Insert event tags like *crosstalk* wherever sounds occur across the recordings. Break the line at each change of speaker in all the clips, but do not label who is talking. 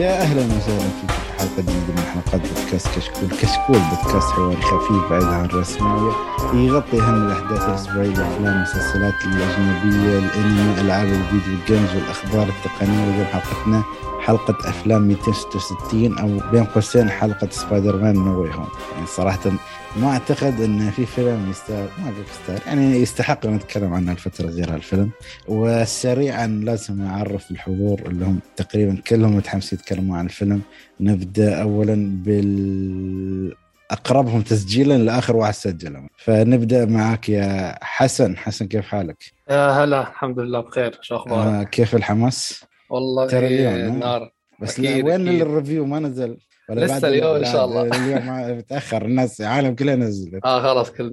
يا أهلا وسهلا فيكم في حلقة جديدة حلقات بودكاست كشكول، كشكول بودكاست حواري خفيف بعيد عن الرسمية. يغطي أهم الأحداث الأسبوعية الافلام المسلسلات الأجنبية، الأنمي، ألعاب الفيديو games والأخبار التقنية. واليوم حلقتنا حلقة أفلام 266 أو بين قوسين حلقة Spider-Man No Home يعني صراحة ما أعتقد أن في فيلم يستاهل ما أقول يستاهل. يعني يستحق أن نتكلم عنه الفترة غير هالفيلم وسريعا لازم أعرف الحضور اللي هم تقريبا كلهم متحمسين يتكلموا عن الفيلم. نبدأ أولا بال اقربهم تسجيلا لآخر واحد سجل فنبدأ معك يا حسن حسن كيف حالك؟
يا هلا الحمد لله بخير شو أخبارك؟
آه كيف الحماس؟
والله
ترى اليوم
نار
بس
أكيد
وين
أكيد.
الريفيو ما نزل ولا
لسه
بعد
اليوم إن شاء الله.
اليوم متأخر الناس العالم كلها نزلت
آه خلاص كل؟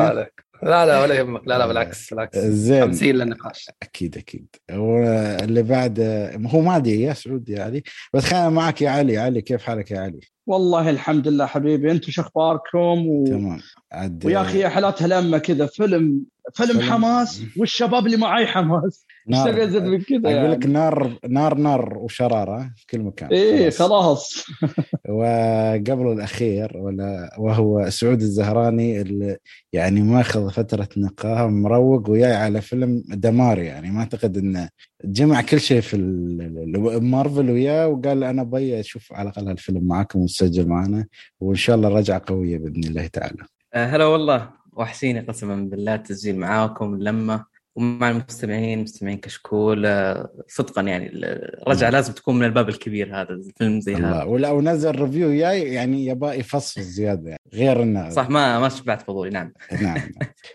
عليك. لا لا ولا يهمك. لا لا بالعكس بالعكس.
زين.
تمثيل للنقاش.
أكيد أكيد. واللي بعد هو ما أدري يا سعود يا علي. بس خلينا معك يا علي. علي كيف حالك يا علي؟
والله الحمد لله حبيبي. أنتم شو أخباركم؟ و...
تمام. عاد
ويا أخي يا حالاتها لما كذا. فيلم فيلم
فيلم.
حماس والشباب اللي معي حماس. تبي ازيد من كذا
أقول لك
يعني.
نار نار نار وشرارة في كل مكان.
إيه
خلاص. *laughs* وقبل الأخير ولا وهو سعود الزهراني اللي يعني ماخذ فترة نقاهة مروق وياي على فيلم دمار يعني. ما أعتقد انه جمع كل شيء في مارفل وياه وقال أنا أبي أشوف على الأقل هالفيلم معاكم وتسجل معنا وإن شاء الله رجعة قوية بإذن الله تعالى.
آه، هلا والله. وحشيني قسما بالله التسجيل معاكم اللمة ومع المستمعين مستمعين كشكول آه، صدقا يعني الرجعة
نعم.
لازم تكون من الباب الكبير هذا الفيلم زي
الله
هذا
ولو نزل ريفيو جاي يعني يبغى يفصل زيادة يعني غير انه
صح ما ما شبعت فضولي نعم.
نعم نعم.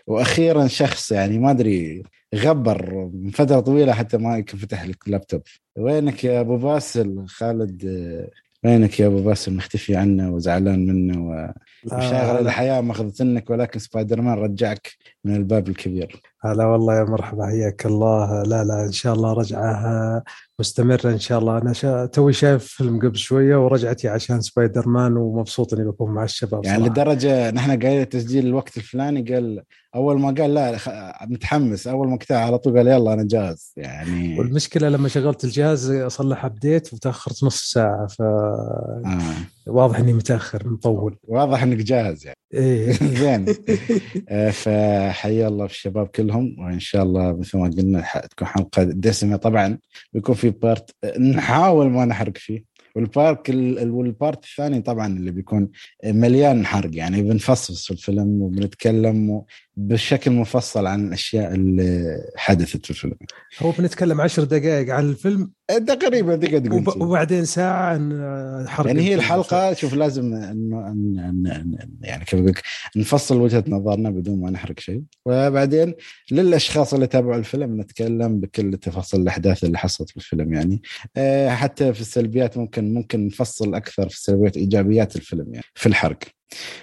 وأخيرا شخص يعني ما أدري غبر من فترة طويلة حتى ما يمكن فتح لك اللابتوب. وينك يا أبو باسل؟ خالد آه، وينك يا أبو باسل؟ مختفي عنه وزعلان منه ومشاغل الحياة ماخذتنك ولكن سبايدر مان رجعك. من الباب الكبير.
هلا والله يا مرحبا حياك الله. لا لا إن شاء الله رجعه مستمرة إن شاء الله. أنا شا... توي شايف فيلم قبل شوية ورجعتي عشان سبايدر مان ومبسوط إني بكون مع الشباب
يعني
صراحة.
لدرجة نحن قايل تسجيل الوقت الفلاني قال أول ما قال لا متحمس. أول ما كتب على طول قال يلا أنا جاهز. يعني
والمشكلة لما شغلت الجهاز أصلح update وتأخرت نص ساعة فواضح
آه.
إني متأخر مطول.
واضح إنك جاهز يعني.
إيه. *laughs*
زين *laughs* آه، فحيا الله في الشباب كلهم وإن شاء الله مثل ما قلنا تكون حلقة دسمة. طبعا بيكون في part نحاول ما نحرق فيه. وال part ال- ال- وال part الثاني طبعا اللي بيكون مليان حرق يعني بنفصص في الفيلم وبنتكلم بشكل مفصل عن الأشياء اللي حدثت في الفيلم.
هو بنتكلم عشر دقائق عن الفيلم.
تقريبا تقدر تقول
وب... وبعدين ساعة عن حرق
يعني هي. الحلقة شوف لازم انه إن- إن- إن- يعني كيف أقول نفصل وجهة نظرنا بدون ما نحرق شيء. وبعدين للأشخاص اللي تابعوا الفيلم نتكلم بكل تفاصيل الأحداث اللي حصلت في الفيلم يعني. آه، حتى في السلبيات ممكن ممكن نفصل أكثر في السلبيات إيجابيات الفيلم يعني في الحرق.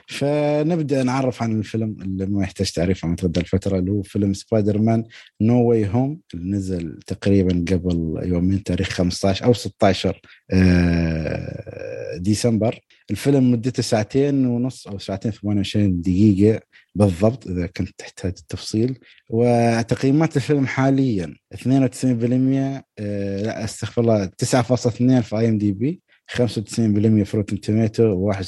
فنبدأ نعرف عن الفيلم اللي ما يحتاج تعريف عن متى الفترة اللي هو فيلم Spider-Man No Way Home اللي نزل تقريبا قبل يومين تاريخ 15 أو 16 آه، ديسمبر. الفيلم مدته ساعتين ونص أو ساعتين 28 دقيقة بالضبط إذا كنت تحتاج التفصيل. وتقييمات الفيلم حاليا 92% آه، لا أستغفر الله 9.2 في IMDb 95% في Rotten Tomatoes و71%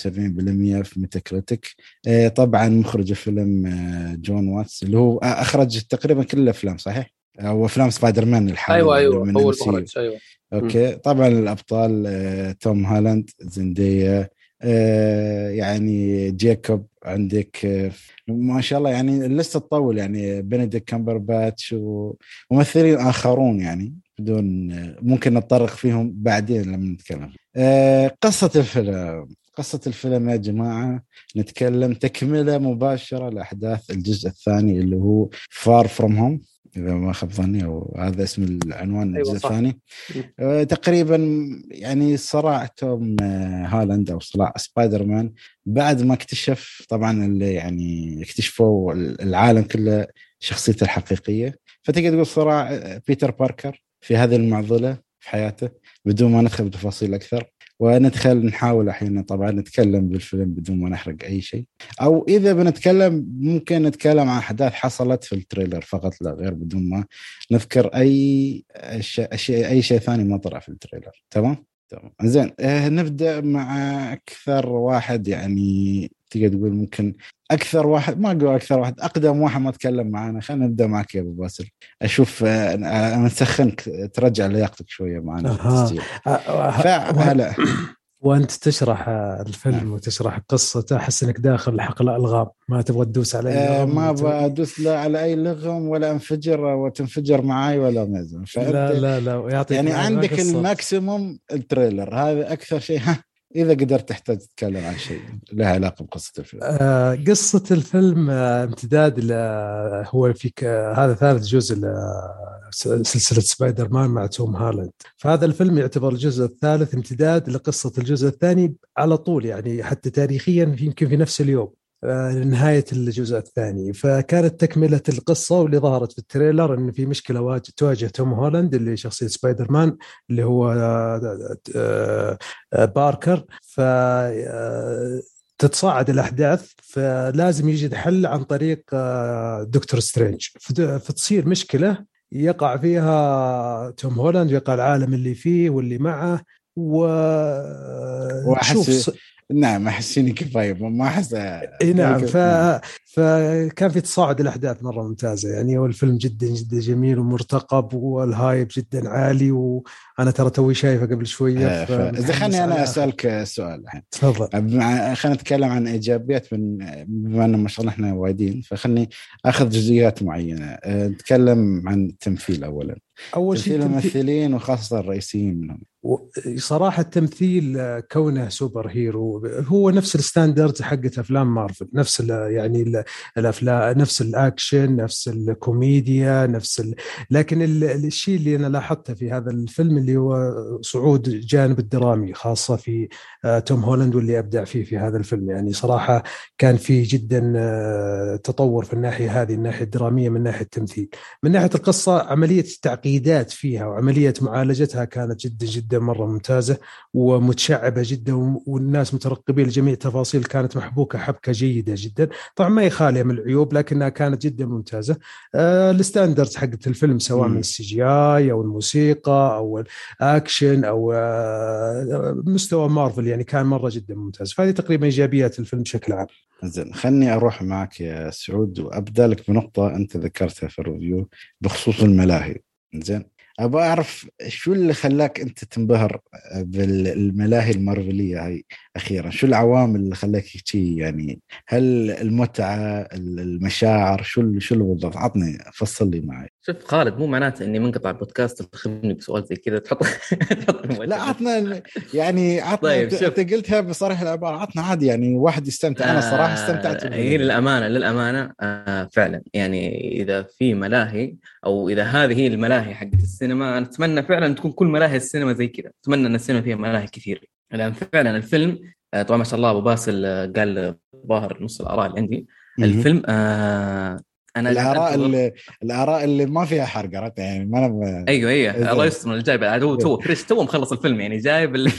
في Metacritic آه، طبعا مخرج الفيلم آه، جون واتس اللي هو آه، أخرج تقريبا كل الأفلام صحيح؟ أو افلام سبايدر مان الحاليه
أيوه أيوه
من
هو
MCU.
المخرج أيوه.
أوكي. طبعا الأبطال توم هولاند زيندايا يعني جيكوب عندك ما شاء الله يعني ال list تطول يعني بنديكت كامبرباتش وممثلين آخرون يعني. بدون ممكن نتطرق فيهم بعدين لما نتكلم. آه، قصة الفيلم. قصة الفيلم يا جماعة نتكلم تكملة مباشرة لأحداث الجزء الثاني اللي هو Far From Home إذا ما خاب ظني أو هذا اسم العنوان
أيوة
الجزء
صح.
الثاني. آه، تقريبا يعني صراع توم آه، هولاند أو صراع سبايدر مان بعد ما اكتشف طبعا اللي يعني اكتشفوا العالم كله شخصيته الحقيقية. فتقدر تقول صراع بيتر باركر. في هذه المعضلة في حياته بدون ما ندخل بتفاصيل أكثر. وندخل نحاول أحيانا طبعا نتكلم بالفيلم بدون ما نحرق أي شيء. أو إذا بنتكلم ممكن نتكلم عن أحداث حصلت في ال trailer فقط لا غير بدون ما نذكر أي شيء أي شيء ثاني ما طلع في ال trailer. تمام؟ تمام. زين آه نبدأ مع أكثر واحد يعني تقدر تقول ممكن أكثر واحد ما أقول أكثر واحد أقدم واحد ما تكلم معنا خلينا نبدأ معك يا أبو باسل. أشوف آه أنا نسخنك ترجع لياقتك شوية معنا
آه، آه،
فهلا *clears throat*
وأنت تشرح آه، الفيلم
نعم.
وتشرح قصته أحس إنك داخل حقل الغام ما تبغى تدوس على أي
آه ما
وت-
بدوس لا على أي لغم ولا أنفجر وتنفجر معاي ولا فأنت
لا لا لا يعطيك
يعني عندك.
ال
maximum ال trailer. هذا أكثر شيء ها *laughs* إذا قدرت تحتاج تتكلم عن شيء له علاقة بقصة الفيلم.
آه، قصة الفيلم آه، امتداد ل هو في ك- هذا ثالث جزء ل- سلسلة سبايدر مان مع توم هالاند. فهذا الفيلم يعتبر الجزء الثالث امتداد لقصة الجزء الثاني على طول يعني حتى تاريخيا يمكن في نفس اليوم. آه، نهاية الجزء الثاني. فكانت تكملة القصة واللي ظهرت في ال trailer أن في مشكلة واجه تواجه توم هولاند اللي شخصية سبايدر مان اللي هو آه، آه، باركر. ف تتصاعد الأحداث فلازم يجد حل عن طريق دكتور سترينج. فت- فتصير مشكلة يقع فيها توم هولاند ويقع العالم اللي فيه واللي معه و ص-
نعم احس اني كفايه ما احس
اي نعم ف... فكان في تصاعد الأحداث مرة ممتازة. يعني والفيلم جدا جدا جميل ومرتقب وال hype جدا عالي وأنا ترى توي شايفه قبل شوية
آه، فاذا خلني أنا أسألك سؤال الحين.
تفضل.
خلينا نتكلم عن إيجابيات من بما إن ما شاء الله إحنا وايدين فخلني أخذ جزئيات معينة. أه، نتكلم عن التمثيل اولا.
أول شيء
الممثلين وخاصة الرئيسيين منهم.
صراحة التمثيل آه، كونه super hero هو نفس ال standards حقت أفلام مارفل نفس يعني الأفلام نفس الأكشن نفس الكوميديا نفس ال... لكن ال- الشيء اللي أنا لاحظته في هذا الفيلم اللي هو صعود الجانب الدرامي خاصة في آه، توم هولاند واللي أبدع فيه في هذا الفيلم. يعني صراحة كان في جدا آه، تطور في الناحية هذه الناحية الدرامية من ناحية التمثيل. من ناحية القصة عملية التعقيدات فيها وعملية معالجتها كانت جدا جدا مرة ممتازة ومتشعبة جدا والناس مترقبين لجميع التفاصيل كانت محبوكة حبكة جيدة جدا. طبعا ما هي خالية من العيوب لكنها كانت جدا ممتازة. آه ال standards حقت الفيلم سواء. من ال CGI أو الموسيقى أو الأكشن أو آه مستوى مارفل يعني كان مرة جدا ممتاز. فهذه تقريبا إيجابيات الفيلم بشكل عام.
زين خلني أروح معك يا سعود وأبدأ لك بنقطة أنت ذكرتها في ال review بخصوص الملاهي. زين ابى أعرف شو اللي خلاك أنت تنبهر بالملاهي المارفلية هاي أخيرا؟ شو العوامل اللي خلاك شي يعني؟ هل المتعة المشاعر شو شو بالضبط عطني فصل لي معي.
شوف خالد مو معناته إني منقطع البودكاست تخبرني بسؤال زي كذا تحط *laughs*
لا عطنا يعني عطنا
طيب، شوف.
أنت قلتها بصريح العباره عطنا عادي يعني واحد يستمتع. أنا صراحة استمتعت
آه، هي للأمانة للأمانة آه فعلا. يعني إذا في ملاهي أو إذا هذه هي الملاهي حقت السينما أنا أتمنى فعلا تكون كل ملاهي السينما زي كذا. أتمنى إن السينما فيها ملاهي كثير. لأن فعلا الفيلم آه، طبعا ما شاء الله أبو باسل آه، قال ظاهر نص الآراء اللي عندي. الفيلم آه
أنا
الآراء
اللي الآراء اللي ما فيها حرق عرفت؟ يعني ما أنا
أيوه أيوه.
إيه.
الله يستر جايب هو تو فريش تو مخلص الفيلم يعني جايب ال...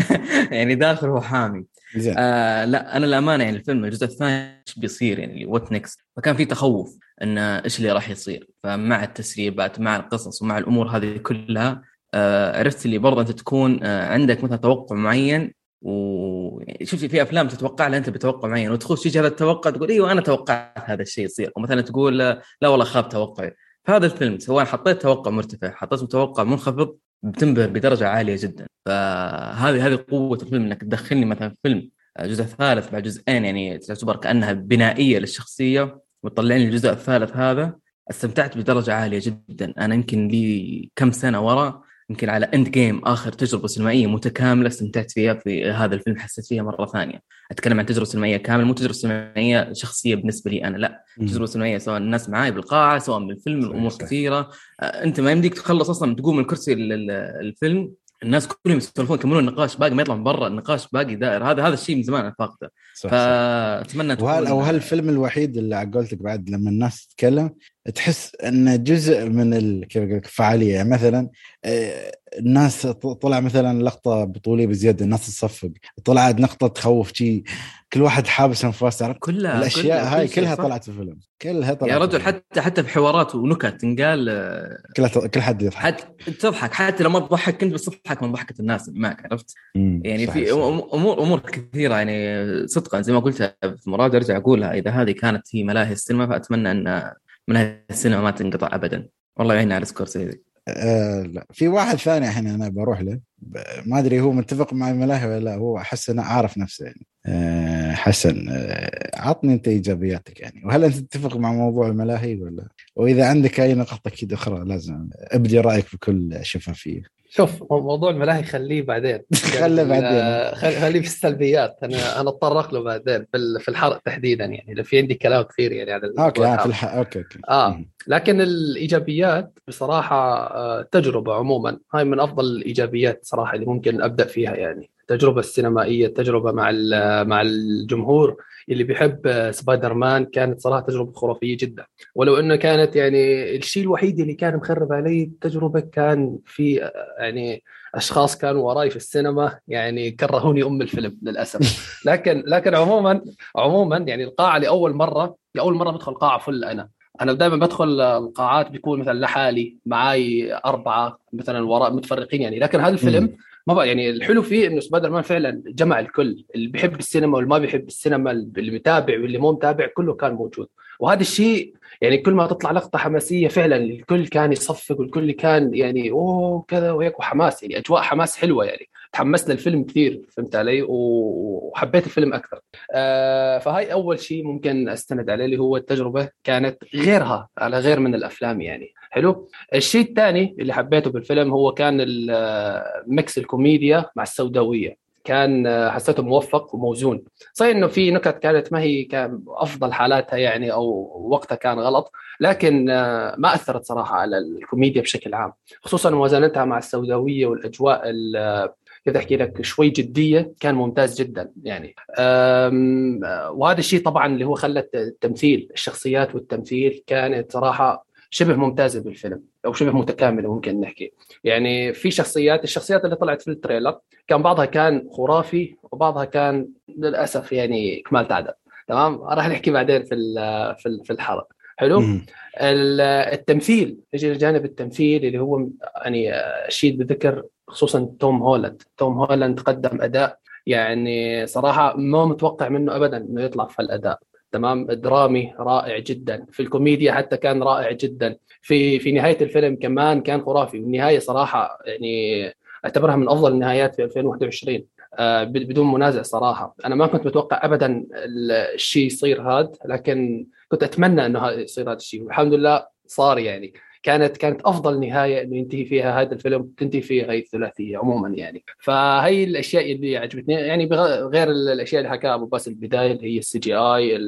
*laughs* يعني داخل هو حامي.
زين.
آه لا أنا الأمانة يعني الفيلم الجزء الثاني إيش بيصير؟ يعني وات نكست فكان في تخوف إن إيش اللي راح يصير. فمع التسريبات مع القصص ومع الأمور هذه كلها آه عرفت اللي برضه أنت تكون آه عندك مثلا توقع معين وشوف في أفلام تتوقع لها أنت بتوقع معين وتخش تيجي هذا التوقع تقول أيوه أنا توقعت هذا الشيء يصير ومثلا تقول لا لا والله خاب توقعي. فهذا الفيلم سواء حطيت توقع مرتفع حطيت توقع منخفض بتنبهر بدرجة عالية جدا. فهذه هذه قوة الفيلم إنك تدخلني مثلا في فيلم جزء ثالث بعد جزئين يعني تعتبر كأنها بنائية للشخصية وتطلعني الجزء الثالث هذا استمتعت بدرجة عالية جدا. أنا يمكن لي كم سنة ورا يمكن على اند جيم آخر تجربة سينمائية متكاملة استمتعت فيها في هذا الفيلم حسيت فيها مرة ثانية. أتكلم عن تجربة سينمائية كاملة مو تجربة سينمائية شخصية بالنسبة لي أنا لا. تجربة سينمائية سواء الناس معاي بالقاعة سواء بالفيلم الأمور. كثيرة. أنت ما يمديك تخلص أصلا تقوم من كرسي ال- ال- الفيلم الناس كلهم يسولفون يكملون النقاش باقي ما يطلع من برا النقاش باقي دائر. هذا هذا الشيء من زمان أنا فاقده. فأتمنى
وهل أو هل الفيلم الوحيد اللي على قولتك بعد لما الناس تتكلم تحس انه جزء من ال- كيف أقول لك الفعاليه يعني مثلا آه، الناس طلع مثلا لقطة بطولية بزيادة الناس تصفق طلعت نقطة تخوف شي كل واحد حابس أنفاسه؟
كلها
الأشياء
كلها-
هاي
كل
كلها
صح.
طلعت في الفيلم كلها طلعت
يا
في
رجل. حتى حتى في حوارات ونكت تنقال آه،
كلها كل حد يضحك
حتى تضحك حتى لو ما تضحك انت بس تضحك من ضحكة الناس معك عرفت؟ يعني في امور أمور كثيرة يعني صدقا زي ما قلت في مرات أرجع أقولها إذا هذه كانت هي ملاهي السينما فأتمنى أن ملاهي السينما ما تنقطع ابدا والله يعيننا على سكورسيزي
آه لا في واحد ثاني الحين أنا بروح له ما أدري هو متفق مع الملاهي ولا لا هو احس انه عارف نفسه يعني. آه حسن آه عطني أنت إيجابياتك يعني. وهل أنت تتفق مع موضوع الملاهي ولا؟ وإذا عندك أي نقاط أكيد أخرى لازم أبدي رأيك بكل شفافية.
شوف مو- موضوع الملاهي خليه بعدين. *laughs*
خله بعدين.
آه، خل- خليه في السلبيات. أنا أنا أتطرق له بعدين في ال- في الحرق تحديدا يعني. لو في عندي كلام كثير يعني عن الموضوع
okay آه
الحرق.
في الح... okay
okay.
آه.
لكن الإيجابيات بصراحة آه، تجربة عموما. هاي من أفضل الإيجابيات صراحة اللي ممكن أبدأ فيها يعني. التجربه السينمائية التجربه مع مع الجمهور. اللي بيحب سبايدر مان كانت صراحة تجربة خرافية جدا. ولو إنه كانت يعني الشيء الوحيد اللي كان مخرب علي التجربة كان في يعني أشخاص كانوا وراي في السينما يعني كرهوني أم الفيلم للأسف. *laughs* لكن لكن عموما عموما يعني القاعة لأول مرة لأول مرة بدخل قاعة فل أنا. أنا دائما بدخل القاعات بيكون مثلا لحالي معاي أربعة مثلا وراء متفرقين يعني. لكن هذا الفيلم ما بقى يعني الحلو فيه إنه سبايدر مان فعلا جمع الكل اللي بيحب السينما واللي ما بيحب السينما اللي متابع واللي مو متابع كله كان موجود. وهذا الشيء يعني كل ما تطلع لقطة حماسية فعلا الكل كان يصفق والكل كان يعني أوه كذا وهيك وحماس يعني أجواء حماس حلوة يعني. تحمست للفيلم كثير فهمت علي؟ وحبيت الفيلم أكثر. آه فهاي أول شيء ممكن أستند عليه اللي هو التجربة كانت غيرها على غير من الأفلام يعني. حلو. الشيء الثاني اللي حبيته بالفيلم هو كان mix الكوميديا مع السوداوية. كان آه، حسيته موفق وموزون. صحيح إنه في نكت كانت ما هي كان أفضل حالاتها يعني أو وقتها كان غلط لكن آه، ما أثرت صراحة على الكوميديا بشكل عام. خصوصا موازنتها مع السوداوية والأجواء ال- كيف أحكي لك شوي جدية كان ممتاز جدا يعني. آه، وهذا الشيء طبعا اللي هو خلى التمثيل الشخصيات والتمثيل كانت صراحة شبه ممتازة بالفيلم أو شبه متكاملة ممكن نحكي. يعني في شخصيات الشخصيات اللي طلعت في ال trailer كان بعضها كان خرافي وبعضها كان للأسف يعني كمالة عدد. تمام؟ راح نحكي بعدين في في في الحلقة. حلو؟
مم.
التمثيل نجي لجانب التمثيل اللي هو يعني أشيد بذكر خصوصا توم هولاند. توم هولاند قدم أداء يعني صراحة ما متوقع منه ابدا إنه يطلع في الأداء. تمام؟ درامي رائع جدا. في الكوميديا حتى كان رائع جدا. في في نهاية الفيلم كمان كان خرافي. والنهايه صراحة يعني أعتبرها من أفضل النهايات في 2021 آه، بدون منازع صراحة. أنا ما كنت متوقع ابدا الشيء يصير هذا لكن كنت أتمنى إنه يصير هذا الشيء. والحمد لله صار يعني. كانت كانت أفضل نهاية إنه ينتهي فيها هذا الفيلم تنتهي فيها هي الثلاثية عموما يعني. فهي الأشياء اللي عجبتني يعني غير الأشياء اللي حكاها أبو باسل البداية اللي هي ال CGI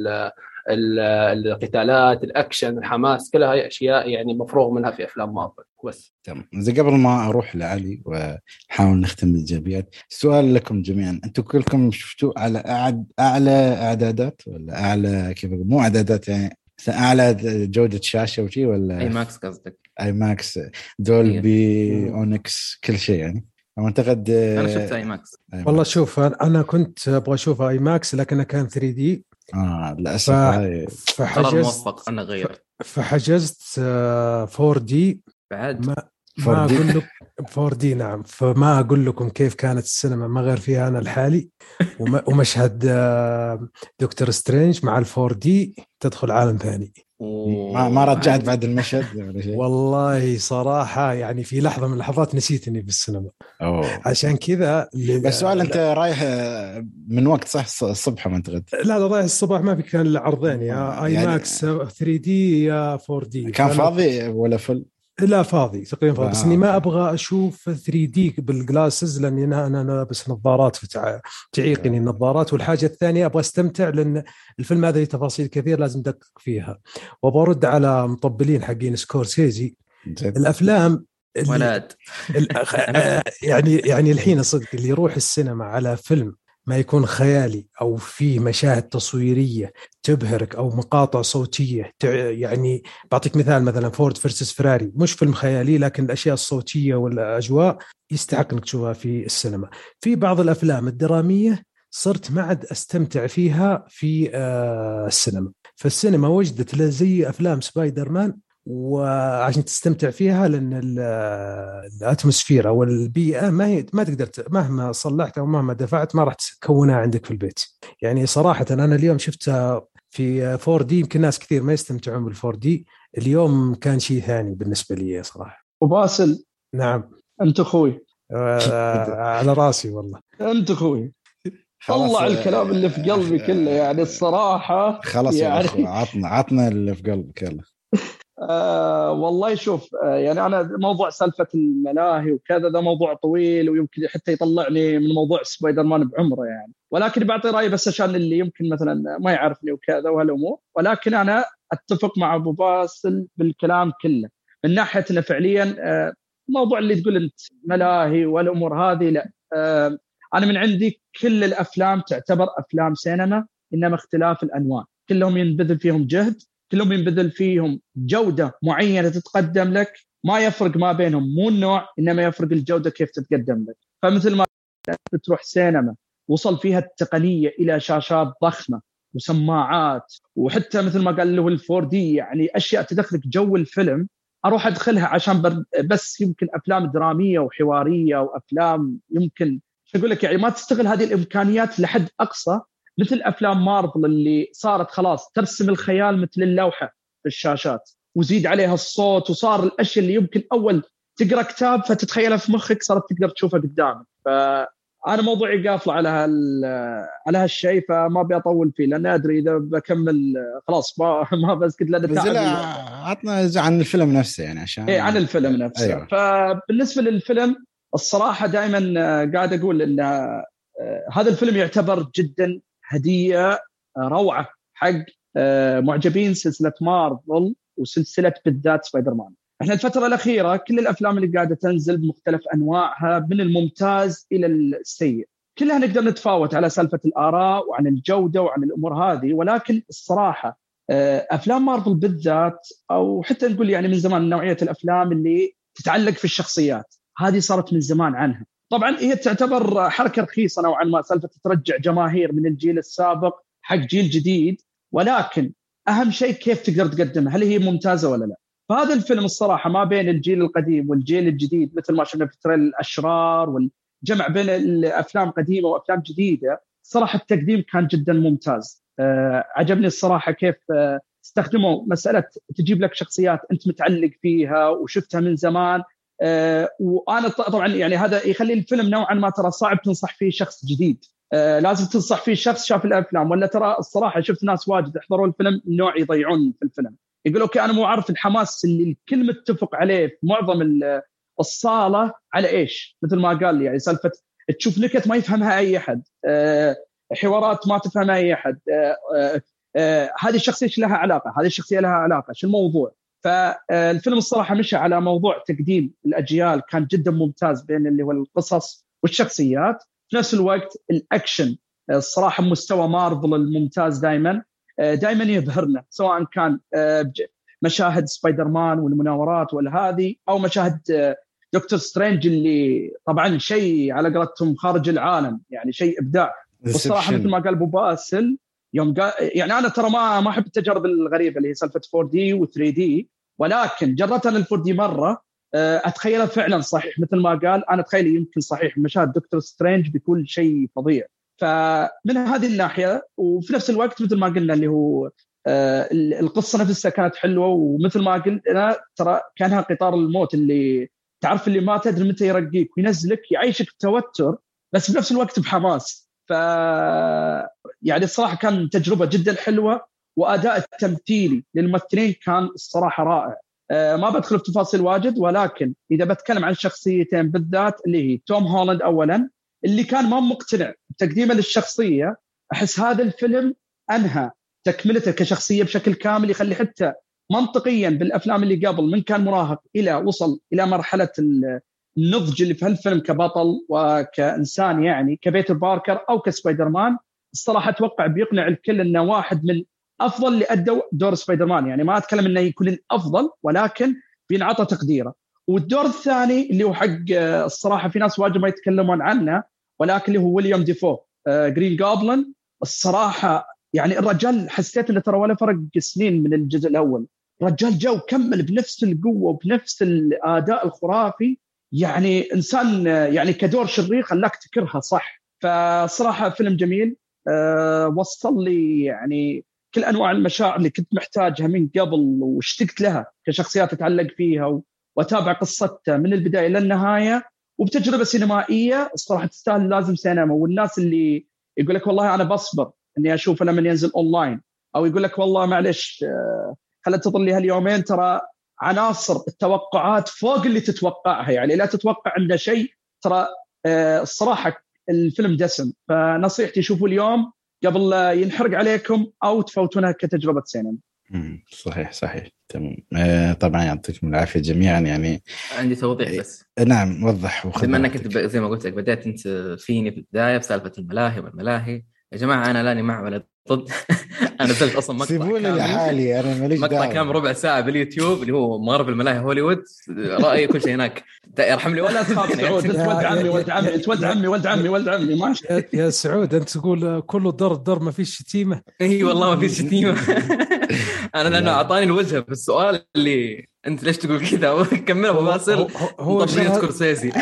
القتالات الأكشن الحماس كلها هي أشياء يعني مفروغ منها في أفلام مارفل. بس.
تمام. زي قبل ما أروح لعلي ونحاول نختم الايجابيات سؤال لكم جميعا. أنتم كلكم شفتوا على أعد أعلى أعدادات ولا أعلى كيف؟ مو أعدادات يعني اعلى جودة شاشة وشي ولا؟
IMAX قصدك.
IMAX. Dolby
مم.
اونكس كل شيء يعني. أعتقد
أنا شفت IMAX.
والله شوف أنا- أنا كنت أبغى أشوف IMAX لكنه كان 3D.
آه للأسف
ف- فحجزت
موفق أنا غير
فحجزت 4D
بعد.
ما
4D.
ما أقول لك 4D نعم. فما أقول لكم كيف كانت السينما ما غير فيها أنا الحالي وم- ومشهد آه، دكتور سترينج مع ال 4D تدخل عالم ثاني.
ما ما رجعت بعد المشهد ولا شيء؟
والله صراحة يعني في لحظة من اللحظات نسيت إني في السينما.
أوه.
عشان كذا
بس سؤال أنت رايح آه، من وقت صح؟ الص- الصبح ما اعتقد
لا لا ضايع الصباح ما في كان الا عرضين يا اي
يعني-
ماكس 3 D يا 4 D.
كان فاضي ولا full؟
لا فاضي تقريبا فاضي بس إني ما. أبغى أشوف 3 D بال glasses لاني أنا أنا لابس نظارات فتع- تعيقني النظارات. والحاجة الثانية أبغى أستمتع لأن الفيلم هذا له تفاصيل كثير لازم أدقق فيها. وأبغى أرد على مطبلين حقين سكورسيزي. الأفلام
ولد. *laughs*
يعني يعني الحين صدق اللي يروح السينما على فيلم ما يكون خيالي أو في مشاهد تصويرية تبهرك أو مقاطع صوتية يعني بعطيك مثال مثلا Ford versus Ferrari مش فيلم خيالي لكن الأشياء الصوتية والأجواء يستحق إنك تشوفها في السينما. في بعض الأفلام الدرامية صرت ما عاد أستمتع فيها في آه، السينما. فالسينما وجدت زي أفلام سبايدر مان وعشان تستمتع فيها لأن الاتموسفير أو البيئة ما هي ما تقدر مهما صلحت أو مهما دفعت ما راح تكونها عندك في البيت. يعني صراحة أنا اليوم شفتها في 4 دي يمكن ناس كثير ما يستمتعون بال 4 دي اليوم كان شيء ثاني بالنسبة لي صراحة.
وباسل؟
نعم.
أنت أخوي.
آه، على رأسي والله.
أنت أخوي. طلع الكلام اللي في قلبي كله يعني الصراحة
خلاص يعني عطنا عطنا اللي في قلبك يلا. *laughs*
آه والله شوف آه يعني أنا موضوع سالفة الملاهي وكذا ده موضوع طويل ويمكن حتى يطلعني من موضوع سبايدر مان بعمره يعني. ولكن بعطي رأيي بس عشان اللي يمكن مثلا ما يعرفني وكذا وهالأمور. ولكن أنا أتفق مع أبو باسل بالكلام كله. من ناحية إنه فعليا آه الموضوع اللي تقول أنت ملاهي والأمور هذه لا. آه أنا من عندي كل الأفلام تعتبر أفلام سينما إنما اختلاف الأنواع. كلهم ينبذل فيهم جهد. كلهم ينبذل فيهم جودة معينة تتقدم لك ما يفرق ما بينهم مو النوع إنما يفرق الجودة كيف تتقدم لك. فمثل ما تروح سينما وصل فيها التقنية إلى شاشات ضخمة وسماعات وحتى مثل ما قال له الفور دي يعني أشياء تدخلك جو الفيلم أروح أدخلها عشان بس يمكن أفلام درامية وحوارية وأفلام يمكن أقول لك يعني ما تستغل هذه الإمكانيات لحد أقصى مثل أفلام مارفل اللي صارت خلاص ترسم الخيال مثل اللوحة في الشاشات وزيد عليها الصوت وصار الأشياء اللي يمكن أول تقرأ كتاب فتتخيلها في مخك صارت تقدر تشوفها قدامك. فأنا موضوعي قافله على هال على هالشيء فما أبي أطول فيه لأن أدري إذا بكمل خلاص ما *laughs* ما بسكت لأن
عطنا عن الفيلم نفسه يعني عشان
اي عن الفيلم نفسه. أيوة. فبالنسبة للفيلم الصراحة دائما قاعد أقول إن هذا الفيلم يعتبر جدا هدية آه، روعة حق آه، معجبين سلسلة مارفل وسلسلة بالذات سبايدر مان. إحنا الفترة الأخيرة كل الأفلام اللي قاعدة تنزل بمختلف أنواعها من الممتاز إلى السيء. كلها نقدر نتفاوت على سالفة الآراء وعن الجودة وعن الأمور هذه ولكن الصراحة آه، أفلام مارفل بالذات أو حتى نقول يعني من زمان نوعية الأفلام اللي تتعلق في الشخصيات هذه صارت من زمان عنها طبعا هي تعتبر حركة رخيصة نوعا ما سالفة ترجع جماهير من الجيل السابق حق جيل جديد. ولكن أهم شيء كيف تقدر تقدمها هل هي ممتازة ولا لا؟ فهذا الفيلم الصراحة ما بين الجيل القديم والجيل الجديد مثل ما شفنا في تريل الأشرار والجمع بين الأفلام قديمة وأفلام جديدة صراحة التقديم كان جدا ممتاز. أه عجبني الصراحة كيف أه استخدموا مسألة تجيب لك شخصيات أنت متعلق فيها وشفتها من زمان آه، وأنا طبعا يعني هذا يخلي الفيلم نوعا ما ترى صعب تنصح فيه شخص جديد آه، لازم تنصح فيه شخص شاف الأفلام ولا ترى الصراحة شفت ناس واجد حضروا الفيلم النوع يضيعون في الفيلم يقول أوكي أنا مو عارف الحماس اللي الكل متفق عليه في معظم الصالة على إيش؟ مثل ما قال لي يعني سالفة تشوف نكت ما يفهمها أي أحد آه، حوارات ما تفهمها أي أحد هذه الشخصية لها علاقة؟ هذه الشخصية لها علاقة، شو الموضوع؟ فالفيلم الصراحة مشى على موضوع تقديم الأجيال كان جدا ممتاز بين اللي هو القصص والشخصيات. في نفس الوقت الأكشن الصراحه مستوى مارفل الممتاز دائما دائما يبهرنا سواء كان مشاهد سبايدر مان والمناورات والهذه أو مشاهد دكتور سترينج اللي طبعا شيء على قولتهم خارج العالم يعني شيء إبداع. والصراحة مثل ما قال أبو باسل يوم قال يعني أنا ترى ما ما أحب التجارب الغريبة اللي هي سالفة 4 D و3 D ولكن جربت أنا ال 4 D مرة. آه، اتخيلها فعلا صحيح. مثل ما قال أنا أتخيل يمكن صحيح. مشاهد دكتور سترينج بيكون شيء فظيع. فمن هذه الناحية وفي نفس الوقت مثل ما قلنا اللي هو آه، القصة نفسها كانت حلوة. ومثل ما قلنا ترى كانها قطار الموت اللي تعرف اللي ما تدري متى يرقيك وينزلك يعيشك بتوتر بس في نفس الوقت بحماس. ف يعني الصراحة كان تجربة جدا حلوة وأداء التمثيلي للممثلين كان الصراحة رائع. أه ما بدخل في تفاصيل واجد ولكن إذا بتكلم عن شخصيتين بالذات اللي هي توم هولاند اولا اللي كان ما مقتنع بتقديمه للشخصية أحس هذا الفيلم أنهى تكملته كشخصية بشكل كامل يخلي حتى منطقيا بالأفلام اللي قبل من كان مراهق إلى وصل إلى مرحلة النضج اللي في هالفيلم كبطل وكإنسان يعني كبيتر باركر أو كسبايدر مان الصراحة أتوقع بيقنع الكل إنه واحد من أفضل اللي أدوا دور سبايدر مان يعني ما أتكلم إنه يكون الأفضل ولكن بينعطى تقديره. والدور الثاني اللي هو حق الصراحة في ناس واجد ما يتكلمون عنه ولكن اللي هو ويليام ديفو جرين جوبلن الصراحة يعني الرجال حسيت إنه ترى ولا فرق سنين من الجزء الأول. الرجال جو كمل بنفس القوة وبنفس الآداء الخرافي. يعني إنسان يعني كدور شرير خلاك تكرهه صح. فصراحة فيلم جميل. أه وصل لي يعني كل أنواع المشاعر اللي كنت محتاجها من قبل واشتقت لها كشخصيات أتعلق فيها وأتابع قصته من البداية للنهاية. وبتجربة سينمائية الصراحه تستاهل لازم سينما. والناس اللي يقول لك والله أنا بصبر إني اشوفه لما ينزل أونلاين أو يقول لك والله معلش خل أنتظر لي هاليومين ترى عناصر التوقعات فوق اللي تتوقعها. يعني لا تتوقع عنده شيء ترى الصراحه الفيلم دسم. فنصيحتي شوفوا اليوم قبل ينحرق عليكم أو تفوتونها كتجربة سينما.
صحيح صحيح. تمام. آه طبعا يعطيكم العافية جميعا. يعني
عندي توضيح بس.
نعم وضح
بما أنك زي ما قلت لك بدأت أنت فيني في البداية بسالفة الملاهي والملاهي. يا جماعة أنا لاني مع ولا ضد *laughs* *laughs* أنا نزلت أصلا مقطع
سيبوني لحالي أنا ماليش
مقطع كامل ربع ساعة باليوتيوب اللي هو مغرب الملاهي هوليوود رأيي كل شيء هناك. يرحم لي
ولا تخاف *laughs* سعود ولد عمي ولد عمي ولد عمي ولد عمي ولد عمي ماشي
يا سعود أنت تقول كله در در ما فيش شتيمة.
إي والله ما فيش شتيمة. *laughs* أنا لأنه أعطاني الوجه في السؤال اللي أنت ليش تقول كذا؟ وكمل أبو باسل. هو طبيعه سكورسيزي.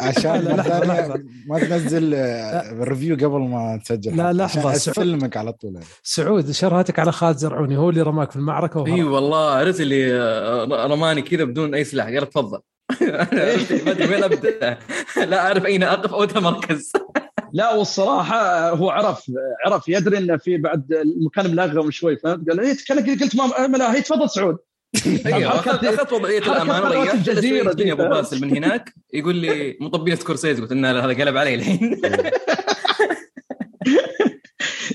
عشان ما تنزل review قبل ما تسجل.
لا لحظة
أسلمك على طول.
سعود شرهتك على خالد زرعوني هو اللي رماك في المعركة
إي والله عرفت اللي رماني كذا بدون أي سلاح قال تفضل. *laughs* ما أدري وين أبدأ. لا أعرف أين أقف أو أتمركز. *laughs*
لا والصراحة هو عرف عرف يدري إنه في بعد المكان ملغم شوي فهمت؟ قال إيه قلت ما ملاهي تفضل سعود. *laughs*
أيوه. اخذت وضعية الامان وريحت الجزيره دي أبو باسل من هناك يقول لي مطبين سكورسيز قلت انه هذا قلب علي الحين.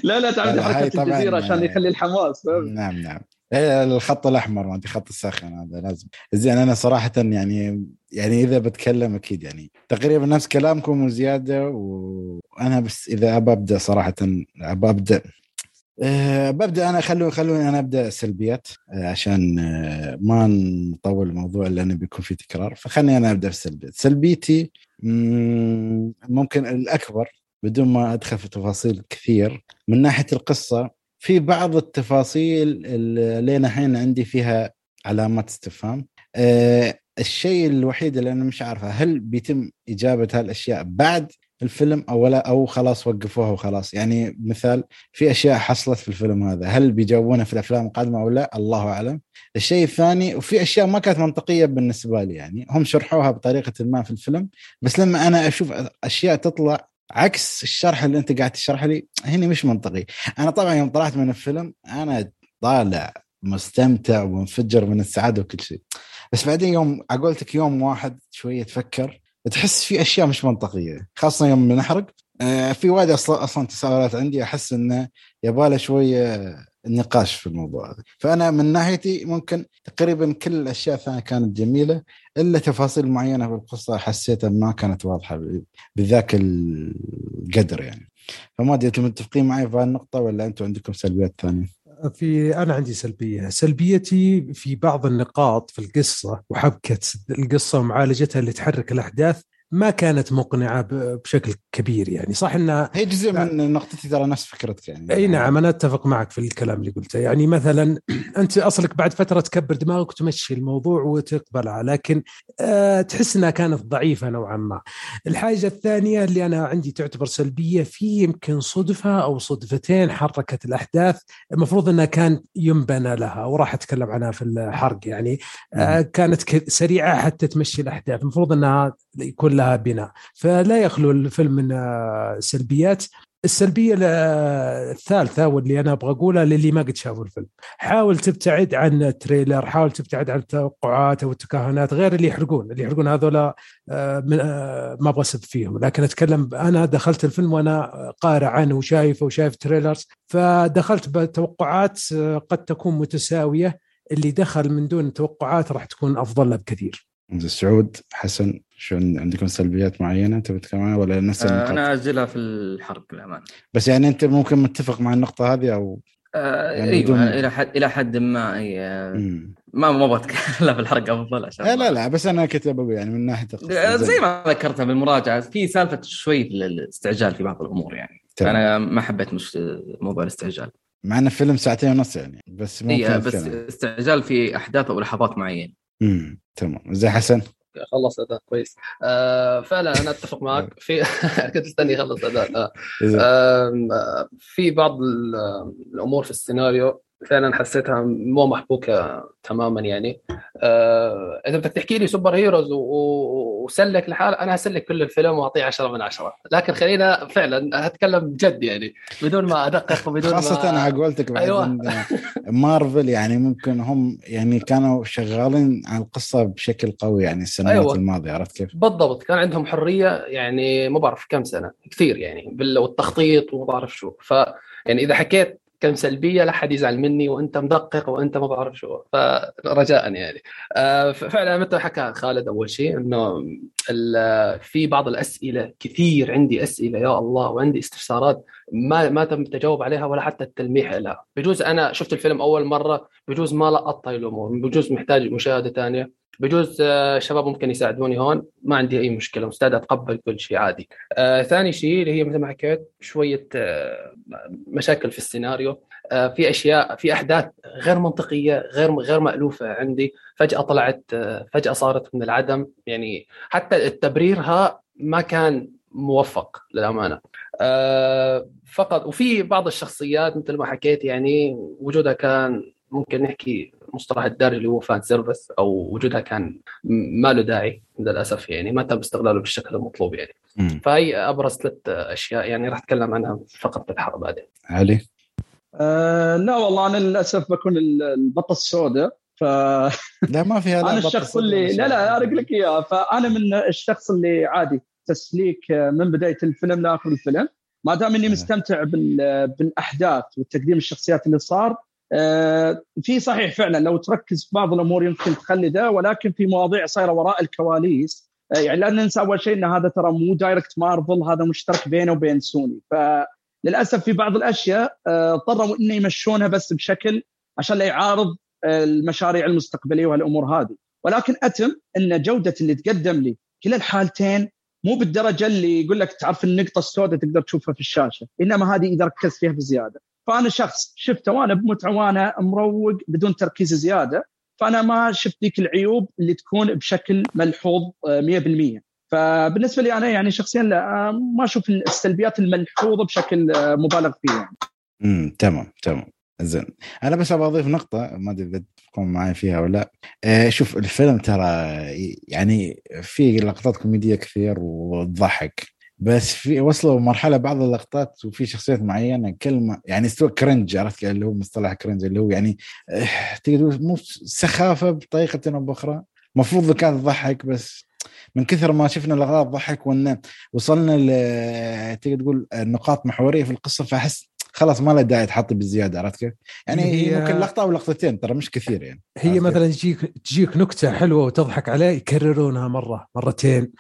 لا لا تعمل حركه الجزيرة عشان يخلي الحماس
نعم نعم. الخط الأحمر ما انت خط الساخن هذا لازم. زين أنا صراحة يعني يعني إذا بتكلم أكيد يعني تقريبا نفس كلامكم وزيادة وأنا بس إذا أبى أبدأ صراحة أبى أبدأ. أه ببدأ أنا خلوني خلوني أنا أبدأ سلبيات أه عشان أه ما نطول الموضوع لأنه بيكون في تكرار. فخلني أنا أبدأ في السلبيات سلبيتي ممكن الأكبر بدون ما أدخل في تفاصيل كثير من ناحية القصة في بعض التفاصيل اللي أنا الحين عندي فيها علامات استفهام. أه الشيء الوحيد اللي أنا مش عارفه هل بيتم إجابة هالأشياء بعد الفيلم أو لا؟ أو خلاص وقفوها وخلاص؟ يعني مثال في أشياء حصلت في الفيلم هذا هل بيجاوبونها في الأفلام القادمة أو لا؟ الله أعلم. الشيء الثاني وفي أشياء ما كانت منطقية بالنسبة لي يعني هم شرحوها بطريقة ما في الفيلم بس لما أنا أشوف أشياء تطلع عكس الشرح اللي انت قاعد تشرحه لي هنا مش منطقي. أنا طبعا يوم طلعت من الفيلم أنا طالع مستمتع ومنفجر من السعادة وكل شيء. بس بعدين يوم عقولتك يوم واحد شوية تفكر تحس في أشياء مش منطقية خاصة يوم بنحرق آه في وايد أصلا أصلا تساؤلات عندي أحس إنه يباله شوية نقاش في الموضوع هذا. فأنا من ناحيتي ممكن تقريبا كل الأشياء الثانية كانت جميلة. إلا تفاصيل معينة في القصة حسيتها ما كانت واضحة بذاك القدر يعني فما أدري أنتم متفقين معي في هالنقطه ولا أنتم عندكم سلبيات ثانية؟
في أنا عندي سلبية، سلبيتي في بعض النقاط في القصة وحبكة القصة ومعالجتها اللي تحرك الأحداث ما كانت مقنعة بشكل كبير يعني. صح انها
هي جزء من نقطتي ترى نفس فكرتك يعني.
أي نعم أنا أتفق معك في الكلام اللي قلته. يعني مثلا *clears throat* أنت أصلك بعد فترة تكبر دماغك وتمشي الموضوع وتقبلها لكن أه تحس إنها كانت ضعيفة نوعا ما. الحاجة الثانية اللي أنا عندي تعتبر سلبية في يمكن صدفة أو صدفتين حركت الأحداث المفروض إنها كان ينبنى لها وراح أتكلم عنها في الحرق يعني. أه كانت سريعة حتى تمشي الأحداث. المفروض إنها يكون لها بناء. فلا يخلو الفيلم من سلبيات. السلبية الثالثة واللي أنا أبغى أقولها للي ما قد شافوا الفيلم. حاول تبتعد عن التريلر حاول تبتعد عن التوقعات أو التكهنات غير اللي يحرقون. اللي يحرقون هذولا ما أبغى أسب فيهم. لكن أتكلم أنا دخلت الفيلم وأنا قارئ عنه وشايفه وشايف تريلرز. فدخلت بتوقعات قد تكون متساوية. اللي دخل من دون توقعات راح تكون أفضل له بكثير
سعود حسن. شو عندكم سلبيات معينة تبي تتكلم ولا نفس
آه؟ أنا اجلها في الحرق للامانه
بس يعني أنت ممكن متفق مع النقطة هذه أو
آه
يعني
إيوه
بدون-
إلى حد إلى حد ما أي آه،. ما ما أبغى اتكلم *laughs* في الحرق افضل عشان
لا لا لا بس أنا كنت بقول يعني من ناحية
آه، زي ما ذكرتها بالمراجعة في سالفة شوي الاستعجال في بعض الأمور يعني
تمام.
أنا ما حبيت مش موضوع الاستعجال
مع انه فيلم ساعتين ونص يعني بس ممكن
هي بس. استعجال في أحداث أو لحظات معينة
امم تمام زي حسن
خلص أداء كويس. آه فعلا أنا أتفق معك. *laughs* في *laughs* كنت مستني يخلص أداء. آه. آم، آه، في بعض ال- الأمور في السيناريو فعلا حسيتها مو محبوكة تماما يعني آه، إذا بدك تحكي لي سوبر هيروز وسلك لحال أنا هسلك كل الفيلم وأعطيه 10 من 10 لكن خلينا فعلا أتكلم بجد يعني بدون ما أدقق وبدون
خاصة
ما
على قولتك بعد
أيوة.
مارفل يعني ممكن هم يعني كانوا شغالين على القصة بشكل قوي يعني السنوات
أيوة.
الماضية عرفت كيف؟
بالضبط كان عندهم حرية يعني ما بعرف كم سنة كثير يعني والتخطيط وما بعرف شو ف يعني إذا حكيت كم سلبية لا حد يزعل مني وأنت مدقق وأنت ما بعرف شو. فرجاء يعني. آه، فعلا مثل حكى خالد أول شيء إنه في بعض الأسئلة كثير عندي أسئلة يا الله وعندي استفسارات ما ما تم التجاوب عليها ولا حتى التلميح لها. بجوز أنا شفت الفيلم أول مرة بجوز ما لقطت هاي الأمور بجوز محتاج مشاهدة ثانية. بجوز آه، شباب ممكن يساعدوني هون ما عندي أي مشكلة مستعد أتقبل كل شيء عادي. آه ثاني شيء اللي هي مثل ما حكيت شوية آه مشاكل في السيناريو آه في أشياء في أحداث غير منطقية غير غير مألوفة عندي فجأة طلعت آه فجأة صارت من العدم. يعني حتى تبريرها ما كان موفق للأمانة. آه فقط وفي بعض الشخصيات مثل ما حكيت يعني وجودها كان ممكن نحكي مصطلح الدارج اللي هو fan service أو وجودها كان ما له داعي للأسف يعني ما تم استغلاله بالشكل المطلوب يعني. فهي أبرز ثلاث أشياء يعني راح أتكلم عنها في فقرة الحرق بعدين
علي
آه لا والله أنا للأسف بكون ال- البطة السوداء ف *laughs*
لا ما في هذا أنا
الشخص اللي لا لا. ارق لك إياه فأنا من الشخص اللي عادي تسليك من بداية الفيلم لآخر الفيلم ما دام
إني.
مستمتع بال- بالأحداث وتقديم الشخصيات اللي صار آه، في صحيح فعلا لو تركز في بعض الأمور يمكن تخلي ده ولكن في مواضيع صايرة وراء الكواليس. آه، يعني لا ننسى أول شيء إن هذا ترى مو direct مارفل هذا مشترك بينه وبين سوني فللأسف في بعض الأشياء آه، اضطروا إنه يمشونها بس بشكل عشان لا يعارض آه، المشاريع المستقبلية والأمور هذه. ولكن أتم إن جودة اللي تقدم لي كلا الحالتين مو بالدرجة اللي يقول لك تعرف النقطة السوداء تقدر تشوفها في الشاشة إنما هذه إذا ركزت فيها بزيادة. فأنا شخص شفته وأنا بمتعه وأنا مروق بدون تركيز زيادة فأنا ما شفت ذيك العيوب اللي تكون بشكل ملحوظ آه، 100% فبالنسبة لي أنا يعني شخصيا لا آه، ما أشوف السلبيات الملحوظة بشكل آه، مبالغ فيه يعني.
امم تمام تمام. زين. أنا بس أبغى أضيف نقطة ما أدري إذا معي فيها ولا لا. آه شوف الفيلم ترى يعني في لقطات كوميدية كثير وتضحك. بس في وصلوا مرحلة بعض اللقطات وفي شخصيات معينة كلمه يعني استوى cringe عرفت؟ اللي هو مصطلح cringe اللي هو يعني آه، تقدر تقول مو سخافة بطريقة أو بأخرى المفروض كانت تضحك بس من كثر ما شفنا لقطات ضحك وان وصلنا ل تقدر تقول نقاط محورية في القصة فأحس خلاص ما له داعي تحط بالزياده عرفت كيف؟ يعني هي ممكن لقطة أو لقطتين ترى مش كثير يعني
هي؟ مثلا تجيك تجيك نكتة حلوة وتضحك عليه يكررونها مرة مرتين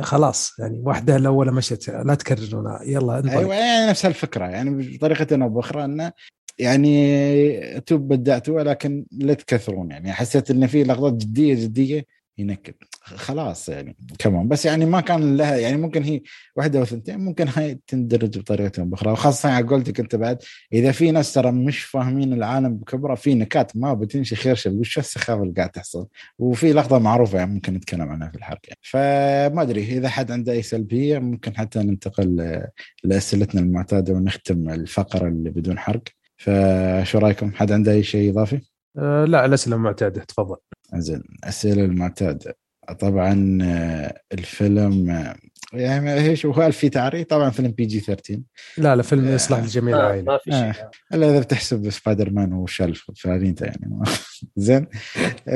خلاص يعني واحدة الاولى مشت لا تكررونها يلا انطلق.
أيوه يعني نفس الفكرة يعني بطريقة أو بأخرى انه يعني توب بدعتوا ولكن لا تكثرون يعني حسيت إن في لقطات جدية جدية ينكد. خلاص يعني كمان بس يعني ما كان لها يعني ممكن هي واحدة أو ثنتين ممكن هاي تندرج بطريقه أو بأخرى. وخاصة على قولتك أنت بعد إذا في ناس ترى مش فاهمين العالم بكبره في نكات ما بتمشي خير وش السخافة اللي قاعد تحصل؟ وفي لقطه معروفة يعني ممكن نتكلم عنها في الحلقة. يعني. فما أدري إذا حد عنده أي سلبية ممكن حتى ننتقل لأسئلتنا المعتادة ونختم الفقرة اللي بدون حرق. فشو رأيكم؟ حد عنده أي شيء إضافي؟
آه لا الاسئله معتادة. تفضل.
زين الاسئله المعتادة. طبعا آه، الفيلم آه، يعني إيش هو في تعري طبعا فيلم بي جي 13
لا لا فيلم
آه.
يصلح لجميع العائله
ما في
آه.
شيء
إلا إذا بتحسب سبايدر مان وشلف فاهمين يعني *laughs* زين.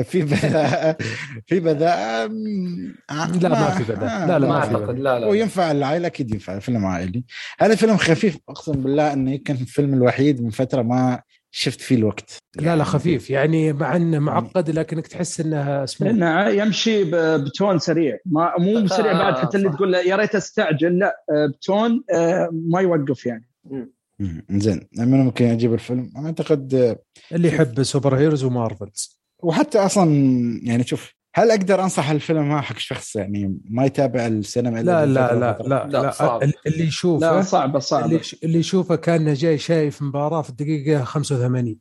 في بذاءة في بذاءة آه،
لا، ما في بذاءة. لا، لا،
ما أعتقد لا لا
وينفع العائلة؟ أكيد ينفع. فيلم عائلي. هذا فيلم خفيف أقسم بالله إنه يمكن الفيلم الوحيد من فترة ما شفت فيه الوقت.
لا لا
يعني
خفيف. يعني مع إنه معقد لكنك تحس انها اسمه
لأنه يمشي ب- ب tone سريع. ما مو سريع بعد حتى اللي. تقول له يا ريت أستعجل. لا آه، ب tone آه، ما يوقف يعني.
زين. من ممكن أجيب الفيلم؟ أنا أعتقد آه،
اللي يحب سوبر هيروز ومارفلز.
وحتى أصلا يعني شوف هل أقدر أنصح الفيلم ها حق شخص يعني ما يتابع السينما
لا لا لا؟ لا
لا،
لا,
صعب.
ال- اللي
لا
يشوفه
صعبه صعبه
اللي اللي يشوفه كأنه جاي شايف مباراة في الدقيقة 85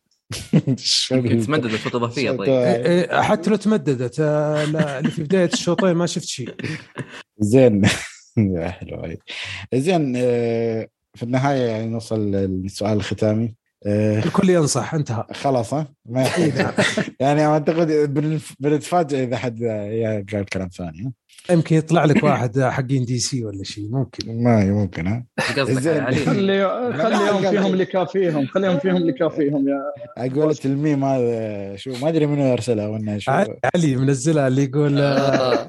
يمكن تمدد الفترة الاضافيه طيب
إيه، إيه، حتى لو تمددت آه، لا، اللي في بداية الشوطين ما شفت شيء. *laughs*
زين. *laughs* يا حلو. زين آه، في النهاية يعني نوصل للسؤال الختامي.
الكل ينصح انتهى.
خلاص ها؟ ما. *laughs* يعني أعتقد بنتفاجئ إذا حد قال كلام ثاني؟
يمكن يطلع لك واحد *coughs* حقين دي سي ولا شيء ممكن.
ما ممكن ها؟
خلي خليهم
لا، *laughs*
فيهم. اللي كافيهم خليهم فيهم اللي كافيهم يا
أقول الميم هذا شو ما أدري منو ارسله ولا شو.
علي منزلها اللي يقول آه،
آه،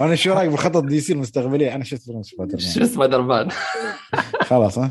*laughs*
أنا شو رأيك بخطط دي سي المستقبلية؟ أنا شفت
شو سبايدر مان
خلاص ها؟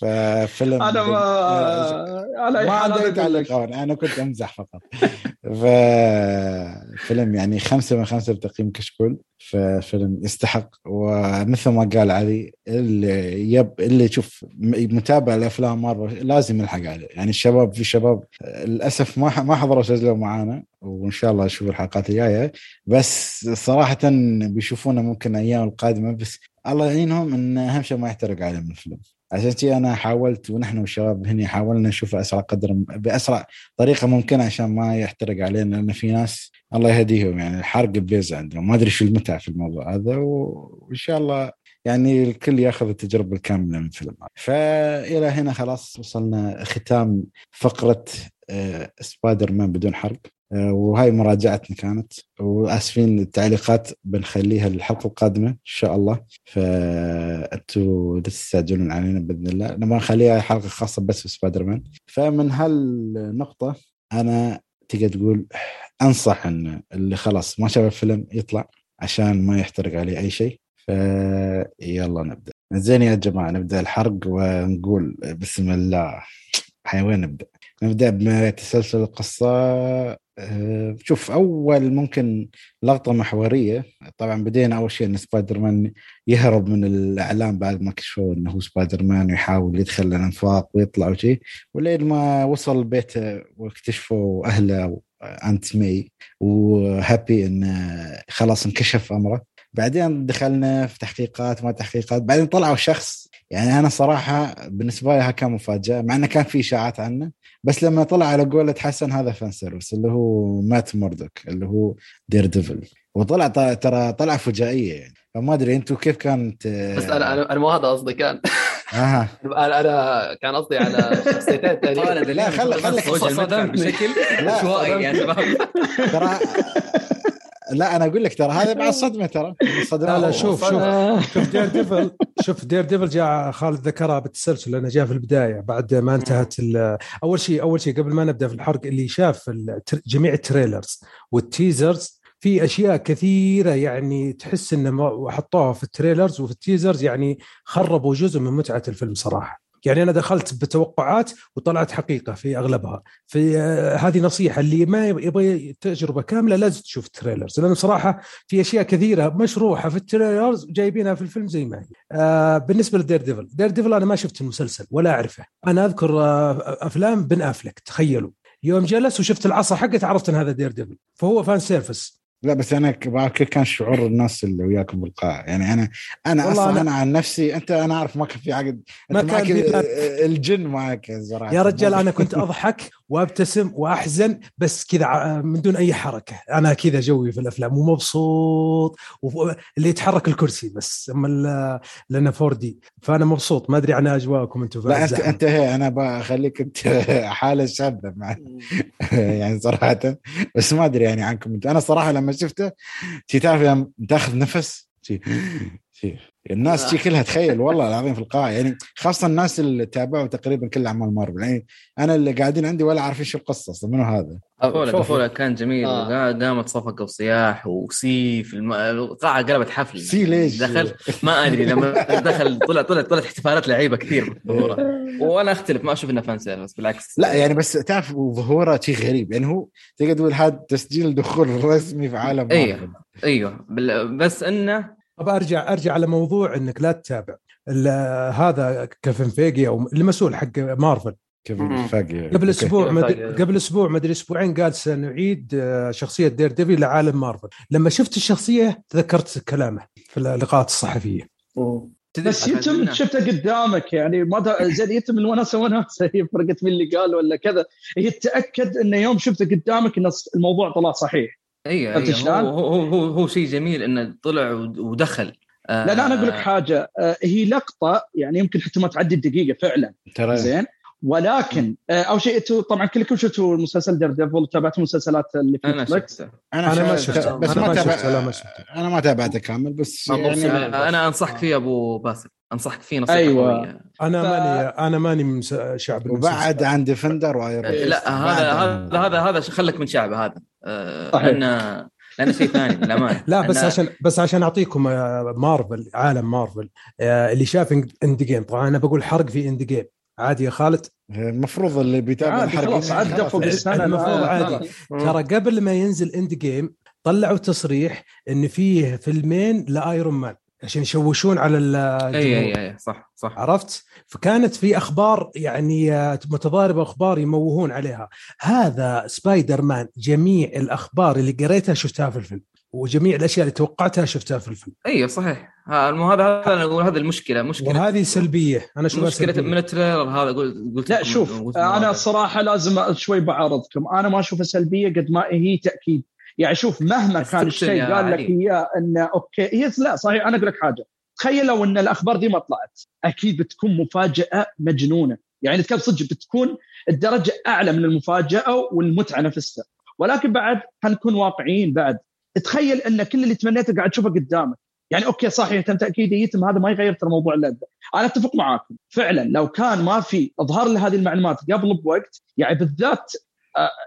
ففيلم
أنا ما على اي
ما عندي أي
أنا أقول لك.
تعليق أنا كنت أمزح فقط. *laughs* ففيلم يعني خمسة من خمسة بتقييم كشكول ففيلم يستحق. ومثل ما قال علي اللي يب اللي يشوف متابع لافلام مارفل لازم يلحق عليه. يعني الشباب في شباب للأسف ما ما حضروا سجلوا معانا وإن شاء الله أشوف الحلقات الجاية. بس صراحة بيشوفونا ممكن أيام القادمة بس الله يعينهم إن أهم شيء ما يحترق عليهم الفيلم. عشان أنا حاولت ونحن والشباب هنا حاولنا نشوف أسرع قدر بأسرع طريقة ممكنة عشان ما يحترق علينا لأن في ناس الله يهديهم يعني الحرق بيز عندهم ما أدري شو المتعة في الموضوع هذا وإن شاء الله يعني الكل يأخذ التجربة الكاملة من الفيلم. فإلى هنا خلاص وصلنا ختام فقرة آه، سبايدر مان بدون حرق. وهاي مراجعتنا كانت. وآسفين التعليقات بنخليها للحلقة القادمة إن شاء الله. فانتوا تستعجلون علينا بإذن الله. نبغى نخليها حلقة خاصة بس في سبايدر مان فمن هالنقطة أنا تقدر تقول أنصح إن اللي خلاص ما شاف الفيلم يطلع عشان ما يحترق عليه أي شيء. فيلا نبدأ. زين يا جماعة نبدأ الحرق ونقول بسم الله. حيوان نبدأ. نبدأ بتسلسل القصة. أه، شوف أول ممكن لقطة محورية. طبعا بدينا أول شيء إن سبايدر مان يهرب من الإعلام بعد ما كشفوا إنه هو سبايدر مان ويحاول يدخل الأنفاق ويطلع وشي. ولين ما وصل بيته واكتشفوا أهله aunt مي وهابي انه خلاص انكشف أمره. بعدين دخلنا في تحقيقات ما تحقيقات. بعدين طلعوا شخص يعني أنا صراحة بالنسبة لي كان مفاجأة مع إنه كان في إشاعات عنه. بس لما طلع على قولة حسن هذا fan service اللي هو مات ميردوك اللي هو دير ديفل وطلع ترى طلع فجائية يعني. فما أدري أنتم كيف كانت
بس أنا أنا مو هذا قصدي كان
أها. *laughs*
أنا أنا كان قصدي على شخصيتين ثانيين
لا، خلي- خليك
بشكل
لا،
عشوائي شباب
ترى لا أنا أقول لك ترى هذا بعد *laughs* صدمة ترى.
لا لا شوف شوف. *laughs* شوف دير ديفل شوف دير ديفل جاء خالد ذكرها بالتسلسل لأنه جاء في البداية بعد ما انتهت ال- أول شيء أول شيء قبل ما نبدأ في الحرق اللي شاف جميع ال trailers وال teasers في أشياء كثيرة يعني تحس إنه ما- حطوها في ال trailers وفي ال teasers يعني خربوا جزء من متعة الفيلم صراحة. يعني أنا دخلت بتوقعات وطلعت حقيقة في أغلبها. في آه، هذه نصيحة اللي ما يبغى- تجربة كاملة لازم تشوف ال trailers لأنه صراحة في أشياء كثيرة مشروحة في ال trailers جايبينها في الفيلم زي ما هي. آه بالنسبة لدير ديفل، دير ديفل أنا ما شفت المسلسل ولا أعرفه، أنا أذكر آه أفلام بن أفلك تخيلوا. يوم جلس وشفت العصا حقته عرفت إن هذا دير ديفل، فهو fan service
لا بس أنا كيف كان شعور الناس اللي وياكم بالقاعه يعني أنا
أنا
أصلا
أنا-
أنا, عن نفسي أنت أنا أعرف ما كان في عقد
ما كان
معك الجن معك صراحة.
يا رجال أنا كنت أضحك. وابتسم وأحزن بس كذا ع- من دون أي حركة، أنا كذا جوي في الأفلام ومبسوط. اللي يتحرك الكرسي بس أما لأنه 4D. فأنا مبسوط. ما أدري عن أجواءكم أنتم في
لا
أنت.
أنت هي أنا بخليك أنت *laughs* حالة شاذة مع *laughs* يعني صراحة. بس ما أدري يعني عنكم. انت أنا صراحة لما شفته تعرف لما تاخذ نفس الناس تي كلها تخيل والله العظيم في القاعه يعني خاصة الناس اللي تابعوا تقريبا كل اعمال مارفل يعني أنا اللي قاعدين عندي ولا عارفين شو القصة أصلا. منو هذا؟
طفوله طفوله كان جميل. آه. قامت صفقه وصياح وسي في الم... القاعة قلبت حفل.
سي ليش؟
دخل ما أدري لما دخل طلع طلع طلعت احتفالات لعيبة كثير وأنا أختلف ما أشوف إنه fan service بالعكس.
لا يعني بس تعرف ظهوره شيء غريب. يعني هو تقدر تقول هذا تسجيل دخول رسمي في عالم
أيوه أيوه بس إنه
طب أرجع أرجع على موضوع إنك لا تتابع. هذا كيفن فيجي أو المسؤول حق مارفل.
كيفن فيجي.
قبل أسبوع مد... قبل أسبوع ما ادري أسبوعين قال سنعيد آه، شخصية دير ديفل لعالم مارفل. لما شفت الشخصية تذكرت كلامه في اللقاءات الصحفية.
بس يتم شفته قدامك يعني ما زين يتم الوناسه وناسه هي فرقت من اللي قال ولا كذا. هي تأكد إنه يوم شفته قدامك إن الموضوع طلع صحيح.
اي أيه هو, هو هو هو شيء جميل إنه طلع ودخل.
لا لا أنا أقول لك آه. حاجة. آه، هي لقطة يعني يمكن حتى ما تعدي الدقيقة فعلا.
ترى.
زين؟ ولكن آه، أول شيء أنتم طبعا كلكم شفتوا المسلسل دير ديفل تابعتوا المسلسلات اللي في
أنا شفته.
أنا, أنا ما شفته. بس ما,
شفته. لا ما شفته. أنا ما تابعته كامل بس
يعني أنا أنصحك فيه أبو باسل. أنصحك فيه نصيحة
أيوة.
قوية. أنا ف... ماني أنا ماني من شعب
وبعد عن ديفندر و Iron
لا هذا هذا هذا هذا خلك من شعبه هذا. صحيح. لأن لأنه شيء ثاني *laughs* للأمانة.
لا بس عشان بس عشان أعطيكم آه، مارفل عالم مارفل آه، اللي شاف Endgame طبعا أنا بقول حرق في Endgame عادي يا خالد؟
المفروض اللي بيتابع
السنة
المفروض عادي. ترى قبل ما ينزل Endgame طلعوا تصريح إن فيه فيلمين لآيرون مان. عشان يشوشون على
اي اي أي صح صح.
عرفت؟ فكانت في أخبار يعني متضاربة أخبار يموهون عليها. هذا سبايدر مان جميع الأخبار اللي قريتها شفتها في الفيلم وجميع الأشياء اللي توقعتها شفتها في الفيلم.
أيوه صحيح. هذا هذا أنا أقول هذا المشكلة مشكلة
وهذه سلبية. أنا اشوفها
مشكلة
سلبية.
من ال trailer هذا قلت
لا شوف أنا الصراحه لازم شوي بعارضكم أنا ما اشوفها سلبية قد ما هي تأكيد. يعني شوف مهما كان الشيء قال لك إياه انه okay هي لا صحيح أنا أقول لك حاجة. تخيل لو إن الأخبار دي ما طلعت أكيد بتكون مفاجأة مجنونة. يعني نتكلم صدق بتكون الدرجة أعلى من المفاجأة والمتعة نفسها. ولكن بعد حنكون واقعيين بعد. تخيل إن كل اللي تمنيته قاعد تشوفه قدامك. يعني okay صحيح تم تاكيد يتم هذا ما يغير ترى موضوع اللذه أنا أتفق معاكم. فعلا لو كان ما في اظهار لهذه المعلومات قبل بوقت يعني بالذات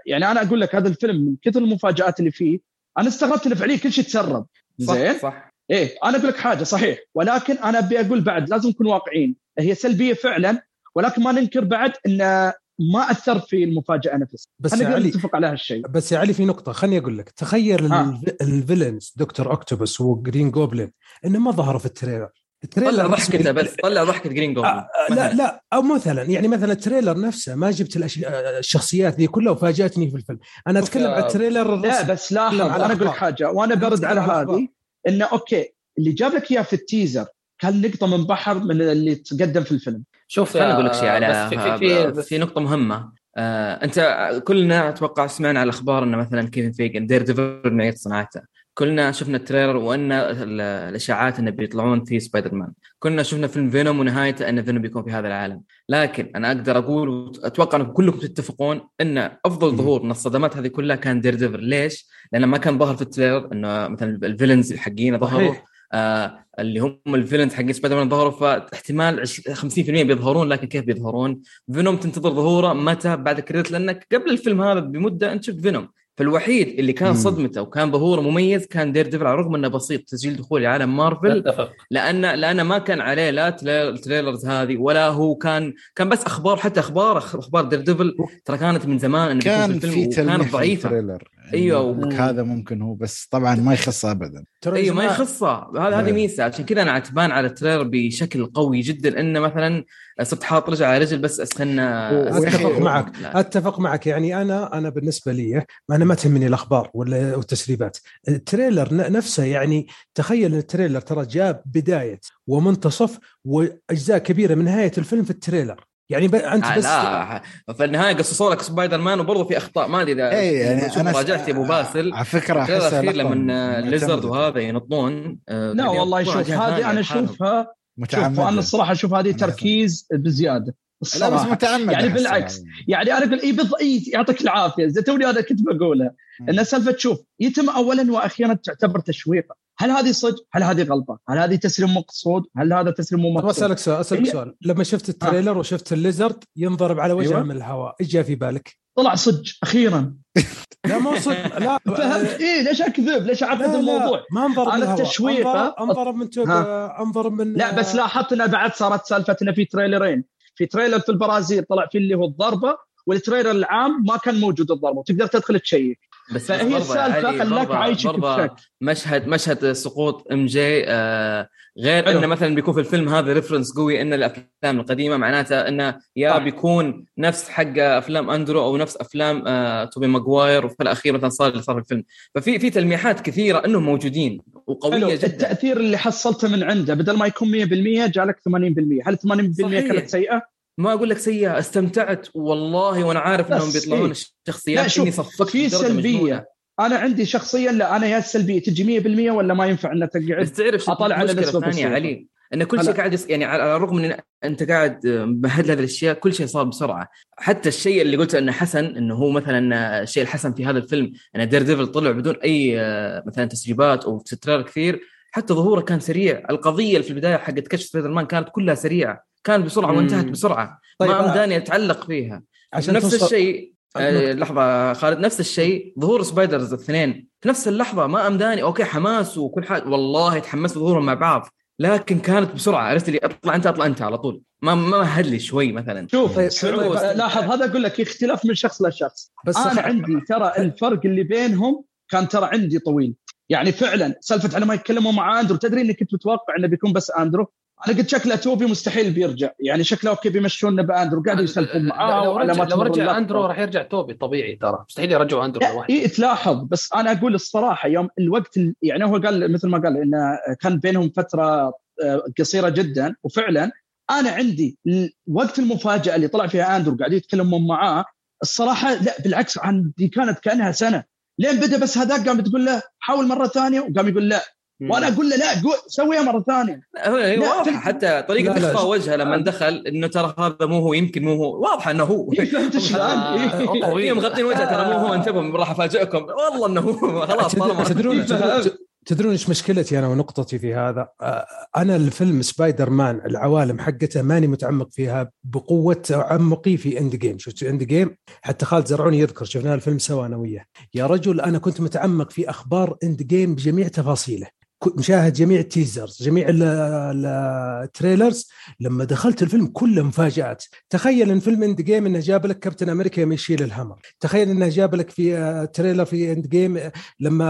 يعني أنا أقول لك هذا الفيلم من كثر المفاجآت اللي فيه أنا استغربت إنه فعليا كل شيء تسرب.
زين. صح, صح.
إيه أنا أقول لك حاجة صحيح. ولكن أنا أبي أقول بعد لازم نكون واقعيين. هي سلبية فعلا ولكن ما ننكر بعد إنه ما أثر في المفاجأة نفسها.
بس يا علي
نتفق على هالشيء.
بس يا علي في نقطة خليني أقول لك. تخيل آه. ال villains دكتور اوكتوبس وجرين جوبلين إنه ما ظهروا في ال trailer.
طلع ضحكته بس طلع ضحكة جرين جوبلين
آه لا لا أو مثلا يعني مثلا ال trailer نفسه ما جبت الشخصيات ذي كلها وفاجأتني في الفيلم. أنا أتكلم عن ال trailer
لا بس لاحظ أنا أقول حاجة وأنا برد على هذه إنه okay اللي جاب لك إياه في ال teaser كان نقطة من بحر من اللي تقدم في الفيلم.
شوف خليني أقول لك شيء على في, في, في, في نقطة مهمة. آه أنت كلنا أتوقع سمعنا على الاخبار إنه مثلا كيفن فيجي دير ديفل معيد صناعته. كلنا شفنا ال trailer وأن الإشاعات إنه بيطلعون في سبايدر مان كنا شفنا فيلم فينوم ونهايته أن فينوم بيكون في هذا العالم. لكن أنا أقدر أقول وأتوقع أنكم كلكم تتفقون أن أفضل ظهور من الصدمات هذه كلها كان دير ديفل ليش؟ لأنه ما كان ظهر في ال trailer إنه مثلا ال villains حقين ظهروا. آه اللي هم ال villains حقين سبايدر مان ظهروا فاحتمال 50% بيظهرون لكن كيف بيظهرون؟ فينوم تنتظر ظهوره متى؟ بعد ال credit لأنك قبل الفيلم هذا بمدة أنت شفت فينوم. فالوحيد اللي كان صدمته وكان ظهوره مميز كان دير ديفل على الرغم إنه بسيط تسجيل دخول لعالم مارفل لأن لأن ما كان عليه لا ال trailers هذه ولا هو كان كان بس أخبار حتى أخبار أخبار دير ديفل ترى كانت من زمان إنه
كان في كانت ضعيفة. أيوه
و...
هذا ممكن هو بس طبعا ما يخصه ابدا.
أيوه ما يخصه هذا هذه ميزة. عشان كذا أنا عتبان على ال trailer بشكل قوي جدا إنه مثلا صرت حاط رجل على رجل بس اسخن
اتفق معك. لا. أتفق معك. يعني أنا أنا بالنسبة لي أنا ما تهمني الأخبار ولا التسريبات. ال trailer نفسه يعني تخيل ال trailer ترى جاب بداية ومنتصف وأجزاء كبيرة من نهاية الفيلم في ال trailer. يعني ب... أنت
آه
بس
لا. في النهاية قصصوا لك سبايدر مان وبرضه في أخطاء. ما أدري إذا
اي يعني
أنا راجعت يا أبو باسل.
على فكرة
أحس الأخير لما الليزرد وهذا ينطون
آه لا والله شوف هذه أنا أشوفها شوف أنا الصراحة أشوف هذه تركيز بزيادة
لا بس متعمد
يعني بالعكس يعني أنا أقول إي. يعطيك العافية زي توني أنا كنت بقولها إن سالفة شوف يتم اولا وأخيرا تعتبر تشويقة هل هذه صدق؟ هل هذه غلطة؟ هل هذه تسليم مقصود؟ هل هذا تسليم مو مقصود؟
أسألك سؤال أسألك سؤال لما شفت ال trailer وشفت الليزرد ينضرب على وجهه أيوة. من الهواء إيش جاء في بالك؟
طلع صدق أخيرا
لا مو صدق *laughs* لا
فهمت. إيه ليش أكذب؟ ليش اعقد الموضوع؟
ما انضرب
أنا التشويق
انضرب من توب انضرب من
لا بس لاحظت انه بعد صارت سالفة انه في تريلرين. في trailer في البرازيل طلع فيه اللي هو الضربة وال trailer العام ما كان موجود الضربة وتقدر تدخل check. بس فهي السالفة خلاك عايشك بشك.
مشهد مشهد سقوط إم جي آه غير انه مثلا بيكون في الفيلم هذا reference قوي إن الأفلام القديمة معناتها إنه يا صح. بيكون نفس حق أفلام أندرو أو نفس أفلام آه توبي ماجواير وفي الأخير مثلا صار اللي صار في الفيلم ففي في تلميحات كثيرة إنهم موجودين وقوية حلو. جدا
التأثير اللي حصلته من عنده بدل ما يكون 100% جالك 80% هل 80% صحيح. كانت سيئة؟
ما أقول لك سيئة استمتعت والله وأنا عارف إنهم بيطلعون إيه؟ الشخصيات إني صفقت
في سلبية أنا عندي شخصيا لا أنا يا السلبيه تجي 100% ولا ما ينفع انها تقعد؟
تعرف أطلع على نسبه الثانية علي؟ إن كل شيء قاعد. يعني على الرغم من أنت قاعد مهد هذه الأشياء كل شيء صار بسرعة. حتى الشيء اللي قلته انه حسن إنه هو مثلا الشيء الحسن في هذا الفيلم إن دير ديفل طلع بدون أي مثلا تسريبات أو trailer كثير حتى ظهوره كان سريع. القضية اللي في البداية حقت كشف سبايدر مان كانت كلها سريعة. كان بسرعة وانتهت بسرعة. طيب ما امداني أتعلق فيها. عشان نفس. الشيء لحظة خالد نفس الشيء ظهور سبايدرز الاثنين. في نفس اللحظة ما امداني okay حماس وكل حاجة والله تحمست ظهورهم مع بعض لكن كانت بسرعة. عرفت لي أطلع أنت أطلع أنت على طول. ما ما مهد لي شوي مثلا.
شوف لاحظ هذا أقول لك اختلاف من شخص لشخص بس أنا عندي ترى الفرق اللي بينهم كان ترى عندي طويل. يعني فعلا سالفة على ما يتكلموا مع أندرو تدري إني كنت متوقع إنه بيكون بس أندرو؟ أنا قلت شكله توبي مستحيل بيرجع. يعني شكله okay بيمشون بأندرو قاعد يسلفون معاه
لو رجع, لو رجع أندرو راح يرجع توبي طبيعي ترى. مستحيل يرجعوا أندرو
لوحده. اي تلاحظ بس أنا أقول الصراحة يوم الوقت يعني هو قال مثل ما قال انه كان بينهم فترة آه، قصيرة جدا وفعلا أنا عندي وقت المفاجأة اللي طلع فيها أندرو قاعد يتكلمون معاه الصراحة لا بالعكس عندي كانت كأنها سنة. لين بدأ بس هذاك قام تقول له حاول مرة ثانية وقام يقول لا. وأنا أقول له لا سويها مرة ثانية.
هو واضحة حتى طريقة اخفاء وجهه لما دخل إنه ترى هذا مو هو يمكن مو هو. واضحه إنه هو. *laughs*
فهمت شلون؟
إيه، *laughs* مغطين وجهه ترى مو هو انتبهوا راح أفاجئكم. والله إنه هو خلاص *laughs*
تدرون تدرون إيش مشكلتي أنا ونقطتي في هذا؟ أنا الفيلم سبايدر مان العوالم حقته ماني متعمق فيها بقوة تعمقي في Endgame، شفت Endgame؟ حتى خالد زرعوني يذكر شفنا الفيلم سوا أنا وياه، يا رجل أنا كنت متعمق في أخبار Endgame بجميع تفاصيله، مشاهد جميع ال teasers جميع ال trailers. لما دخلت الفيلم كله مفاجآت. تخيل إن فيلم Endgame إنه جاب لك Captain America يشيل ال Hummer. تخيل إنه جاب لك في آه، trailer في Endgame لما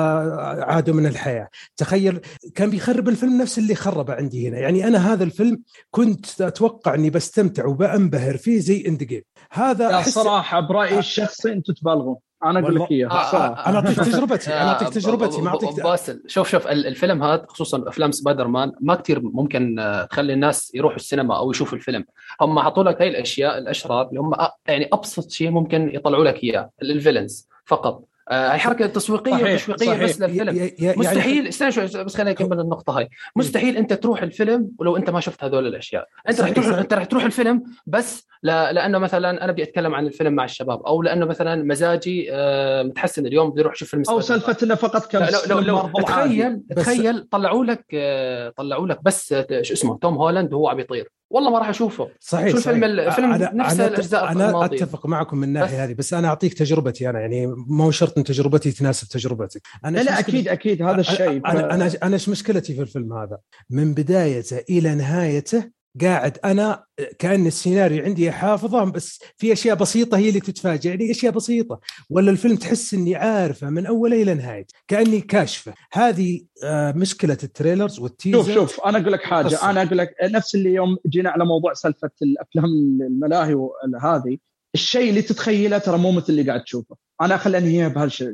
عادوا من الحياة. تخيل كان بيخرب الفيلم نفس اللي خربه عندي هنا. يعني أنا هذا الفيلم كنت أتوقع إني بستمتع وبأنبهر فيه زي Endgame هذا
صراحة برأيي الشخصي أنتم تبالغون. أنا أقول لك إياها.
آه، آه، أنا أعطيك تجربتي أنا أعطيك تجربتي ما أعطيك
باسل شوف شوف الفيلم هذا خصوصا أفلام سبايدر مان ما كثير ممكن آه، تخلي الناس يروحوا السينما أو يشوفوا الفيلم. هم اعطوا لك هاي الأشياء الأشرار اللي هم يعني أبسط شيء ممكن يطلعوا لك إياه ال villains فقط. هاي حركه تسويقيه صحيح تشويقيه صحيح. بس للفيلم. يعني مستحيل استنى شوي بس خليني أكمل النقطة هاي. مستحيل أنت تروح الفيلم ولو أنت ما شفت هذول الأشياء. أنت رح تروح أنت رح تروح الفيلم بس ل... لأنه مثلا أنا بدي أتكلم عن الفيلم مع الشباب أو لأنه مثلا مزاجي آه، متحسن اليوم بدي أروح أشوف فيلم
أو سالفه انه فقط كم
لو, لو, لو تخيل تخيل طلعوا لك آه، طلعوا لك بس آه، شو اسمه توم هولاند وهو عم يطير. والله ما راح أشوفه.
صحيح شو
الفيلم الفيلم
أنا نفس الاجزاء أنا الماضية. أتفق معكم من الناحيه هذه بس أنا أعطيك تجربتي أنا يعني مو شرط إن تجربتي تناسب تجربتك.
أنا لا, لا أكيد أكيد هذا الشيء.
أنا أنا أنا إيش مشكلتي في الفيلم هذا؟ من بدايته إلى نهايته قاعد أنا كأن السيناريو عندي حافظة بس في أشياء بسيطة هي اللي تتفاجئ. يعني أشياء بسيطة. ولا الفيلم تحس إني عارفه من اوله إلى نهايته كأني كاشفه. هذه آه، مشكلة التريلرز والتيزر.
شوف شوف أنا أقول لك حاجة. قصة. أنا أقول لك نفس اللي يوم جينا على موضوع سالفة الأفلام الملاهي هذه الشيء اللي تتخيله ترى مو مثل اللي قاعد تشوفه. أنا خليني بهالشيء.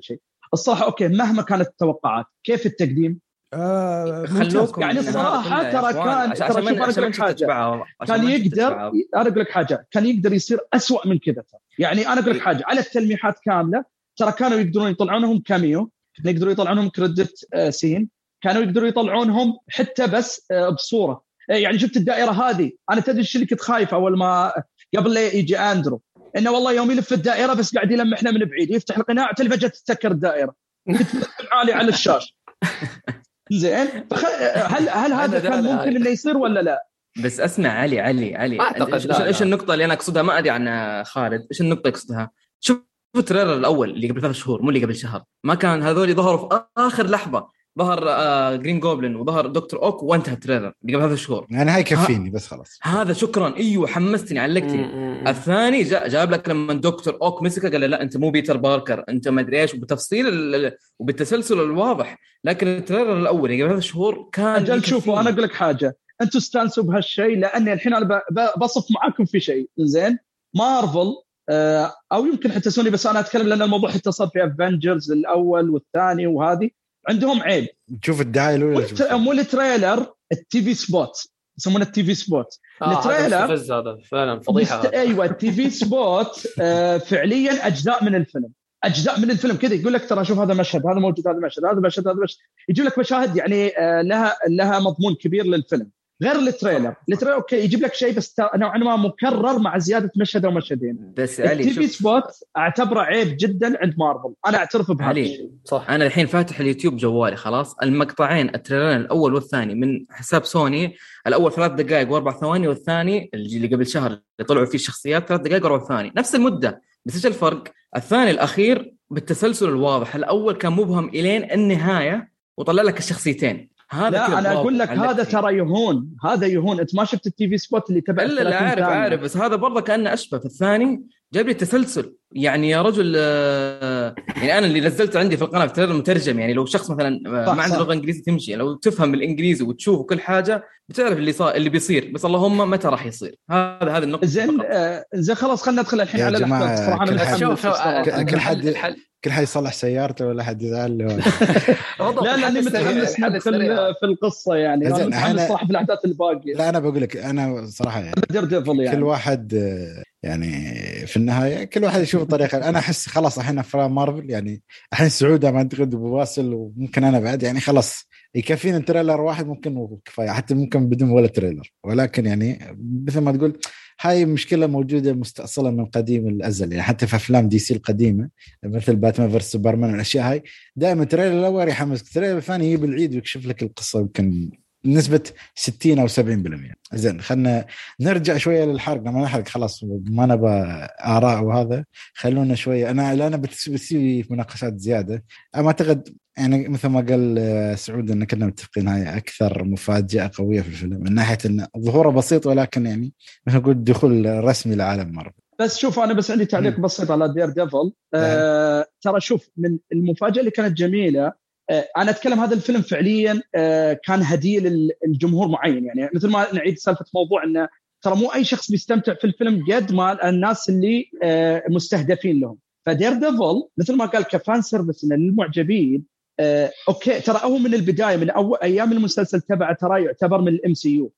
الصراحه أوكي مهما كانت التوقعات كيف التقديم؟
آه
خلوكم يعني الصراحه ترى كان ترى شوف أنا أقول لك حاجة. كان يقدر أنا أقول لك حاجة. كان يقدر يصير أسوأ من كذا يعني أنا أقول لك حاجة على التلميحات كاملة ترى كانوا يقدرون يطلعونهم كاميو يقدروا يطلعونهم كريدت آه، سين كانوا يقدروا يطلعونهم حتى بس آه، بصورة. آه، يعني شفت الدائرة هذه؟ أنا تدري إيش اللي كنت خايف أول ما قبل لا يجي أندرو؟ إنه والله يوم يلف الدائرة بس قاعد يلمحنا من بعيد يفتح القناع تلفجت تسكر الدائرة. *laughs* عالي على الشاشة. *laughs* زين هل هل هذا كان ممكن إنه يصير ولا لا؟
بس أسمع علي علي علي. أعتقد إيش, النقطة اللي أنا أقصدها؟ ما أدري عن خالد. إيش النقطة يقصدها شوف ال trailer الأول اللي قبل ثلاث شهور مو اللي قبل شهر. ما كان هذول ظهروا في آخر لحظة. ظهر آه Green Goblin وظهر Doctor Ock وانتهى ال trailer اللي قبل ثلاث شهور
يعني هاي يكفيني بس خلاص.
هذا شكرا. إيوه حمستني علقتني. الثاني جا جاب لك لما Doctor Ock مسكه قال لا أنت مو بيتر باركر أنت ما أدري إيش. وبتفصيل وبالتسلسل الواضح. لكن ال trailer الأول قبل ثلاث شهور كان
أجل شوفوا أنا أقول لك حاجة. أنتم استانسوا بهالشيء لأني الحين أنا بصف معاكم في شيء. زين؟ مارفل آه، أو يمكن حتى سوني بس أنا أتكلم لأن الموضوع حتى صار في Avengers الأول والثاني وهذه. عندهم عيب.
تشوف الدعايه الاولى
مو ال trailer ال TV spot. يسمونه ال TV spot.
آه ال trailer هذا. فعلا فضيحة
مست... أيوه ال TV spot آه فعليا أجزاء من الفيلم. أجزاء من الفيلم. كذا يقول لك ترى شوف هذا مشهد هذا موجود هذا مشهد هذا مشهد هذا مشهد. يجيب لك مشاهد يعني آه لها لها مضمون كبير للفيلم. غير ال trailer. ال trailer okay يجيب لك شيء بس نوعا ما مكرر مع زيادة مشهد أو مشهدين.
بس
علي ال TV spot أعتبره عيب جدا عند مارفل. أنا اعترف بهذا.
علي صح. أنا الحين فاتح اليوتيوب جوالي خلاص. المقطعين ال trailer ين الأول والثاني من حساب سوني الأول ثلاث دقائق وأربع ثواني والثاني اللي قبل شهر اللي طلعوا فيه الشخصيات ثلاث دقائق وأربع ثواني. نفس المدة بس إيش الفرق؟ الثاني الأخير بالتسلسل الواضح. الأول كان مبهم إلين النهاية وطلع لك الشخصيتين.
هذا لا أنا أقول لك هذا ترى يهون هذا يهون. إنت ما شفت ال TV spot اللي تبع
لا لا عارف عارف بس هذا برضه كأنه أشبه. في الثاني جاب لي تسلسل. يعني يا رجل آه، يعني أنا اللي نزلت عندي في القناة في مترجم. يعني لو شخص مثلا آه، ما عنده لغة إنجليزية تمشي. لو تفهم الانجليزي وتشوف كل حاجة بتعرف اللي صار اللي بيصير. بس اللهم متى راح يصير؟ هذا هذه النقطة
زين آه زين خلاص خلينا ندخل الحين على الاحداث صراحة
أنا كل حد كل حد يصلح سيارته ولا حد يزعل له. *laughs*
لا لأني متحمس ندخل في القصة يعني. أنا متحمس صراحة في الأحداث الباقية.
لا أنا بقول لك أنا صراحة يعني,
يعني.
كل واحد يعني في النهاية كل واحد يشوف طريقة. أنا أحس خلاص الحين أفلام مارفل يعني الحين سعود ما اعتقد بواصل وممكن أنا بعد يعني خلاص يكفينا trailer واحد ممكن وكفاية حتى ممكن بدون ولا trailer. ولكن يعني مثل ما تقول هاي مشكلة موجودة مستأصلة من قديم الأزل يعني حتى في أفلام DC القديمة مثل Batman versus Superman والأشياء هاي دائما trailer الأول يحمسك trailer الثاني يجيب العيد ويكشف لك القصة يمكن نسبة 60 أو 70% زين خلينا نرجع شوية للحرق. لما نحرق خلاص ما نبى آراء وهذا. خلونا شوية. أنا أنا بتسوي مناقشات زيادة. أما أعتقد يعني مثل ما قال آه، سعود إن كنا متفقين هاي أكثر مفاجأة قوية في الفيلم من ناحية إن ظهوره بسيط ولكن يعني مثل نقول دخول رسمي لعالم مارفل.
بس شوف أنا بس عندي تعليق بسيط على Daredevil آه ترى شوف من المفاجأة اللي كانت جميلة أنا أتكلم هذا الفيلم فعليا آه كان هديه للجمهور معين. يعني مثل ما نعيد سالفة موضوع إنه ترى مو أي شخص بيستمتع في الفيلم قد ما الناس اللي آه مستهدفين لهم. ف Daredevil مثل ما قال ك fan service للمعجبين آه، okay ترى هو من البداية من اول أيام المسلسل تبعه ترى يعتبر من ال MCU.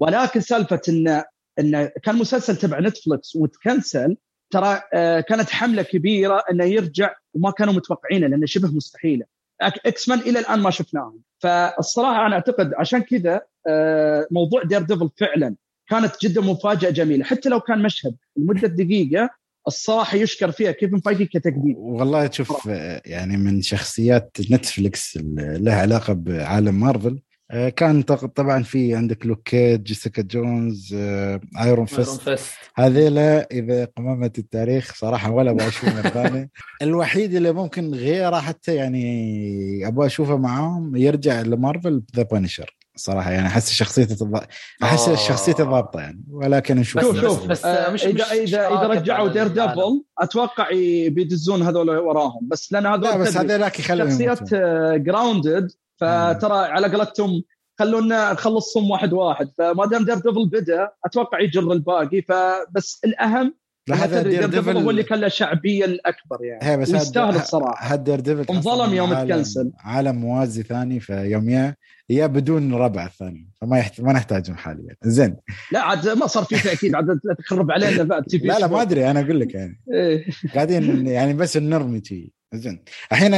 ولكن سالفة انه انه كان مسلسل تبع Netflix وتكنسل ترى آه كانت حملة كبيرة إنه يرجع وما كانوا متوقعينه لأنه شبه مستحيلة. X-Men إلى الآن ما شفناهم. فالصراحة أنا أعتقد عشان كذا آه موضوع Daredevil فعلا كانت جدا مفاجأة جميلة. حتى لو كان مشهد لمدة دقيقة الصراحة يشكر فيها. كيفن فايجي كتقديم؟
والله تشوف يعني من شخصيات Netflix لها علاقة بعالم مارفل آه، كان طبعا في عندك Luke Cage Jessica Jones Iron Fist. هذيلا إذا قمامه التاريخ صراحة ولا أبغى اشوفه مره *laughs* ثانية الوحيد اللي ممكن غيره حتى يعني أبغى أشوفه معاهم يرجع ل Marvel The Punisher صراحة يعني أحس شخصيته تض... أحس آه. شخصيته ضابطة يعني ولكن نشوف
شوف شوف. بس, آه مش اذا اذا إذا رجعوا Daredevil أتوقع بيدزون هذول وراهم. بس لأن هذول
لا بس هذولاك
شخصيات grounded فترى على قولتهم خلونا نخلصهم واحد واحد. فما دام Daredevil بدا أتوقع يجر الباقي. فبس الأهم لا هذا Daredevil هو اللي كان له شعبية الأكبر يعني. بس يستاهل الصراحه
هذا Daredevil
انظلم يوم تكنسل.
عالم موازي ثاني فيوم يا يا بدون ربع الثاني فما يحت... ما نحتاجهم حاليا. زين.
لا عاد ما صار في تاكيد عاد تخرب علينا بعد *laughs*
لا لا ما أدري أنا أقول لك يعني. إيه. قاعدين يعني بس نرمي زين. الحين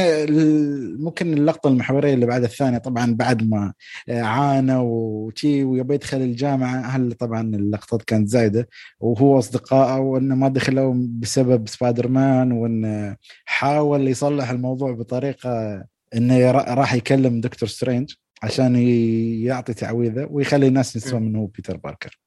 ممكن اللقطة المحورية اللي بعد الثانية طبعا بعد ما عانى وشي ويبي يدخل الجامعة هل طبعا اللقطات كانت زايدة؟ وهو أصدقائه وإنه ما دخلوا بسبب سبايدر مان وانه حاول يصلح الموضوع بطريقة إنه راح يكلم دكتور سترينج عشان يعطي تعويذه ويخلي الناس ينسون إنه هو بيتر باركر.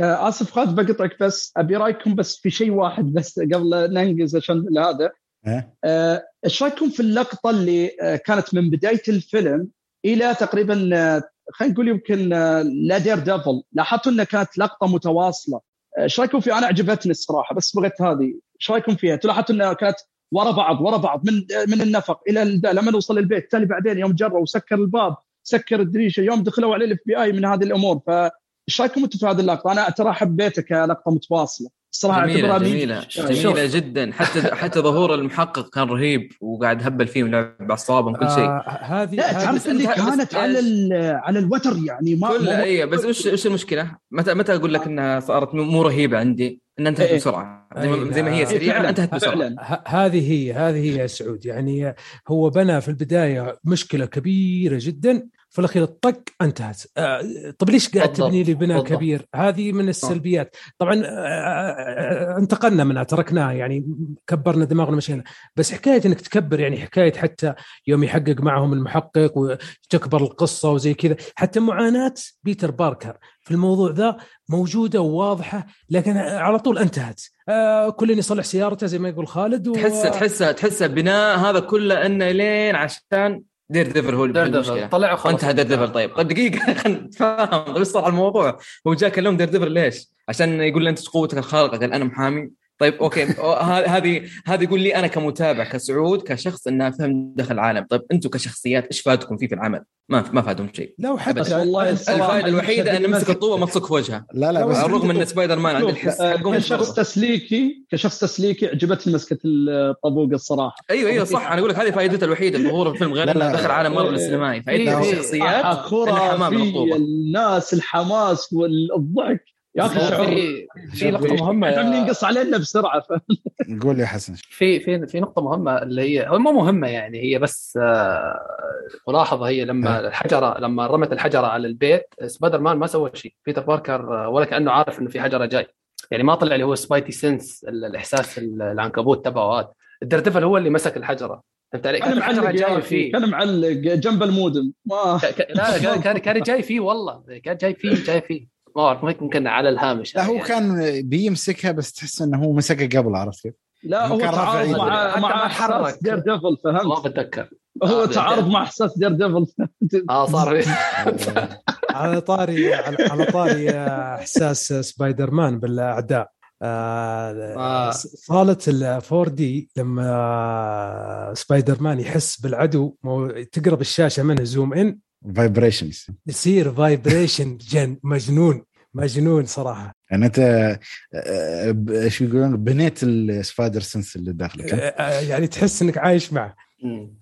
آه آسف خالد بقطعك بس. أبي رأيكم بس في شيء واحد بس قبل ننجز عشان هذا. إيش آه رأيكم في اللقطة اللي آه كانت من بداية الفيلم إلى تقريبا آه خلينا نقول يمكن لا دير ديفل لاحظتوا إنها كانت لقطة متواصلة إيش رأيكم فيها؟ أنا عجبتني الصراحة بس بغيت هذه إيش رأيكم فيها؟ تلاحظوا إنها كانت ورا بعض ورا بعض من من النفق إلى لما وصل البيت التالي بعدين يوم جرى وسكر الباب سكر الدريشة يوم دخلوا عليه ال FBI من هذه الأمور فايش رأيكم أنتم في هذه اللقطة؟ أنا ترى حبيتها كلقطة متواصلة
الصراحه جميلة جميلة جميلة جدا. حتى حتى ظهور المحقق كان رهيب وقاعد هبل فيه ولعب باعصابهم كل شيء.
آه هذه لا تعرف اللي كانت على على الوتر يعني
ما كلها اي بس وش وش المشكلة؟ متى متى أقول لك إنها صارت مو رهيبة عندي؟ ان انتهت إيه. بسرعة. زي ما, زي ما هي سريعة انتهت بسرعة.
هذه هي هذه هي يا سعود. يعني هو بنى في البداية مشكلة كبيرة جدا. في الأخير الطق انتهت. آه طب ليش قاعد تبني لي بناء كبير؟ هذه من السلبيات. طبعا آه, آه، انتقلنا منها تركناها يعني كبرنا دماغنا مشينا بس حكاية إنك تكبر يعني حكاية حتى يوم يحقق معهم المحقق وتكبر القصة وزي كذا. حتى معاناة بيتر باركر في الموضوع ذا موجودة وواضحة لكن على طول انتهت. آه كل يصلح سيارته زي ما يقول خالد
و... تحس تحس تحس بناء هذا كله إنه لين عشان دير ديفل هو
دير ديفل طلع
وخلاص. انتهى دير ديفل طيب دقيقة *laughs* خلينا نتفاهم. إيش صار الموضوع. هو جاء كلم دير ديفل ليش؟ عشان يقول له أنت قوتك الخارقة. قال أنا محامي. طيب okay. هذه هذه يقول لي أنا كمتابع كسعود كشخص إنه فهم دخل العالم. طيب أنتم كشخصيات إيش فادكم فيه في العمل؟ ما ما فادهم شيء.
لو حتى
والله الفائدة الوحيدة إنه مسك الطوبة مصك في وجهها
لا لا
بس رغم إن سبايدر مان عنده الحس
كشخص تسليكي كشخص تسليكي عجبتني مسكة الطابوق الصراحة.
أيوه أيوه صح. أنا أقول لك هذه فائدته الوحيدة ظهور الفيلم غير إنه دخل عالم مارفل السينمائي. فائدته الشخصيات
الحمام الناس الحماس والضحك. يا أخي
في في نقطه مهمة
يعني ينقص علينا بسرعة. ف... *laughs*
قول يا حسن.
في في في نقطة مهمة اللي هي هو مو مهمة يعني هي بس آه، ملاحظة هي لما الحجره لما رمت الحجرة على البيت سبايدر مان ما سوى شيء. بيتر باركر آه، ولا كأنه عارف إنه في حجرة جاي. يعني ما طلع اللي هو spidey sense الإحساس العنكبوت تبعه هذا. الدير ديفل هو اللي مسك الحجرة.
فهمت علي؟ كان معلق جاي فيه. كان معلق جنب المودم.
ما لا كان كان جاي فيه والله. كان جاي فيه جاي فيه. ما اعرف ممكن على الهامش
لا هو يعني. كان بيمسكها بس تحس إنه هو مسكها قبل عرفت كيف؟
لا هو تعارض مع مع حرك. دير ديفل فهمت؟
ما بتذكر.
هو آه تعارض مع إحساس دير ديفل
آه صار *laughs*
على طاري على طاري إحساس سبايدر مان بالأعداء. آه, آه. صالة ال 4D لما سبايدر مان يحس بالعدو تقرب الشاشة منه zoom in
vibrations
يصير vibration جن مجنون مجنون صراحة.
يعني أنت آه، شو يقولون؟ بنيت ال spider sense اللي داخلك
آه، آه، يعني تحس إنك عايش معه.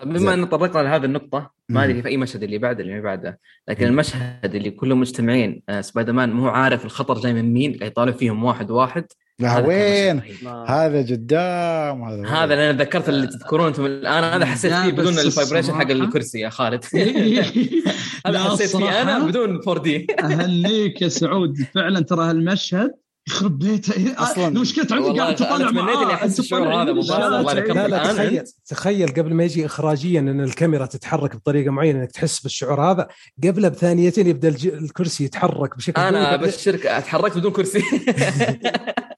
بما إن طرقنا لهذه النقطة ما أدري في أي مشهد اللي بعده اللي بعده لكن المشهد اللي كلهم مجتمعين سبايدر مان مو عارف الخطر جاي من مين قاعد يطالب فيهم واحد واحد
وين؟ هذا قدام
هذا هذا اللي أنا تذكرت اللي تذكرون أنتم الآن. هذا حسيت فيه بدون ال vibration حق الكرسي يا خالد. *laughs* هذا *laughs* حسيت فيه أنا بدون 4 دي
أهنيك يا سعود. فعلا ترى هالمشهد يخرب بيته أصلا المشكلة عندي قاعد تطالع
تمنيت إني أحس الشعور هذا
لا لا تخيل. تخيل. قبل ما يجي اخراجيا إن الكاميرا تتحرك بطريقة معينة إنك تحس بالشعور هذا قبلها بثانيتين يبدأ الكرسي يتحرك بشكل
أنا أبشرك اتحركت بدون كرسي. *laughs*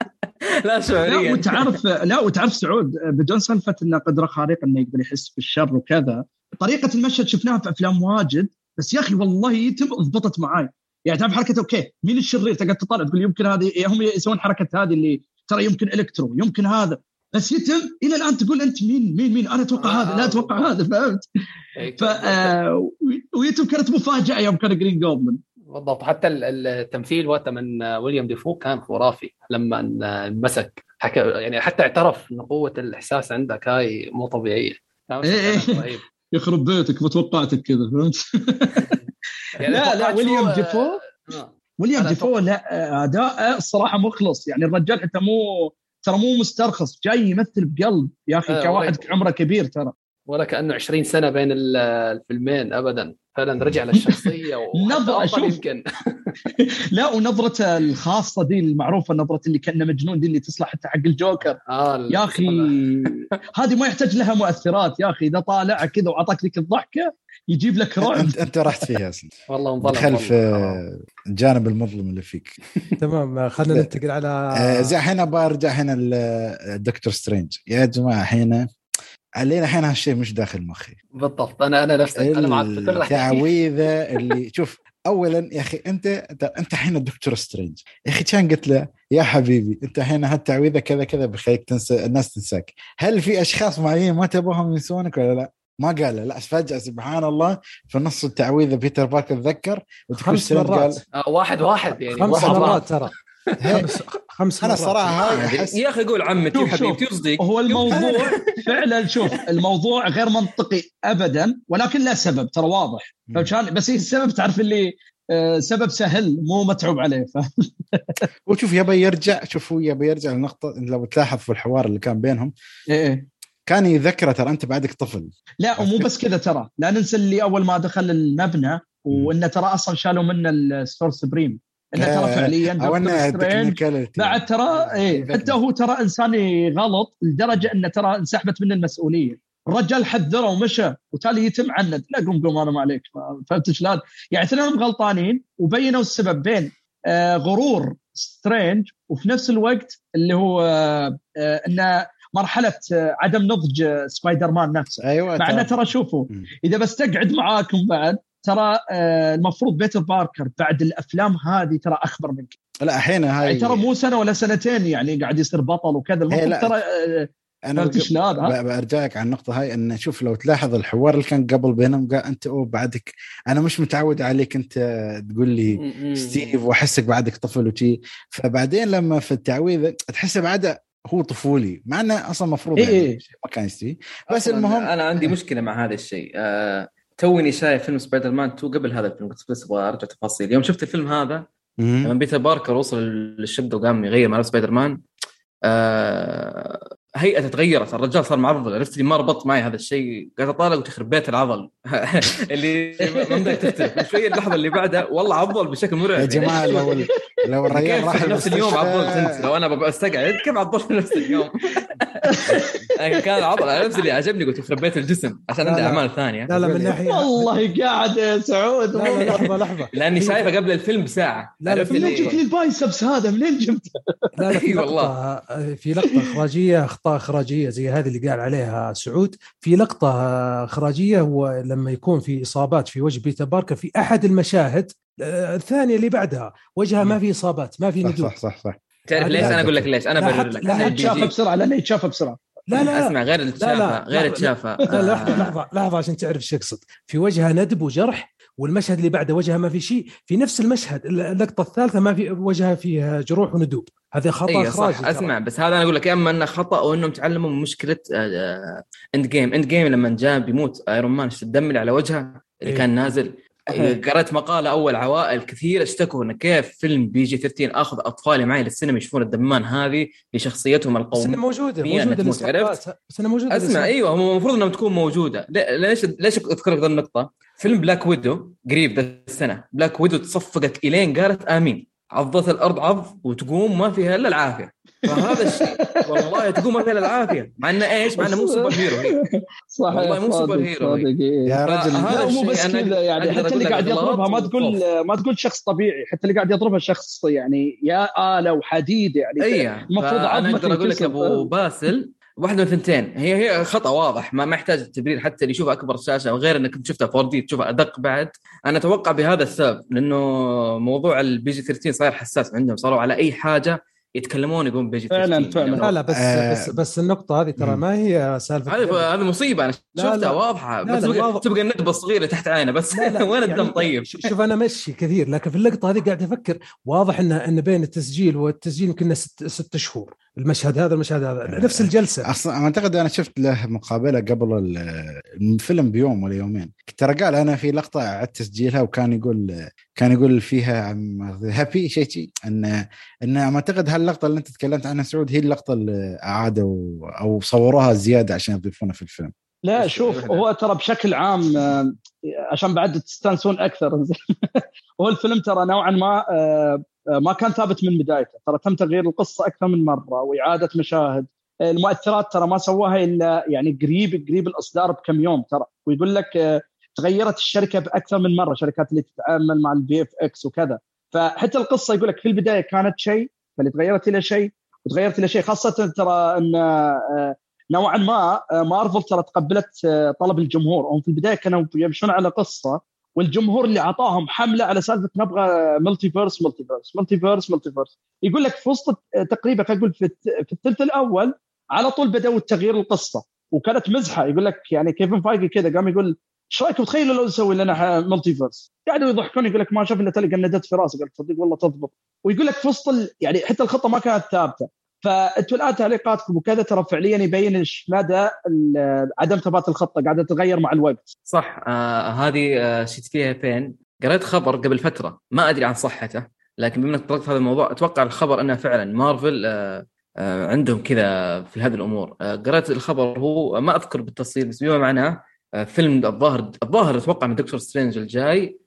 لا شعوريا.
لا وتعرف لا وتعرف سعود بدون سالفة انه قدرة خارقة إنه يقدر يحس بالشر وكذا طريقة المشهد شفناها في أفلام واجد بس يا أخي والله يتم ضبطت معاي. يعني تعرف حركة okay مين الشرير؟ تقعد تطالع تقول يمكن هذه هم يسوون حركة هذه اللي ترى يمكن إلكترو يمكن هذا. بس يتم إلى الآن تقول أنت مين مين مين؟ أنا أتوقع آه هذا لا أتوقع هذا فهمت؟ ف آه ويتم كانت مفاجأة يوم كان جرين جوبلن
بالضبط. حتى التمثيل وقتها من ويليام دافو كان خرافي لما مسك حكى يعني حتى اعترف إن قوة الإحساس عندك هاي مو طبيعية.
إيه إيه. يخرب بيتك ما توقعتك كذا فهمت؟ *laughs* يعني لا لا ويليام دافو؟ آه. ويليام دافو لا أداء الصراحة مخلص. يعني الرجال حتى مو ترى مو مسترخص جاي يمثل بقلب. يا أخي آه كواحد عمره كبير ترى.
ولا كأنه 20 سنة بين الفيلمين ابدا. فعلا *laughs* رجع للشخصية
نظرة يمكن. *laughs* لا ونظرته الخاصة دي المعروفة نظرة اللي كأنه مجنون دي اللي تصلح حتى حق الجوكر. *laughs* آه يا أخي هذه ما يحتاج لها مؤثرات. يا أخي إذا طالع كذا وعطاك ذيك الضحكة يجيب لك رعب.
أنت أنت رحت فيها أصلا
والله مظلم
خلف الجانب المظلم اللي فيك.
تمام خلينا ننتقل على
آه، زي الحين برجع هنا لدكتور سترينج. يا جماعة الحين علينا الحين هالشيء مش داخل مخي.
بالضبط. أنا أنا نفسك أنا معك
التعويذة *laughs* اللي شوف اولا يا أخي انت انت الحين الدكتور سترينج. يا أخي كان قلت له يا حبيبي أنت الحين هالتعويذة كذا كذا بخليك تنسى الناس تنساك. هل في أشخاص معينين ما تبغاهم ينسونك ولا لا؟ ما قال لا فجأة سبحان الله في نص التعويذة بيتر باركر تذكر
خمس مرات
قال آه واحد واحد يعني.
خمس مرات ترى. خمس خمس
أنا صراحة
هاي يا أخي قول عمتي وحبيبتي وصديق
هو الموضوع *laughs* فعلا شوف الموضوع غير منطقي ابدا ولكن لا سبب ترى واضح. فمشان بس السبب تعرف اللي آه، سبب سهل مو متعوب عليه ف...
وشوف يبي يرجع شوف هو يبي يرجع لنقطة لو تلاحظ في الحوار اللي كان بينهم.
إيه. إيه.
كان يذكره ترى أنت بعدك طفل.
لا ومو بس كذا ترى. لا ننسى اللي أول ما دخل المبنى وإنه ترى أصلا شالوا منه ال sorcerer supreme إنه ترى فعليا
أو إنه
بعد ترى إيه حتى هو ترى انساني غلط لدرجة إنه ترى انسحبت منه المسؤولية. الرجال حذره ومشى وتالي يتم عند لا قوم قوم أنا ما عليك فهمت شلون؟ يعني اثنينهم غلطانين وبينوا السبب بين آه غرور سترينج وفي نفس الوقت اللي هو آه آه إنه مرحلة عدم نضج سبايدر مان نفسه.
أيوه
مع إنه ترى. شوفوا إذا بستقعد معاكم بعد ترى آه المفروض بيتر باركر بعد الأفلام هذه ترى أخبر منك.
لا الحين هاي
يعني ترى مو سنة ولا سنتين يعني قاعد يصير بطل وكذا. المفروض ترى آه
أنا برجعك على النقطة هاي إن شوف لو تلاحظ الحوار اللي كان قبل بينهم قال أنت أو بعدك أنا مش متعود عليك أنت تقول لي ستيف وأحسك بعدك طفل وشي. فبعدين لما في التعويذة تحس بعده هو طفولي مع إنه أصلا المفروض
يعني إيه.
ما كان يستوي. بس المهم
أنا عندي *laughs* مشكلة مع هذا الشيء. آه توني شايف فيلم سبايدر مان 2 قبل هذا الفيلم قلت بس أبغى أرجع تفاصيل. يوم شفت الفيلم هذا لما بيتر باركر وصل للشدة وقام يغير مع سبايدر مان آه هيئته تغيرت الرجال صار معضل عرفت اللي ما ربط معي هذا الشيء قاعد أطالع وتخرب بيت العضل. *laughs* اللي ما بدأت تختلف. شوية اللحظة اللي بعدها والله عضل بشكل مرعب.
يا جماعة لو *laughs* لو الرجال راح
نفس اليوم عضلت أنت؟ لو أنا ببقى أستقعد كيف عضلت في *laughs* نفس اليوم؟ كان عضل. على نفس اللي عجبني قلت يخرب بيت الجسم عشان عندي أعمال ثانية.
لا لا من ناحيه
والله قاعد يا سعود.
لحظة لحظة.
لأني شايفه قبل الفيلم بساعة.
لا لا منين جبت لي البايسبس هذا؟ منين جبته؟
لا لا في لقطة في لقطة إخراجية اخطاء اخراجيه زي هذه اللي قال عليها سعود في لقطه اخراجيه هو لما يكون في اصابات في وجه بيتر باركر في احد المشاهد الثانية اللي بعدها وجهها ما في اصابات ما في ندوب
صح صح صح
تعرف ليش أنا أقول لك ليش أنا
برر لك لا يتشافى بسرعة لأنه يتشافى بسرعة
لا لا اسمع غير التشافى غير التشافى
لحظه لحظه لحظه عشان تعرف إيش اقصد في وجهها ندب وجرح والمشهد اللي بعده وجهها ما في شيء في نفس المشهد اللقطة الثالثة ما في وجهها فيها جروح وندوب. هذا خطأ أيه اخراجي
أسمع بس هذا أنا أقول لك يا إما إنه خطأ أو إنهم تعلموا من مشكلة Endgame Endgame لما جاء بيموت ايرون مان الدم اللي على وجهه؟ اللي أيه. كان نازل. قرأت مقالة أول عوائل كثير اشتكوا إن كيف فيلم PG 13 آخذ أطفالي معي للسينما يشوفون الدم هذا لشخصيتهم القومية.
بس موجودة موجودة
عرفت؟ بس أنا موجودة أسمع أيوه هو المفروض إنها تكون موجودة. ليش ليش أذكر لك النقطة؟ فيلم بلاك ويدو قريب ذا السنة. بلاك ويدو تصفقت إلين قالت آمين. عضت الأرض عض وتقوم ما فيها إلا العافية. فهذا الشيء والله تقوم ما فيها العافية. مع إنه إيش؟ مع إنه مو superhero هي.
صحيح
والله مو superhero
يا رجل مو بس كذا يعني حتى اللي قاعد يضربها ما تقول ما تقول شخص طبيعي. حتى اللي قاعد يضربها شخص يعني يا آلة وحديد يعني.
اي المفروض أنا أقدر أقول لك أبو باسل واحدة من ثنتين هي هي خطأ واضح. ما, ما يحتاج تبرير حتى اللي يشوفها أكبر شاشه وغير إنك شفتها 4D تشوفها أدق بعد. أنا أتوقع بهذا السبب لأنه موضوع ال PG 13 صاير حساس عندهم. صاروا على أي حاجة يتكلمون يقولون PG
فعلا فعلا.
لا لا بس آه بس بس النقطة هذه ترى ما هي سالفة
هذه هذه مصيبة. أنا شفتها واضحة. بس لا تبقى الندبة الصغيرة تحت عينه بس. لا لا *laughs* وين الدم يعني طيب
شوف أنا مشي كثير لكن في اللقطة هذه قاعد أفكر. واضح ان إن بين التسجيل والتسجيل يمكن ست, ست شهور المشهد هذا المشهد هذا. نفس الجلسة.
أصلا أعتقد أنا شفت له مقابلة قبل الفيلم بيوم ولا يومين. ترى قال أنا في لقطة عدت تسجيلها وكان يقول كان يقول فيها هابي شيء شيء. إن إن أعتقد هاللقطة اللي أنت تكلمت عنها سعود هي اللقطة اللي أعادوا أو صوروها زيادة عشان يضيفونها في الفيلم.
لا شوف هو ترى بشكل عام آه، عشان بعد تستانسون أكثر. *laughs* هو الفيلم ترى نوعا ما آه، ما كان ثابت من بدايته. ترى تم تغيير القصة أكثر من مرة وإعادة مشاهد. المؤثرات ترى ما سواها إلا يعني قريب قريب الإصدار بكم يوم ترى. ويقول لك تغيرت الشركة بأكثر من مرة شركات اللي تتعامل مع ال VFX وكذا. فحتى القصة يقول لك في البداية كانت شيء فاللي تغيرت إلى شيء وتغيرت إلى شيء. خاصة ترى إن آه، نوعا ما آه، مارفل ترى تقبلت آه، طلب الجمهور. هم في البداية كانوا يمشون على قصة والجمهور اللي أعطاهم حملة على سالفة نبغى ملتي فيرس ملتي فيرس ملتي فيرس ملتي فيرس يقول لك في وسط تقريبا خلينا نقول في الثلث الأول على طول بدأوا تغيير القصة وكانت مزحة. يقول لك يعني كيفن فايجي كذا قام يقول إيش رايكم تخيلوا لو نسوي لنا multiverse قاعدوا يضحكون يقول لك ما شاف إلا تلقى اللمبة في راسه قال تصدق والله تضبط. ويقول لك في وسط يعني حتى الخطة ما كانت ثابتة. فانتم الان تعليقاتكم وكذا ترى فعليا يبين مدى عدم ثبات الخطة قاعدة تتغير مع الوقت.
صح آه هذه آه شفت فيها فين؟ قريت خبر قبل فترة ما أدري عن صحته لكن بما إنك طرقت هذا الموضوع أتوقع الخبر إنه فعلا مارفل آه آه عندهم كذا في هذه الأمور آه قريت الخبر هو ما أذكر بالتفصيل بس بما معناه آه فيلم الظاهر الظاهر أتوقع من دكتور سترينج الجاي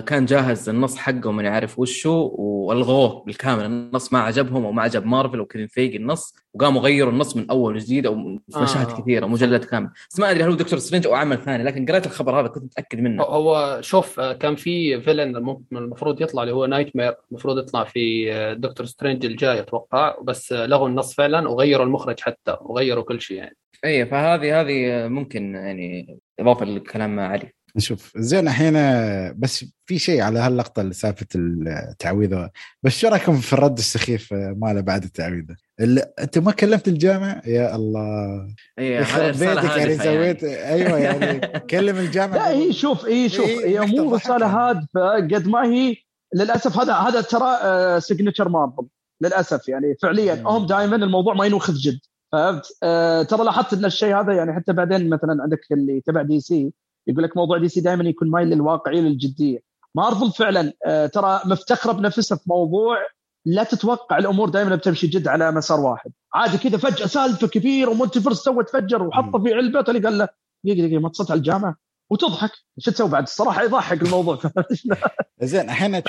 كان جاهز النص حقه ومن يعرف وشه والغوه بالكامل. النص ما عجبهم وما عجب مارفل وكيفن فايجي النص وقاموا غيروا النص من أول وجديد أو في مشاهد آه. كثيره مجلد كامل. بس ما أدري هل هو دكتور سترينج أو عمل ثاني لكن قريت الخبر هذا كنت متأكد منه.
هو شوف آه، كان في villain المفروض يطلع اللي هو نايت مير المفروض يطلع في آه، دكتور سترينج الجاي أتوقع. بس لغوا النص فعلا وغيروا المخرج حتى وغيروا كل شيء يعني.
اي فهذه هذه ممكن يعني إضافة لكلام علي.
نشوف. زين الحين بس في شيء على هاللقطة اللي سالفة التعويذه بس شو رأيكم في الرد السخيف ماله بعد التعويذه؟ اللي انت ما كلمت الجامع؟ يا الله.
اي
بيتك يعني سويت يعني. أيوه يعني *laughs* كلم الجامع.
لا هي شوف هي شوف هي مو رسالة هادفة قد ما هي للأسف هذا هذا ترى signature مارفل للأسف يعني. فعليا هم دائما الموضوع ما ينوخذ جد فهمت؟ أه ترى لاحظت إن الشيء هذا يعني حتى بعدين مثلا عندك اللي تبع دي سي يقول لك موضوع دي سي دائما يكون مايل للواقعية للجدية. مارفل فعلا. آه، ترى مفتخرة بنفسها في موضوع لا تتوقع الأمور دائما بتمشي جد على مسار واحد. عادي كذا فجأة سالفة كبيرة و multiverse سوى تفجر وحطه في علبة تلقى قال له دقيقة دقيقة ما اتصلت على الجامعة؟ وتضحك. شو تسوي بعد؟ الصراحة يضحك الموضوع. *laughs*
زين الحين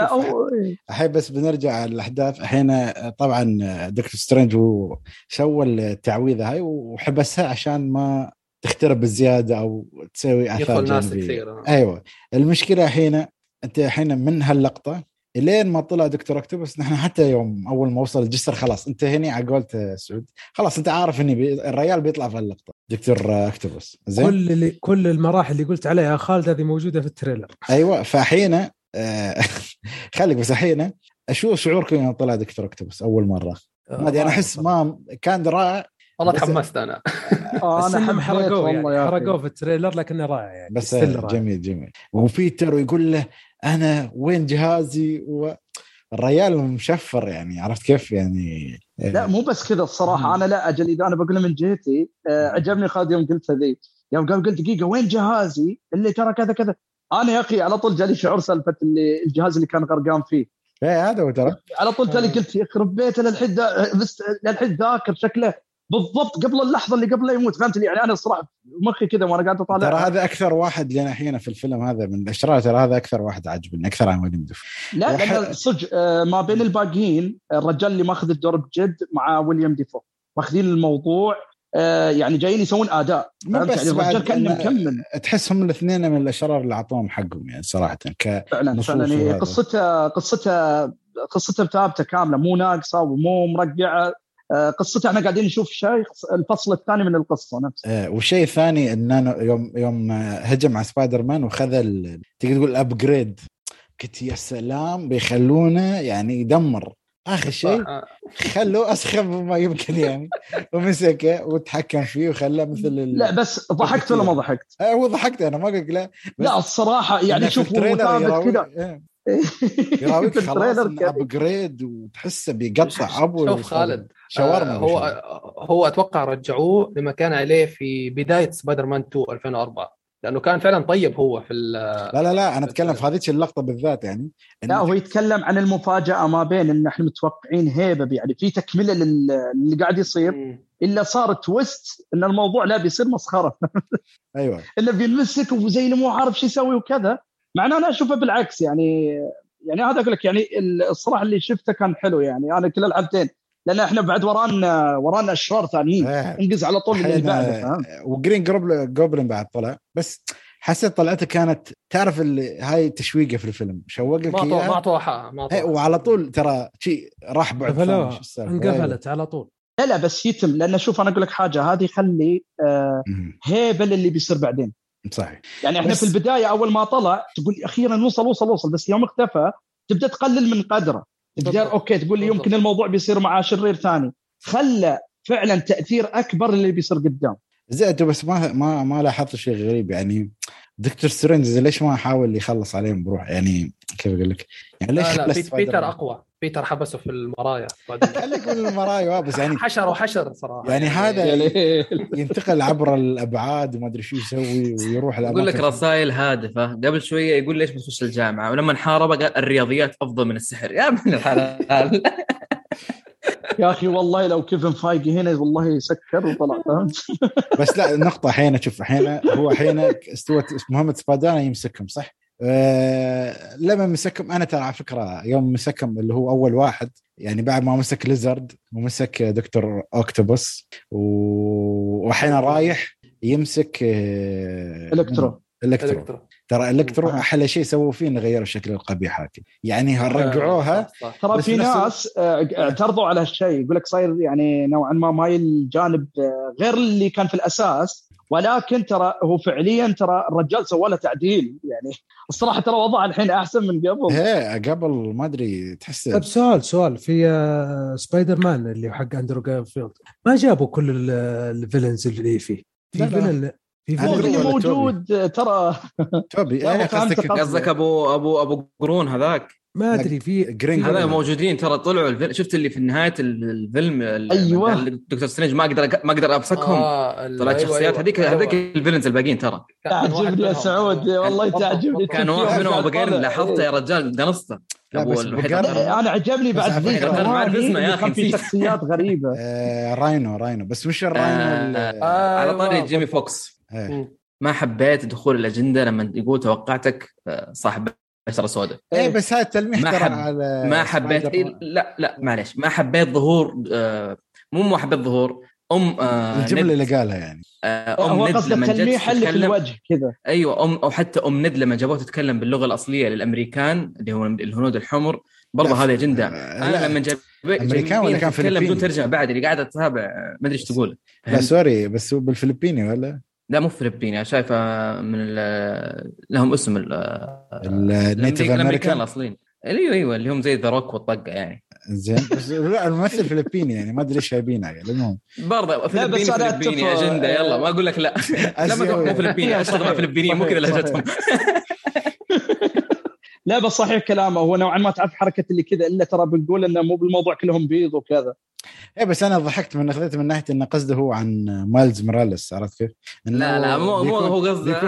الحين بس بنرجع الاحداث الحين طبعا دكتور سترينج هو سوى التعويذة هاي وحبسها عشان ما تخترب بزياده أو تسوي
آثار ناس كثير
أيوه. المشكلة الحين أنت الحين من هاللقطة إلين ما طلع دكتور أكتوبس نحن حتى يوم أول ما وصل الجسر خلاص أنت هني على قولة سعود خلاص أنت عارف إني بي... الريال بيطلع في اللقطه دكتور أكتوبس.
زين؟ كل اللي كل المراحل اللي قلت عليها يا خالد هذه موجودة في التريلر.
أيوه. فحين آه *laughs* خليك بس الحين شو شعوركم يوم طلع دكتور أكتوبس أول مرة؟ ما أدري أنا أحس ما كان رائع
والله تحمست أنا.
آه أنا حرقوه يعني. حرقوه في ال trailer لكنه رائع يعني.
بس جميل جميل. وبيتر ويقول له أنا وين جهازي؟ و... الريال مشفر يعني عرفت كيف يعني؟
لا مو بس كذا الصراحه أنا لا أجل إذا أنا بقول من جهتي آه، عجبني خالد يوم قلت ذي. يوم قال قلت دقيقة وين جهازي؟ اللي ترى كذا كذا. أنا يا أخي على طول جالي شعور سالفة اللي الجهاز اللي كان غرقان فيه.
إيه هذا هو ترى.
على طول تالي قلت يخرب بيته للحين بس للحين ذاكر شكله. بالضبط قبل اللحظة اللي قبل لا يموت فهمت يعني أنا الصراحه مخي كذا وأنا قاعد أطالع.
ترى هذا أكثر واحد لنا الحين في الفيلم هذا من الاشرار ترى هذا أكثر واحد عجبني أكثر عن ويليام ديفو.
لا وح... لأن صدق آه، ما بين الباقيين الرجال اللي ماخذ الدور بجد مع ويليام ديفو. ماخذين الموضوع آه، يعني جايين يسوون أداء.
مو بس يعني الرجال كأنه مكمل. تحسهم الاثنين من الأشرار اللي أعطوهم حقهم يعني صراحة ك
فعلا فعلا. يعني قصته قصته قصته ثابتة كاملة مو ناقصة ومو مرقعة. قصته إحنا قاعدين نشوف شيء الفصل الثاني من القصة نفسها
آه والشيء الثاني إن يوم يوم هجم على سبايدر مان وخذ تقدر تقول ال upgrade قلت يا سلام بيخلونه يعني يدمر. آخر شيء خلوه أسخف ما يمكن يعني. *laughs* ومسكه وتحكم فيه وخلاه مثل
لا بس ضحكت ولا ما ضحكت؟
آه هو ضحكت أنا ما قلت لا.
لا الصراحة يعني شوف هو ثابت كذا.
إيه. *laughs* يراويك خلاص upgrade وتحسه بيقطع أبو
شوف خالد شاورما آه هو هو أتوقع رجعوه لما كان عليه في بداية سبايدر مان 2 2004 لأنه كان فعلا طيب هو في
لا لا لا أنا أتكلم في هذيك اللقطة بالذات يعني.
لا هو يتكلم عن المفاجأة ما بين إن إحنا متوقعين هيبة يعني في تكملة للي قاعد يصير. إلا صار تويست إن الموضوع لا بيصير مسخرة.
أيوه. *laughs*
الا بينمسك وزي اللي مو عارف شو يسوي وكذا. مع ان أنا أشوفه بالعكس يعني يعني هذا أقول لك يعني الصراحة اللي شفته كان حلو يعني أنا كل العبتين لأن إحنا بعد ورانا ورانا أشرار ثانيين
إيه.
انقز على طول اللي بعده فاهم؟
وجرين جوبلin بعد طلع بس حسيت طلعته كانت تعرف اللي هاي تشويقه في الفيلم شوق لك
ما اعطوها حقها ما
إيه،. وعلى طول ترى شيء راح بعد.
انقفلت على طول
لا لا بس يتم لأن شوف أنا أقول لك حاجة هذه يخلي آه
مهم.
هيبة للي بيصير بعدين
صحيح
يعني إحنا
بس-
في البداية أول ما طلع تقول أخيرا وصل وصل وصل بس يوم اختفى تبدأ تقلل من قدره تقدر
بالضبط.
أوكي تقول لي. يمكن الموضوع بيصير مع شرير ثاني خلى فعلا تأثير أكبر اللي بيصير قدام
زين بس ما ما ما لاحظت شيء غريب يعني دكتور سترينج ليش ما حاول يخلص عليهم بروح؟ يعني كيف أقول لك؟ يعني ليش
لا لا بيتر؟ أقوى. بيتر حبسه في المرايا. *laughs*
خليك من المرايا بس يعني
حشر وحشر صراحة.
يعني هذا
يعني *laughs*
ينتقل عبر الأبعاد وما أدري شو يسوي ويروح
يقول لك. رسائل هادفة. قبل شوية يقول ليش بتخش الجامعة؟ ولما إن حارب قال الرياضيات أفضل من السحر. يا ابن الحلال. *laughs*
يا أخي والله لو كيفن فايجي هنا والله سكر وطلع فهمت؟
بس لا النقطة الحين شوف الحين هو الحين استوت مهمة سبايدرمان يمسكهم صح؟ أه لما مسكهم أنا ترى على فكرة يوم مسكهم اللي هو أول واحد يعني بعد ما مسك ليزرد ومسك دكتور أوكتوبوس و- والحين رايح يمسك آه،
إلكترو
إلكترو
إلكترو
ترى الكترو
آه.
أحلى شيء سووا فيه إنه غيروا الشكل القبيح هذا يعني رجعوها؟
صح، صح.
ترى في ناس آه، اعترضوا على هالشيء. يقول لك صاير يعني نوعا ما ماي الجانب آه، غير اللي كان في الأساس. ولكن ترى هو فعليا ترى الرجال سوى له تعديل. يعني الصراحة ترى وضعه الحين أحسن من قبل.
إيه قبل ما أدري تحس
طيب سؤال سؤال. في آه، سبايدر مان اللي حق أندرو جارفيلد ما جابوا كل ال- villains اللي فيه؟ في
لا، لا.
villain
اللي؟ موجود ترى
توبي
إيه فهمت
قصدك
قصدك.
ابو ابو أبو قرون هذاك
ما أدري في
جرين
هذا. موجودين ترى طلعوا الفيلم شفت اللي في نهاية ال- الفيلم. قال دكتور سترينج ما أقدر ما أقدر أمسكهم
آه،
طلعت
أيوة،
شخصيات
أيوة،
هذيك
أيوة.
هذيك ال villains الباقيين ترى
تعجبني يا. سعود والله تعجبني.
كان واحد منهم ابو قرن. لاحظته يا رجال
بقرن-
لا، أنا عجبني بعد ذيك
أنا ما
الثاني
اسمه يا
كان في. شخصيات غريبة *laughs*
آه راينو راينو بس مش الراينو
آه،
آه،
على طاري. جيمي فوكس
إيه.
ما حبيت دخول الأجندة لما يقول توقعتك آه، صاحب بشرة سوداء.
إيه بس هذا التلميح
ما
ترى
حب-
على
ما حبيت إيه. لا لا معلش ما حبيت ظهور آه، مو ما حبيت ظهور أم آه، الجملة
اللي قالها يعني.
آه، أم ند لما جت
التلميح اللي في
تتكلم
الوجه كذا.
أيوه أم أو حتى أم ند لما جابوها تتكلم باللغة الأصلية للأمريكان اللي هو الهنود الحمر. برضه هذه أجندة.
آه، أنا.
لما جاب
أمريكان ولا كان
تتكلم بدون
فلبيني؟
ترجمة بعد اللي قاعدة تتابع ما أدري إيش تقول.
لا sorry بس هو بالفلبيني ولا؟
لا مو فلبيني. شايفه من ال- لهم اسم ال-
ال
native
American
الأصليين. أيوه أيوه اللي هم زي ذا روك والطقة يعني.
زين. بس لا الممثل فلبيني يعني ما أدري إيش جايبينه يعني المهم.
برضه فلبيني فلبيني أجندة. يلا ما أقول لك لا. *laughs* لا ما تروح مو فلبيني. أشتغل مع فلبينيين مو كذا لهجتهم.
لا بس صحيح كلامه. هو نوعا ما تعرف حركة اللي كذا إلا ترى بنقول إنه مو بالموضوع كلهم بيض وكذا.
إيه بس أنا ضحكت من اخذت من ناحية انه قصده هو عن مايلز موراليس عرفت كيف؟
لا لا مو مو هو قصده.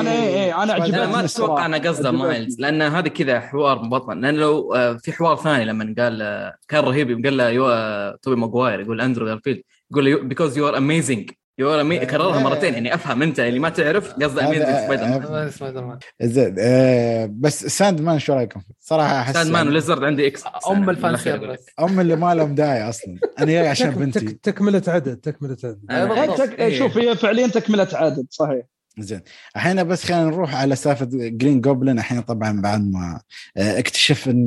أنا إيه إيه
أنا
عجبتني
لا ما. أتوقع إنه قصده. مايلز لأن هذا كذا حوار بطل لأن لو آه، في حوار ثاني لما قال آه، كان رهيب قال له يو توبي ماجواير يقول اندرو جارفيلد يقول له because you are amazing you are كررها مرتين يعني أفهم أنت اللي ما تعرف قصده
هذا-
amazing سبايدر
سبايدر مان.
زين آه بس ساند مان شو رأيكم؟ صراحة أحس
ساند مان وليزرد عندي إكس. أم ال
fan
أم اللي ما لهم داعي أصلا. أنا جاي عشان بنتي.
تك- تكملة عدد تكملة عدد.
إيه، إيه، شوف هي فعليا تكملة عدد صحيح.
زين. الحين بس خلينا نروح على سالفة جرين جوبلن الحين طبعا بعد ما اكتشف إن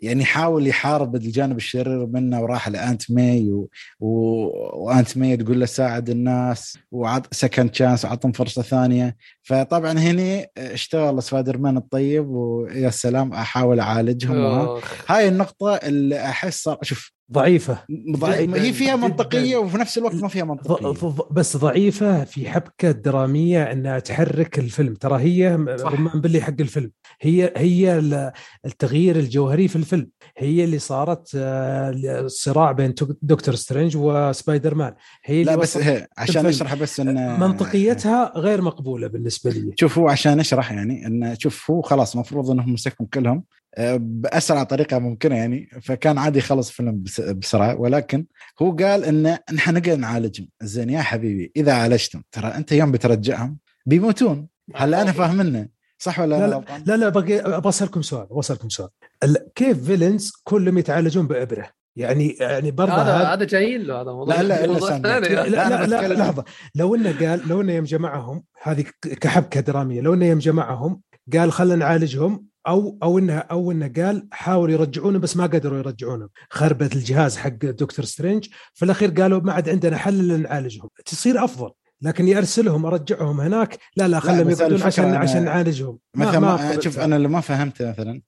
يعني حاول يحارب الجانب الشرير منه وراح لآنت ماي و... و... وآنت ماي تقول له ساعد الناس وعط second chance وعطهم فرصة ثانية. فطبعا هنا اشتغل سبايدر مان الطيب ويا سلام أحاول أعالجهم. وها. هاي النقطة اللي أحس شوف
ضعيفة.
ضعيف-
جداً-
هي فيها. منطقية وفي نفس الوقت ما فيها منطقية.
ض- بس ضعيفة في حبكة درامية إنها تحرك الفيلم. ترى هي. رمانة بلي حق الفيلم. هي هي ال- التغيير الجوهري في الفيلم. هي اللي صارت آه، الصراع بين دكتور سترينج وسبايدر مان هي
لا بس هي عشان
الفيلم.
نشرح بس إن
منطقيتها غير مقبولة بالنسبة لي.
شوف هو عشان نشرح يعني انه شوف هو خلاص المفروض إنهم مسكهم كلهم آه، بأسرع طريقة ممكنة يعني فكان عادي يخلص فيلم بسرعة. ولكن هو قال إن نحن نقدر نعالجهم. زين يا حبيبي إذا عالجتهم ترى أنت يوم بترجعهم بيموتون. هلا أنا فاهمنه صح ولا
لا لا لا, لا باقي أبغى اسالكم سؤال أبغى اسالكم سؤال كيف فيلنز كلهم يتعالجون بإبرة؟ يعني يعني برضه
هذا هذا جاي له هذا
موضوع لا لا لا,
لا, لا, لا, لا لحظة. لو إنه قال لو إنه يوم جمعهم هذه كحبكة درامية لو إنه يوم جمعهم قال خلينا نعالجهم أو أو انه أو إنه قال حاولوا يرجعونه بس ما قدروا يرجعونه خربت الجهاز حق دكتور سترينج في الأخير قالوا ما عاد عندنا حل إلا نعالجهم. تصير أفضل. لكن يرسلهم أرجعهم هناك. لا لا خليهم يقعدون عشان عشان نعالجهم
مثلا ما, ما شوف أنا اللي ما فهمته مثلا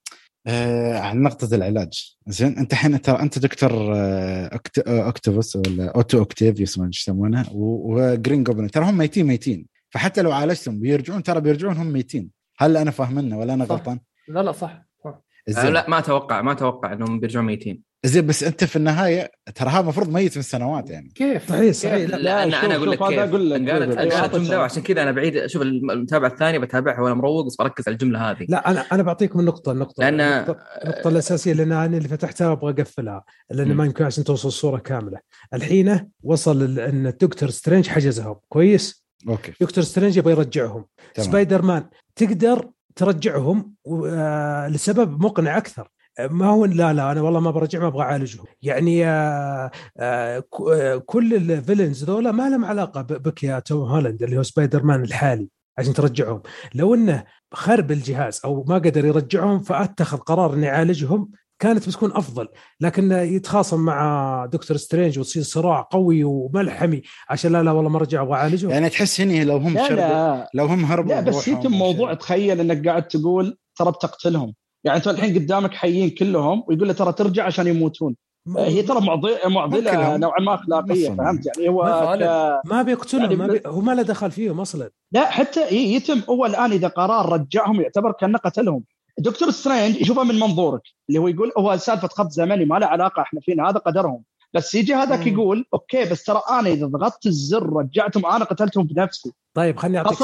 آه عن نقطة العلاج. زين أنت الحين ترى أنت دكتور آه octopus ولا أوتو أوكتافيوس ما يسمونه؟ و Green Goblin ترى هم ميتين ميتين. فحتى لو عالجتهم بيرجعون ترى بيرجعون هم ميتين. هل أنا فاهمنه ولا أنا غلطان؟
لا لا صح, صح.
آه لا ما أتوقع ما أتوقع إنهم بيرجعون ميتين.
زين بس أنت في النهاية ترى هذا المفروض ميت من سنوات يعني.
كيف؟
صحيح صحيح.
لا, لا أنا أنا أقول لك كيف. أقول لك قالت جمله وعشان كذا أنا بعيد. أشوف المتابعة الثانية بتابعها وأنا مروق بس بركز على الجملة هذه.
لا أنا أنا بعطيكم النقطة النقطة.
لأن
النقطة الأساسية لأن أنا اللي فتحتها أبغى أقفلها لأن ما يمكن عشان توصل الصورة كاملة. الحين وصل إن الدكتور سترينج حجزهم. كويس؟
okay.
دكتور سترينج يبغى يرجعهم. تمام. سبايدر مان تقدر ترجعهم آه، لسبب مقنع أكثر. ما هو لا لا أنا والله ما برجع ما أبغى أعالجهم. يعني آه، آه، كل ال villains ذولا ما لهم علاقة بك يا توم هولاند اللي هو سبايدر مان الحالي عشان ترجعهم. لو إنه خرب الجهاز أو ما قدر يرجعهم فأتخذ قرار انه يعالجهم كانت بتكون أفضل. لكن يتخاصم مع دكتور سترينج وتصير صراع قوي وملحمي عشان لا لا والله ما رجع أبغى اعالجه
يعني تحس هني لو هم لا لا.
لو
هم هربوا
لا بس يتم موضوع تخيل إنك قاعد تقول ترى بتقتلهم. يعني انت الحين قدامك حيين كلهم ويقول له ترى ترجع عشان يموتون. هي ترى معضلة نوعا ما أخلاقية فهمت؟ يعني هو
ما, ما بيقتلهم يعني ما بي... هو ما له دخل فيهم أصلا.
لا حتى يتم. هو الآن إذا قرار رجعهم يعتبر كأنه قتلهم. دكتور سترينج يشوفها من منظورك اللي هو يقول هو سالفة خط زمني ما له علاقة إحنا فينا هذا قدرهم. بس يجي هذاك يقول okay بس ترى أنا إذا ضغطت الزر رجعتهم أنا قتلتهم بنفسي
طيب خلني أعطيك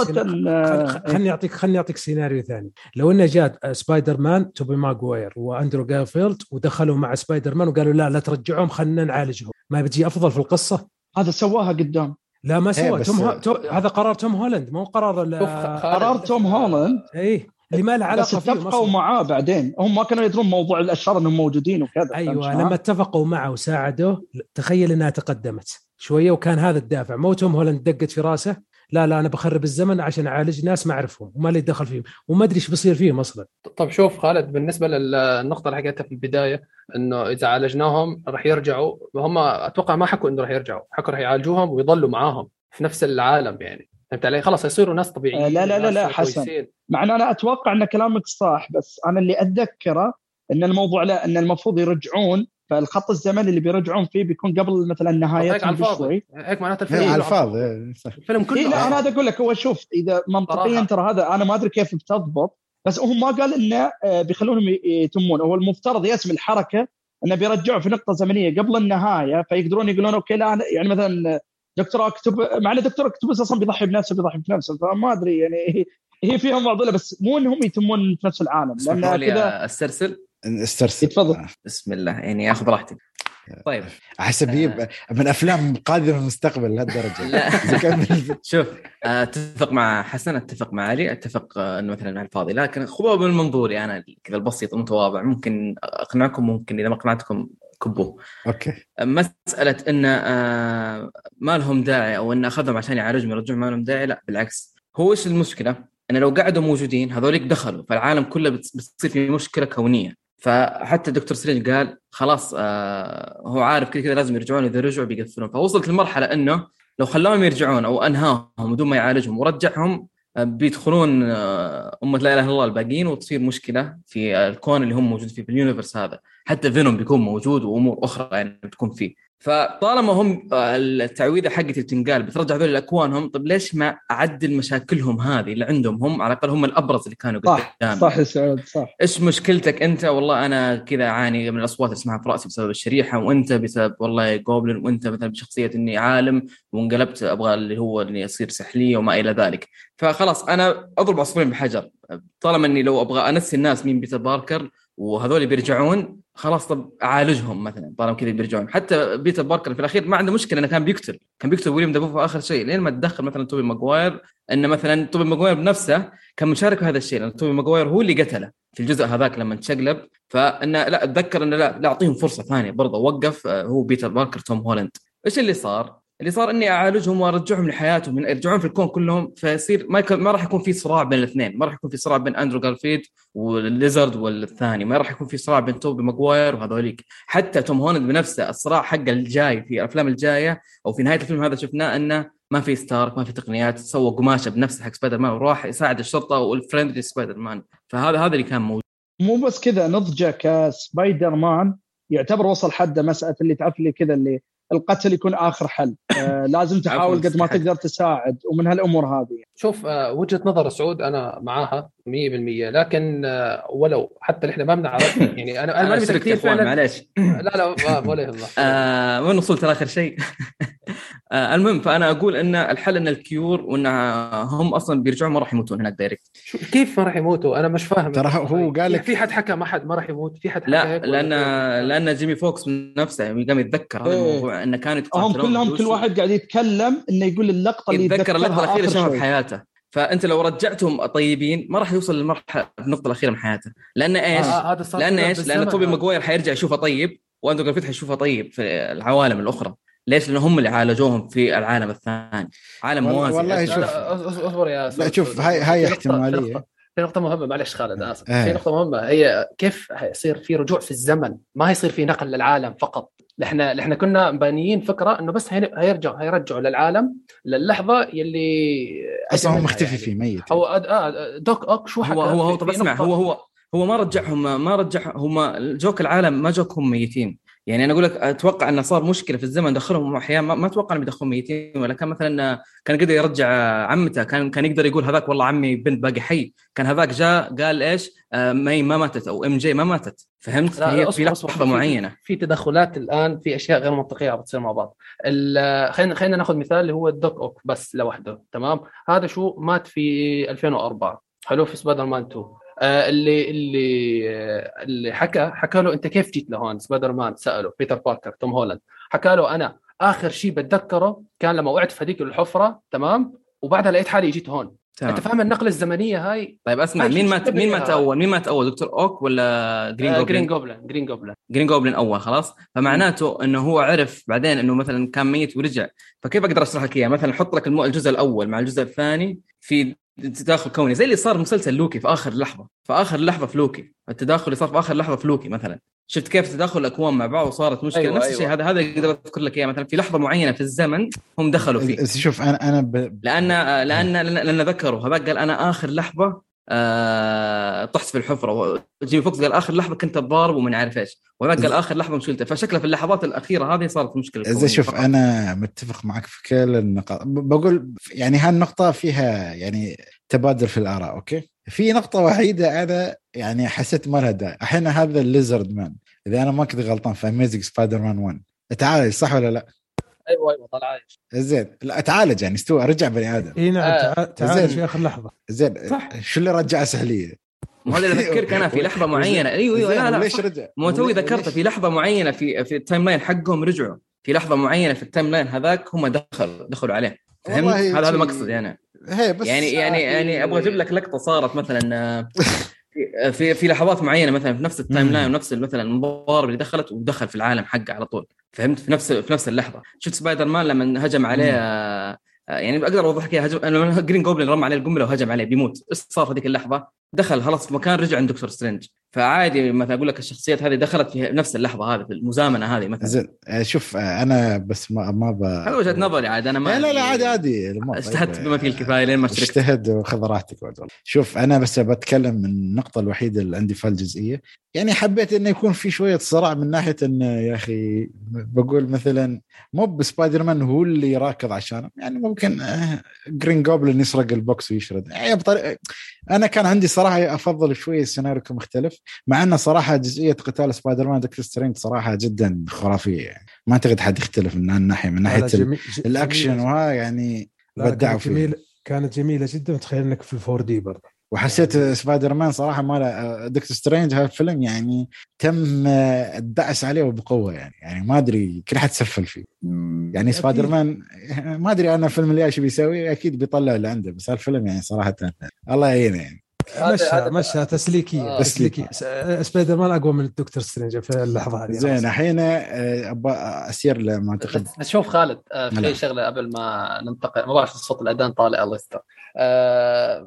خلني اعطيك خلني أعطيك سيناريو ثاني. لو إنه جاء سبايدر مان توبي ماجواير وأندرو جارفيلد ودخلوا مع سبايدر مان وقالوا لا لا ترجعهم خلينا نعالجهم. ما بتجي أفضل في القصة؟
هذا سواها قدام.
لا ما سوى توم ه... تو... هذا قرار توم هولاند مو قرار ال...
قرار توم هولاند؟
اي اللي ما له علاقة
بس اتفقوا معاه بعدين. هم ما كانوا يدرون موضوع الأشرار إنهم موجودين وكذا
أيوه لما اتفقوا معه وساعدوه تخيل إنها تقدمت شوية وكان هذا الدافع. مو توم هولاند دقت في راسه لا لا أنا بخرب الزمن عشان أعالج ناس ما أعرفهم وما لي دخل فيهم وما أدري إيش بيصير فيهم أصلا.
طب شوف خالد بالنسبة للنقطة اللي حكيتها في البداية إنه إذا عالجناهم راح يرجعوا هم أتوقع ما حكوا إنه راح يرجعوا حكوا راح يعالجوهم ويضلوا معاهم في نفس العالم يعني. فهمت علي؟ خلاص يصيروا ناس طبيعيين
آه لا لا لا لا حسن. مع ان أنا أتوقع إن كلامك صح بس أنا اللي أتذكره إن الموضوع لا إن المفروض يرجعون فالخط الزمني اللي بيرجعون فيه بيكون قبل مثلا نهايه
هيك على الفاضي. هيك معناته
الفيلم على الفاضي
الفيلم كله
إيه لا أنا هذا أقول لك هو شوف إذا منطقيا ترى هذا أنا ما أدري كيف بتضبط بس هو ما قال إنه آه، بيخلونهم يتمون. هو المفترض يسمي الحركة إنه بيرجعوا في نقطة زمنية قبل النهاية فيقدرون يقولون أوكي لا يعني مثلا دكتور اكتب مع إن دكتور اكتوبس أصلا بيضحي بنفسه بيضحي بنفسه. فما أدري يعني هي فيها معضلة بس مو إنهم يتمون في نفس العالم.
لأن كذا أسترسل.
أسترسل.
تفضل.
بسم الله يعني آخذ راحتك. طيب.
احسب آه. من أفلام قادمه المستقبل لهالدرجة.
لا. *laughs* *laughs* شوف أتفق مع حسن أتفق مع علي أتفق آه، إنه مثلا مع الفاضي. لكن خذوها من منظوري أنا كذا البسيط المتواضع ممكن أقنعكم ممكن إذا ما أقنعتكم كبوه
okay.
مسألة إن آه، ما لهم داعي أو إن أخذهم عشان يعالجهم يرجعون ما لهم داعي لا بالعكس. هو إيش المشكلة؟ إن لو قعدوا موجودين هذوليك دخلوا فالعالم كله بتصير في مشكلة كونية. فحتى دكتور سترينج قال خلاص آه هو عارف كذا كذا لازم يرجعون إذا رجعوا بيقفلون. فوصلت لمرحلة إنه لو خلاهم يرجعون أو أنهاهم بدون ما يعالجهم ورجعهم بيدخلون آه أمة لا إله إلا الله الباقيين وتصير مشكلة في الكون اللي هم موجود فيه في ال universe هذا. حتى فينوم بيكون موجود وأمور أخرى يعني بتكون فيه. فطالما هم آه، التعويذة حقتي بتنقال بترجع ذول لاكوانهم طيب ليش ما أعدل مشاكلهم هذه اللي عندهم؟ هم على الأقل هم الأبرز اللي كانوا
صح قدام صح سعود صح.
إيش مشكلتك أنت؟ والله أنا كذا أعاني من الأصوات اللي أسمعها في رأسي بسبب الشريحة وأنت بسبب والله Goblin وأنت مثلا بشخصية إني عالم وانقلبت أبغى اللي هو إني أصير سحلية وما إلى ذلك. فخلاص أنا أضرب عصفورين بحجر. طالما إني لو أبغى أنسي الناس مين بيتر باركر وهذول بيرجعون خلاص طب أعالجهم مثلا طالما كذا بيرجعون. حتى بيتر باركر في الأخير ما عنده مشكلة إنه كان بيقتل كان بيقتل ويليام دافو في آخر شيء. لين ما تدخل مثلا توبي ماجواير إنه مثلا توبي ماجواير بنفسه كان مشارك في هذا الشيء لأن توبي ماجواير هو اللي قتله في الجزء هذاك لما تشقلب فإنه لا أتذكر إنه لا, لا أعطيهم فرصة ثانية برضه وقف آه، هو بيتر باركر توم هولاند إيش اللي صار؟ اللي صار إني أعالجهم وأرجعهم لحياتهم يرجعون في الكون كلهم فيصير ما يكون ما راح يكون في صراع بين الاثنين ما راح يكون في صراع بين أندرو جارفيلد وال lizard والثاني ما راح يكون في صراع بين توبي ماجواير وهذوليك. حتى توم هولاند بنفسه الصراع حقه الجاي في الأفلام الجاية أو في نهاية الفيلم هذا شفناه إنه ما في ستارك ما في تقنيات سوى قماشة بنفسه حق سبايدر مان وراح يساعد الشرطة وال friendly سبايدر مان فهذا هذا اللي كان موجود
مو بس كذا نضجه كسبايدر مان يعتبر وصل حده مسألة اللي تعرف لي كذا اللي القتل يكون آخر حل. آه *laughs* لازم تحاول قد ما تقدر تساعد ومن هالأمور هذه.
شوف آه وجهة نظر سعود أنا معاها. 100% لكن آه ولو حتى إحنا ما بنعرف يعني أنا
أنا *laughs* ما كثير فعلا. معليش.
لا لا ولا يهمك. *laughs*
آه وين وصلت لآخر شيء؟ *laughs* آه المهم فأنا أقول إن الحل إن ال cure وإن هم أصلا بيرجعون ما راح يموتون هناك direct
كيف ما راح يموتوا؟ أنا مش فاهم.
ترى هو قال لك
في حد حكى ما حد ما راح يموت؟ في حد حكى
لا لأن لأن جيمي فوكس نفسه قام يتذكر هذا إيه. الموضوع إنه كانوا
هم كلهم كل واحد قاعد يتكلم إنه يقول اللقطة اللي
يتذكر اللقطة الأخيرة شافها في حياته. فأنت لو رجعتهم طيبين ما راح يوصل للمرحلة النقطة الأخيرة من حياته لأن إيش؟ آه لأن إيش؟ لأن توبي ماجواير حيرجع يشوفه طيب واندرو جارفيلد حيشوفه طيب في العوالم الأخرى. ليش؟ لأن هم اللي عالجوهم في العالم الثاني. عالم موازي.
والله شوف.
أصبر يا
لا شوف هاي هاي احتمالية.
في نقطة مهمة معلش خالد آسف. آه. في نقطة مهمة هي كيف يصير في رجوع في الزمن؟ ما يصير في نقل للعالم فقط. إحنا إحنا كنا بانيين فكرة إنه بس هيرجع هيرجعوا للعالم للحظة يلي
أصلا هو مختفي يعني. فيه ميت
هو آه دوك أوك شو
هو هو هو طب اسمع هو هو هو ما رجعهم ما رجع هم جوك العالم ما جوك هم ميتين. يعني أنا أقول لك أتوقع إنه صار مشكلة في الزمن دخلهم أحيانا ما, أتوقع انهم يدخلون ميتين ولا كان مثلا كان يقدر يرجع عمته كان كان يقدر يقول هذاك والله عمي بنت باقي حي كان هذاك جاء قال إيش؟ آه مي ما ماتت أو إم جي ما ماتت فهمت؟ هي في لحظة معينة.
في تدخلات الآن في أشياء غير منطقية بتصير مع بعض. خلينا خلينا ناخذ مثال اللي هو ال Doc Ock بس لوحده تمام؟ هذا شو مات في 2004 حلو؟ في سبايدر مان 2 آه، اللي اللي آه، اللي حكى حكى له أنت كيف جيت لهون؟ سبايدر مان سأله بيتر باركر توم هولاند. حكى له أنا آخر شيء بتذكره كان لما وقعت في هذيك الحفرة تمام؟ وبعدها لقيت حالي جيت هون. تمام. أنت فاهم النقلة الزمنية هاي؟
طيب اسمع مين مات مين مات اول مين مات اول دكتور Ock ولا Green
آه Goblin؟ Green Goblin Green Goblin.
Green Goblin أول خلاص؟ فمعناته إنه هو عرف بعدين إنه مثلا كان ميت ورجع. فكيف أقدر أشرح لك اياه مثلا أحط لك الجزء الأول مع الجزء الثاني في تداخل كوني زي اللي صار مسلسل لوكي في آخر لحظة في آخر لحظة في لوكي التداخل اللي صار في آخر لحظة في لوكي مثلا. شفت كيف تداخل الأكوان مع بعض وصارت مشكلة؟ أيوة نفس الشيء أيوة. هذا هذا أقدر أذكر لك إياه مثلا في لحظة معينة في الزمن هم دخلوا فيه.
شوف أنا أنا ب...
لأن لأن لأن ذكروا هذاك قال أنا آخر لحظة آه طحت في الحفرة. جيمي فوكس قال آخر لحظة كنت أتضارب ومن عارف إيش. وذاك قال آخر لحظة مشكلته بشكله في اللحظات الأخيرة هذه صارت مشكلة
اذا شوف فقط. أنا متفق معك في كل النقاط. بقول يعني هالنقطة فيها يعني تبادل في الآراء أوكي؟ في نقطة وحيدة أنا يعني حسيت ما لها داعي، الحين هذا ال lizard man. إذا أنا ما كنت غلطان في أميزنج سبايدر مان 1 تعالج صح ولا لا؟
أيوه أيوه طلع عايش.
زين. لا تعالج يعني استوى رجع بني آدم.
إي نعم آه. تعالج في آخر لحظة.
زين. صح. شو اللي رجعه سهلية؟
ما هذا أذكرك أنا في *laughs* لحظة معينة. أيوه أيوه لا لا
ليش رجع؟
مو توي ذكرته في لحظة معينة في في ال timeline حقهم رجعوا. في لحظة معينة في ال timeline هذاك هم دخلوا دخلوا عليه. فهمت؟ هذا هذا مقصد يعني. هي بس يعني يعني يعني أبغى أجيب لك لقطة صارت مثلا آه، *laughs* في في لحظات معينة مثلا في نفس ال timeline ونفس مثلا المضارب اللي دخلت ودخل في العالم حقه على طول. فهمت؟ في نفس في نفس اللحظة. شفت سبايدر مان لما هجم عليه آه، يعني أقدر أوضح لك اياها هجم جرين جوبلين رمى عليه القنبلة وهجم عليه بيموت. إيش صار في ذيك اللحظة؟ دخل خلاص في مكان رجع عند دكتور سترينج. فعادي مثلا أقول لك الشخصيات هذه دخلت في نفس اللحظة هذه في المزامنة هذه مثلا.
زين آه، شوف آه، أنا بس ما ما ب...
هذا وجهة نظري عاد أنا ما
لا لا عادي عادي
اجتهدت بما فيه الكفاية لين ما
شركت. اجتهد وخذ راحتك والله شوف أنا بس بتكلم من النقطة الوحيدة اللي عندي في الجزئيه يعني حبيت إنه يكون في شوية صراع من ناحية إنه يا أخي بقول مثلا مو بسبايدر مان هو اللي راكض عشانه. يعني ممكن جرين آه، جوبلن يسرق ال box ويشرد. يعني بطريقه أنا كان عندي صراحة أفضل شوية السيناريو كان مختلف مع إنه صراحة جزئية قتال سبايدر مان دكتور سترينج صراحة جدا خرافية يعني. ما أعتقد حد يختلف من الناحية من ناحية جميل الأكشن وها يعني
بدعوا كانت جميلة كانت جميلة جدا. وتخيل إنك في 4D برضه.
وحسيت سبايدر مان صراحة ما دكتور سترينج هذا الفيلم يعني تم الدعس عليه وبقوه يعني. يعني ما أدري كل حد سفل فيه. يعني سبايدر مان ما أدري أنا الفيلم الجاي شو بيسوي أكيد بيطلع اللي عنده. بس هالفيلم يعني صراحة الله يعينه يعني.
مشى مشى تسليكية آه. تسليكية. سبايدر مان أقوى من الدكتور سترينج في اللحظة هذه.
زين الحين آه، أسير لمعتقد
بس شوف خالد آه، في شغلة قبل ما ننتقل. ما بعرف الصوت الأذان طالع الله يستر.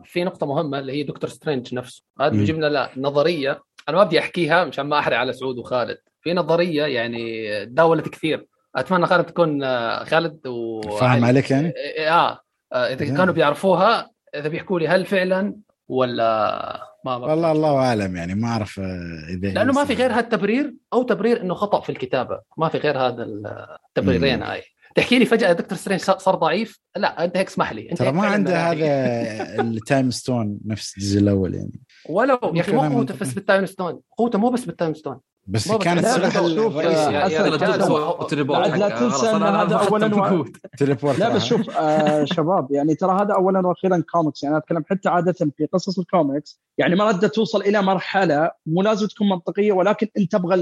في نقطة مهمة اللي هي دكتور سترينج نفسه. هذا بيجيب لنا لا نظرية. أنا ما بدي أحكيها مشان ما أحرق على سعود وخالد. في نظرية يعني داولت كثير. أتمنى خالد تكون خالد و
فاهم عليك يعني؟
آه إذا كانوا بيعرفوها إذا بيحكوا لي هل فعلا ولا
ما والله الله أعلم يعني ما أعرف آه،
إذا لأنه ما في غير هالتبرير أو تبرير إنه خطأ في الكتابة ما في غير هذا التبريرين هاي. تحكي لي فجأة دكتور سترينج صار ضعيف؟ لا أنت هيك اسمح لي أنت
ترى ما عنده هذا ال time stone *laughs* نفس الجزء الأول يعني.
ولو يا أخي مو قوته بس بال time stone قوته مو بس بال time stone
بس كانت
السلاح لا تنسى إن هذا اولا لا بس شوف آه شباب يعني ترى هذا اولا وأخيرا كوميكس. يعني أتكلم حتى عادة في قصص الكوميكس. يعني مرده توصل إلى مرحلة مو لازم تكون منطقية ولكن انت تبغى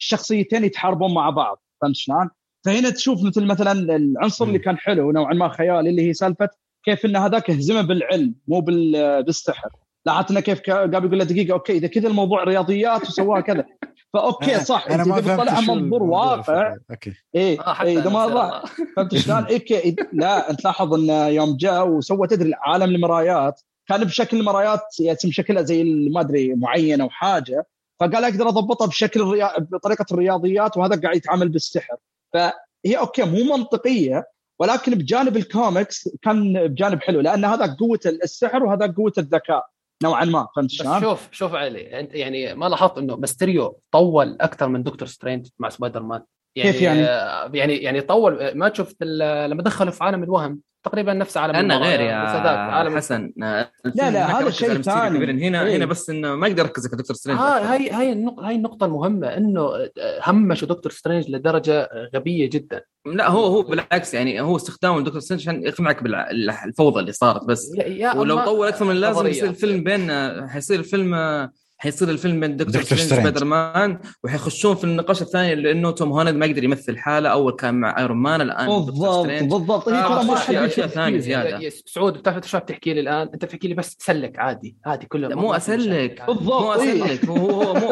الشخصيتين يتحاربون مع بعض. فهمت شلون؟ فهنا تشوف مثل مثلا العنصر اللي كان حلو نوعا ما خيالي اللي هي سالفة كيف إن هذاك هزمه بالعلم مو بالسحر. لاحظت إنه كيف قام يقول له دقيقة okay إذا كذا الموضوع رياضيات وسواها كذا. ف okay صح
أنا ما
طلع منظور واقع. okay. اي آه إذا ما *laughs* فهمت شلون؟ إيه لا أنت لاحظ انه يوم جاء وسوى تدري عالم المرايات كان بشكل مرايات يتم شكلها زي ما أدري معينه وحاجه فقال أقدر أضبطها بشكل الريا... بطريقة الرياضيات وهذا قاعد يتعامل بالسحر. فهي okay مو منطقية ولكن بجانب الكوميكس كان بجانب حلو لأن هذا قوة السحر وهذا قوة الذكاء. نوعا ما فهمت شلون؟
شوف شوف علي أنت يعني ما لاحظت إنه ميستيريو طول أكثر من دكتور سترينج مع سبايدر مان
يعني كيف يعني؟
يعني يعني طول ما شفت لما دخلوا في عالم الوهم تقريبا نفس عالم
أنا غير يا عالم حسن.
لا لا هذا شيء ثاني.
هنا إيه؟ هنا بس إنه ما أقدر أركز كدكتور سترينج.
آه هاي هاي النقطه هاي النقطة المهمة إنه همشوا دكتور سترينج لدرجة غبية جدا.
لا هو هو بالعكس يعني هو استخدامه دكتور سترينج عشان يقنعك بالفوضى اللي صارت بس. يا يا ولو طول أكثر من اللازم يصير الفيلم بين حيصير الفيلم حيصير الفيلم بين دكتور, دكتور سترينج سبايدر مان وحيخشون في النقاش الثاني لأنه توم هولاند ما يقدر يمثل حاله أول كان مع ايرون مان الآن
بالضبط بالضبط. هي ترى ما
في أشياء ثانية زيادة.
سعود بتعرف إيش بتحكي لي الآن؟ أنت بتحكي لي بس سلك عادي عادي كله
مو أسلك.
بالضبط.
مو أسلك. هو هو مو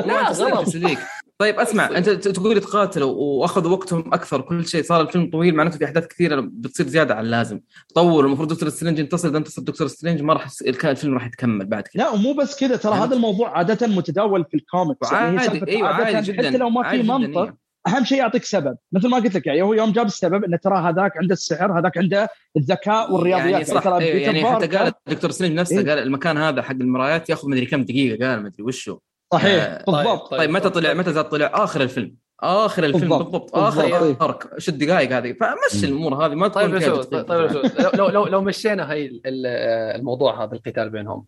مو تسليك طيب أسمع أنت تقول تقاتلوا واخذوا وقتهم أكثر كل شيء صار الفيلم طويل معناته في أحداث كثيرة بتصير زيادة عن اللازم. طول المفروض دكتور سترينج ينتصر إذا انتصر دكتور سترينج ما راح الفيلم راح يتكمل بعد كذا
لا ومو بس كذا ترى هذا الموضوع عادة متداول في الكوميكس.
يعني عادي أيوه عادي جدا
حتى لو ما في منطق إيه. أهم شيء يعطيك سبب. مثل ما قلت لك يعني هو يوم جاب السبب إنه ترى هذاك عنده السحر هذاك عنده الذكاء والرياضيات.
يعني صح يعني, إيه يعني حتى قال دكتور سترينج نفسه إيه؟ قال المكان هذا حق المرايات ياخذ مدري كم دقيقة قال مدري وشو.
صحيح آه بالضبط.
طيب, طيب متى طلع متى زاد طلع؟ آخر الفيلم. آخر الفيلم بالضبط, بالضبط. آخر arc إيش الدقائق هذه؟ فمشي الأمور هذه ما
طيب يا طيب لو لو لو مشينا هاي الموضوع هذا القتال بينهم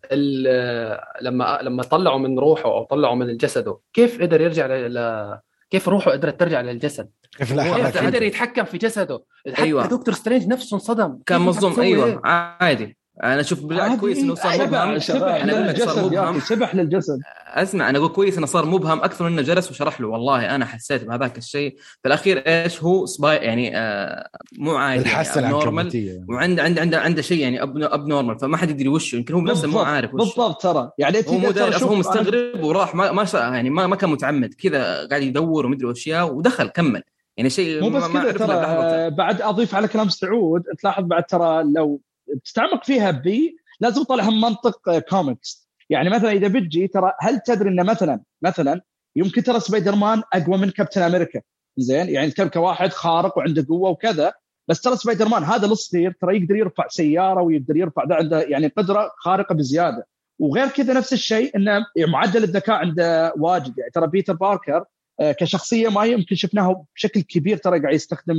لما لما طلعوا من روحه أو طلعوا من جسده كيف قدر يرجع ل كيف روحه قدرت ترجع للجسد؟ كيف قدر يتحكم في جسده. حتى أيوة. دكتور سترينج نفسه انصدم.
كان مصدوم أيوه عادي. أنا أشوف بالعكس كويس إنه صار مبهم
أنا أقول لك صار مبهم سبح للجسد.
أسمع أنا أقول كويس إنه صار مبهم أكثر من إنه جلس وشرح له. والله أنا حسيت بهذاك الشيء. في الأخير إيش هو؟ سباي يعني آه مو عادي
يعني
normal وعنده عنده عنده عنده شيء يعني ab abnormal فما حد يدري وشه يمكن هو نفسه مو عارف
وشه بالضبط ترى. يعني
هو مو هو مستغرب وراح ما ما يعني ما, ما كان متعمد. كذا قاعد يدور ومدري اشياء ودخل كمل. يعني شيء
مو بس كذا ترى بعد أضيف على كلام سعود. تلاحظ بعد ترى لو تستعمق فيها بي لازم تطلعها منطق كوميكس يعني مثلا إذا بتجي ترى هل تدري انه مثلا مثلا يمكن ترى سبايدر مان أقوى من كابتن أمريكا؟ زين يعني كواحد خارق وعنده قوة وكذا بس ترى سبايدر مان هذا الصغير ترى يقدر يرفع سيارة ويقدر يرفع ده عنده يعني قدرة خارقة بزيادة. وغير كذا نفس الشيء إنه معدل الذكاء عنده واجد. يعني ترى بيتر باركر آه، كشخصية ما يمكن شفناها بشكل كبير ترى قاعد يستخدم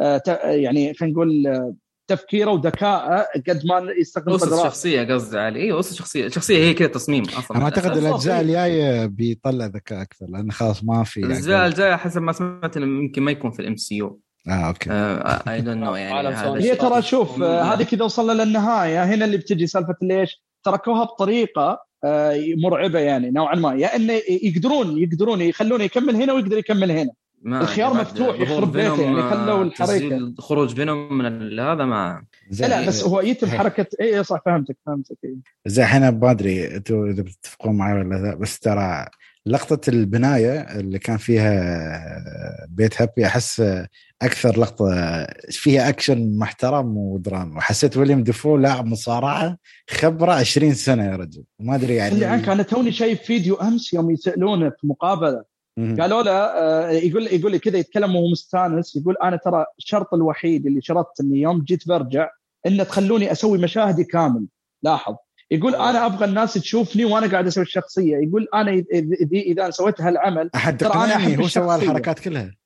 آه، يعني خلينا نقول آه، تفكيره وذكائه قد ما يستخدم
قدرات الشخصيه قصدي علي. أيوه وصف الشخصيه الشخصيه هي كذا تصميم
أصلا. أنا أعتقد الأجزاء الجاية بيطلع ذكاء أكثر لأنه خلاص ما في
الأجزاء الجاية حسب ما سمعت إنه يمكن ما يكون في ال MCU
آه okay.
I don't know يعني.
هي ترى شوف هذه كذا وصلنا للنهاية. هنا اللي بتجي سالفة ليش تركوها بطريقة آه، مرعبة يعني نوعا ما. يا يعني إنه يقدرون يقدرون يخلونه يكمل هنا ويقدر يكمل هنا. ما الخيار مفتوح يخرب بيته يعني خلوا الحركة.
خروج بينهم من هذا ما
لا لا بس هو يتم حركه اي إيه، صح فهمتك فهمتك
زي إحنا ما ادري أنتم إذا بتتفقون معي ولا لا بس ترى لقطة البناية اللي كان فيها بيت هابي أحس أكثر لقطة فيها أكشن محترم ودراما. وحسيت ويليام دافو لاعب مصارعة خبرة 20 سنة يا رجل. ما أدري يعني
اللي عنك أنا توني شايف فيديو أمس يوم يسألونه في مقابلة. قالوا له آه، يقول يقول لي كذا يتكلم وهو مستانس يقول أنا ترى الشرط الوحيد اللي شرطت إني يوم جيت برجع إن تخلوني أسوي مشاهدي كامل. لاحظ. يقول أنا أبغى الناس تشوفني وأنا قاعد أسوي الشخصية. يقول أنا اذا سويت هالعمل
أحد ترى أنا هو سوى الحركات كلها.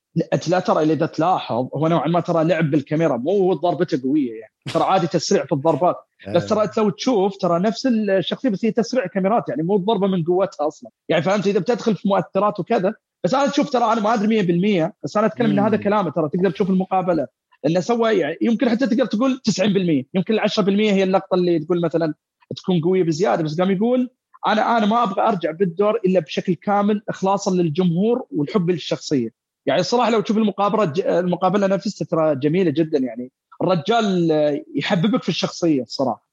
لا ترى إذا تلاحظ هو نوعا ما ترى لعب بالكاميرا مو ضربته قوية يعني. ترى عادي تسريع في الضربات. بس ترى لو تشوف ترى نفس الشخصية بس هي تسريع كاميرات يعني مو الضربة من قوتها أصلا. يعني فهمت؟ إذا بتدخل في مؤثرات وكذا بس أنا تشوف ترى أنا ما أدري 100% بس أنا أتكلم إن هذا كلامه ترى تقدر تشوف المقابلة. إنه سوى يعني يمكن حتى تقدر تقول 90% يمكن 10% هي اللقطة اللي تقول مثلا تكون قوية بزيادة بس قام يقول أنا أنا ما أبغى أرجع بالدور إلا بشكل كامل اخلاصا للجمهور والحب للشخصية. يعني الصراحه لو تشوف المقابلة المقابلة نفسها ترى جميلة جدا يعني. الرجال يحببك في الشخصية الصراحه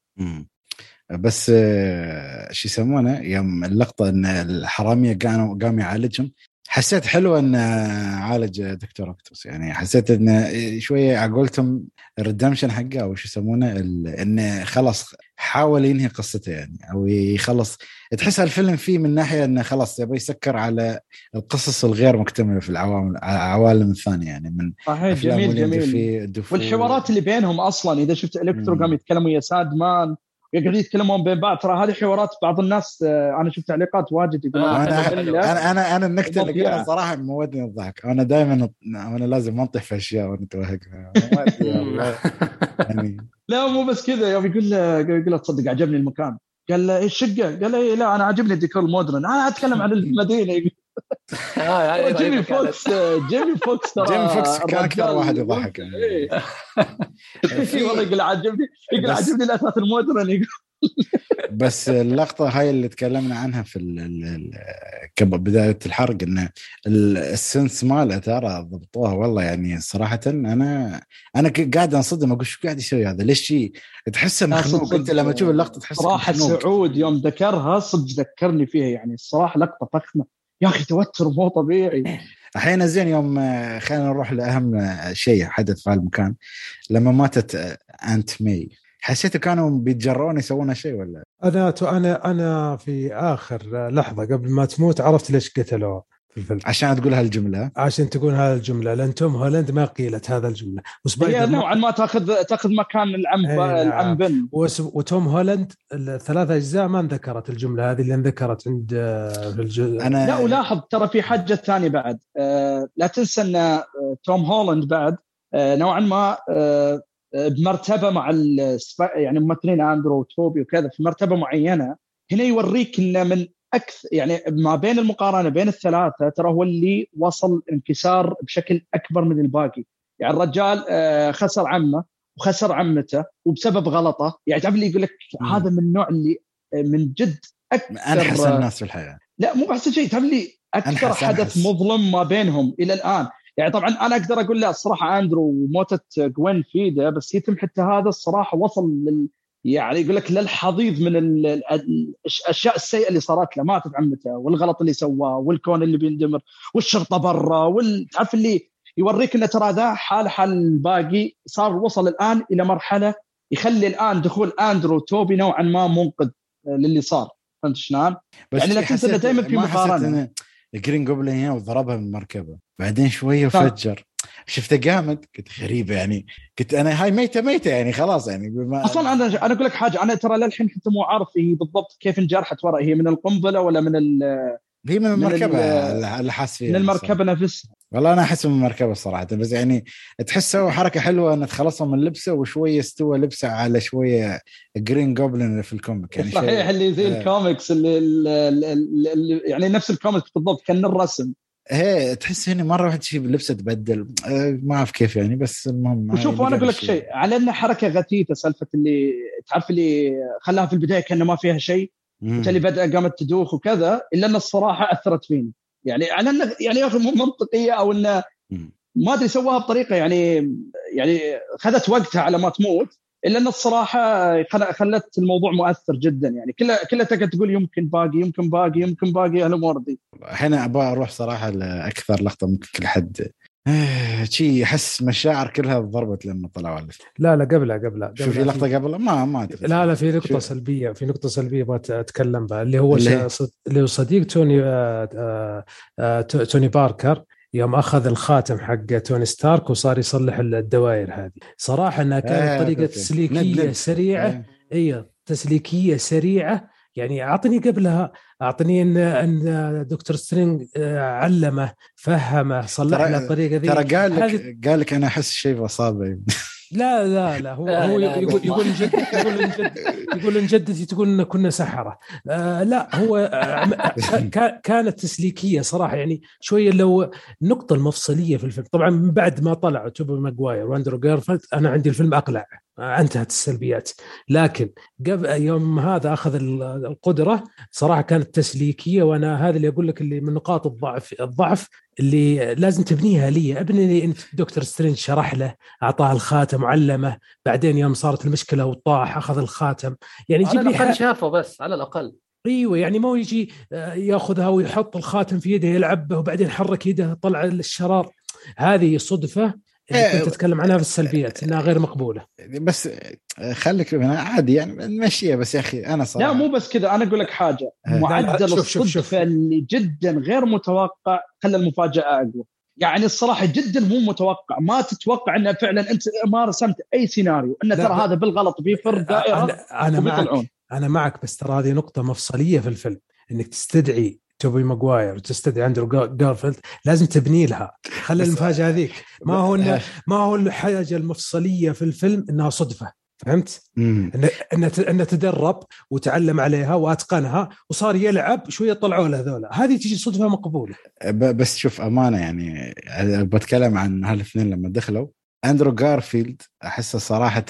بس آه، شو يسمونه؟ يوم اللقطة إن الحرامية كانوا قام يعالجهم. حسيت حلو إن عالج دكتور اوكتوس يعني حسيت انه شوية عقولتهم ال redemption حقه أو شو يسمونه انه خلاص حاول ينهي قصته يعني أو يخلص. تحس الفيلم فيه من ناحية إنه خلاص يبغى يسكر على القصص الغير مكتملة في العوالم العوالم الثانية يعني من
صحيح جميل جميل. والحوارات اللي بينهم أصلا إذا شفت الكترو قام يتكلموا ويا ساند مان يقعدون يتكلمون بين بعض. ترى هذه حوارات بعض الناس آه، أنا شفت تعليقات واجد يقولون
آه أنا أنا أنا, أنا النكتة اللي قلتها صراحة مودني الضحك. أنا دائما أنا لازم انطح في أشياء وأنا توهق. *laughs*
يعني لا مو بس كذا. يوم يقول له يقول له تصدق عجبني المكان. قال له إيش الشقه؟ قال له إيه لا أنا عجبني الديكور ال modern. أنا أتكلم عن المدينة. جيمي فوكس جيمي فوكس ترى
جيمي فوكس كان أكثر واحد يضحك يعني *laughs*
والله يقول عجبني يقول عجبني الاثاث المودرن يقول.
بس اللقطة هاي اللي تكلمنا عنها في بداية الحرق إن السنس ماله ترى ضبطوها والله يعني صراحة أنا أنا قاعد أنصدم أقول شو قاعد يسوي هذا؟ ليش شيء تحسه مخنوق. أنت لما تشوف اللقطة تحس
صراحة سعود يوم ذكرها صدق ذكرني فيها يعني. الصراحه لقطة فخمة. يا أخي توتر مو طبيعي.
أحيانا زين يوم خلينا نروح لأهم شيء حدث في المكان. لما ماتت انت مي حسيتوا كانوا بيتجرؤون يسوون شيء ولا؟
أنا أنا أنا في آخر لحظة قبل ما تموت عرفت ليش قتلوها.
في *laughs* الفيلم عشان تقول هالجملة.
عشان تقول هذه لأن توم هولاند ما قيلت هذا الجمله
هي نوعا ما تاخذ تأخذ مكان العم إيه، العم بن
وتوم هولاند الثلاث أجزاء ما انذكرت الجملة هذه اللي انذكرت عند في
الجزء أنا لا ولاحظ ترى في حاجة ثانية بعد. آه لا تنسى أن آه، توم هولاند بعد آه نوعا ما آه بمرتبة مع يعني ممثلين أندرو وتوبي وكذا في مرتبة معينة هنا يوريك إنه من أكثر يعني ما بين المقارنة بين الثلاثة ترى هو اللي وصل انكسار بشكل أكبر من الباقي. يعني الرجال آه، خسر عمه وخسر عمته وبسبب غلطه. يعني تعرف اللي يقول لك هذا من النوع اللي آه، من جد
أكثر أنحس الناس في الحياة.
لا مو بحسن شيء. تعرف اللي أكثر حدث أنحس. مظلم ما بينهم إلى الآن. يعني طبعا أنا أقدر أقول لا الصراحة أندرو وموتة جوين فيدا بس يتم حتى هذا الصراحة وصل لل يعني يقول لك للحضيض من الأشياء السيئة اللي صارت له. ماتت عمته والغلط اللي سواه والكون اللي بيندمر والشرطة برا والتعرف اللي يوريك إنه ترى ذا حال حال الباقي صار وصل الآن إلى مرحلة يخلي الآن دخول أندرو توبي نوعا ما منقذ للي صار. فهمت شلون؟ يعني إنه دائما في مقارنة.
جرين جوبلين هنا وضربها من المركبه بعدين شوية فجر شفته جامد قلت غريبه يعني. قلت أنا هاي ميتة ميتة يعني خلاص يعني.
بما أصلا أنا أنا أقول لك حاجة أنا ترى للحين حتى مو عارف هي بالضبط كيف انجرحت ورا. هي من القنبلة ولا من ال
هي من المركبة اللي حاس فيها
من المركبة نفسها.
والله أنا أحس من المركبة صراحة بس يعني تحس سوى حركة حلوة انه تخلصها من لبسه وشوية استوى لبسه على شوية جرين جوبلن في ال comic.
يعني صحيح اللي زي آه. الكوميكس اللي, اللي, اللي يعني نفس الكوميكس بالضبط كان الرسم.
هي تحس هنا مرة واحد شيء لبسه تبدل. آه، ما أعرف كيف يعني بس المهم
وشوف أنا أقول لك شيء على إنه حركة غثيثة سالفة اللي تعرف اللي خلاها في البداية كأنه ما فيها شيء اللي بدأ قامت تدوخ وكذا إلا إن الصراحة أثرت فيني. يعني على إنه يعني يا أخي مو منطقية أو إنه ما أدري سواها بطريقة يعني يعني خذت وقتها على ما تموت. إلا إن الصراحة خلت الموضوع مؤثر جدا يعني. كلها كلها تقعد تقول يمكن باقي يمكن باقي يمكن باقي الأمور دي.
الحين أبغى أروح صراحة لأكثر لقطة ممكن كل حد. آه، شي أحس مشاعر كلها ضربت لما طلعوا على
لا لا قبلها قبلها
شوف في لقطة قبلها ما ما
أدري. لا لا في نقطة سلبية في نقطة سلبية أبغى أتكلم بها اللي هو اللي, اللي هو صديق توني آه آه آه توني باركر. يوم أخذ الخاتم حق توني ستارك وصار يصلح الدوائر هذه. صراحة إنها كانت آه طريقة تسليكية سريعة. آه. إيوه تسليكية سريعة. يعني أعطني قبلها أعطني ان إن دكتور سترينج آه، علمه فهمه صلح له الطريقة ذي.
ترى قال لك قال لك أنا أحس شيء في
لا لا لا هو هو يقول يقول ان جد يقول ان جد يقول ان جدتي تقول إن كنا سحره آه لا هو آه كانت تسليكية صراحة يعني شوية لو النقطه المفصلية في الفيلم. طبعا من بعد ما طلع توبي ماجواير وأندرو جارفيلد أنا عندي الفيلم أقلع. انتهت السلبيات لكن قبل يوم هذا أخذ القدرة صراحة كانت تسليكية وأنا هذا اللي أقول لك اللي من نقاط الضعف الضعف اللي لازم تبنيها لي. أبني لي انت دكتور سترينج شرح له أعطاه الخاتم علمه. بعدين يوم صارت المشكلة وطاح أخذ الخاتم.
يعني جيب لي الأقل شافه بس على الأقل.
أيوه يعني ما يجي آه، يأخذها ويحط الخاتم في يده يلعب به وبعدين حرك يده طلع الشرار. هذه صدفة يعني كنت تتكلم عنها في السلبيات إنها غير مقبولة.
بس خليك عادي يعني نمشيها بس يا أخي أنا صراحة
لا مو بس كذا أنا أقول لك حاجة. معدل شوف شوف شوف. اللي جدا غير متوقع خلى المفاجأة أقوى. يعني الصراحة جدا مو متوقع. ما تتوقع إنه فعلا أنت ما رسمت أي سيناريو إنه ترى هذا بالغلط بيفر دائرة
أنا, أنا معك أنا معك بس ترى هذه نقطة مفصلية في الفيلم إنك تستدعي توبي ماجواير وتستدعي أندرو جارفيلد لازم تبني لها. خلي المفاجأة هذيك. ما هو إنه ما هو الحاجة المفصلية في الفيلم إنها صدفة فهمت؟ انه إنه تدرب وتعلم عليها وأتقنها وصار يلعب شوية طلعوا له هذول هذه تجي صدفة مقبولة.
بس شوف أمانة يعني بتكلم عن هالاثنين لما دخلوا. أندرو جارفيلد أحسه صراحة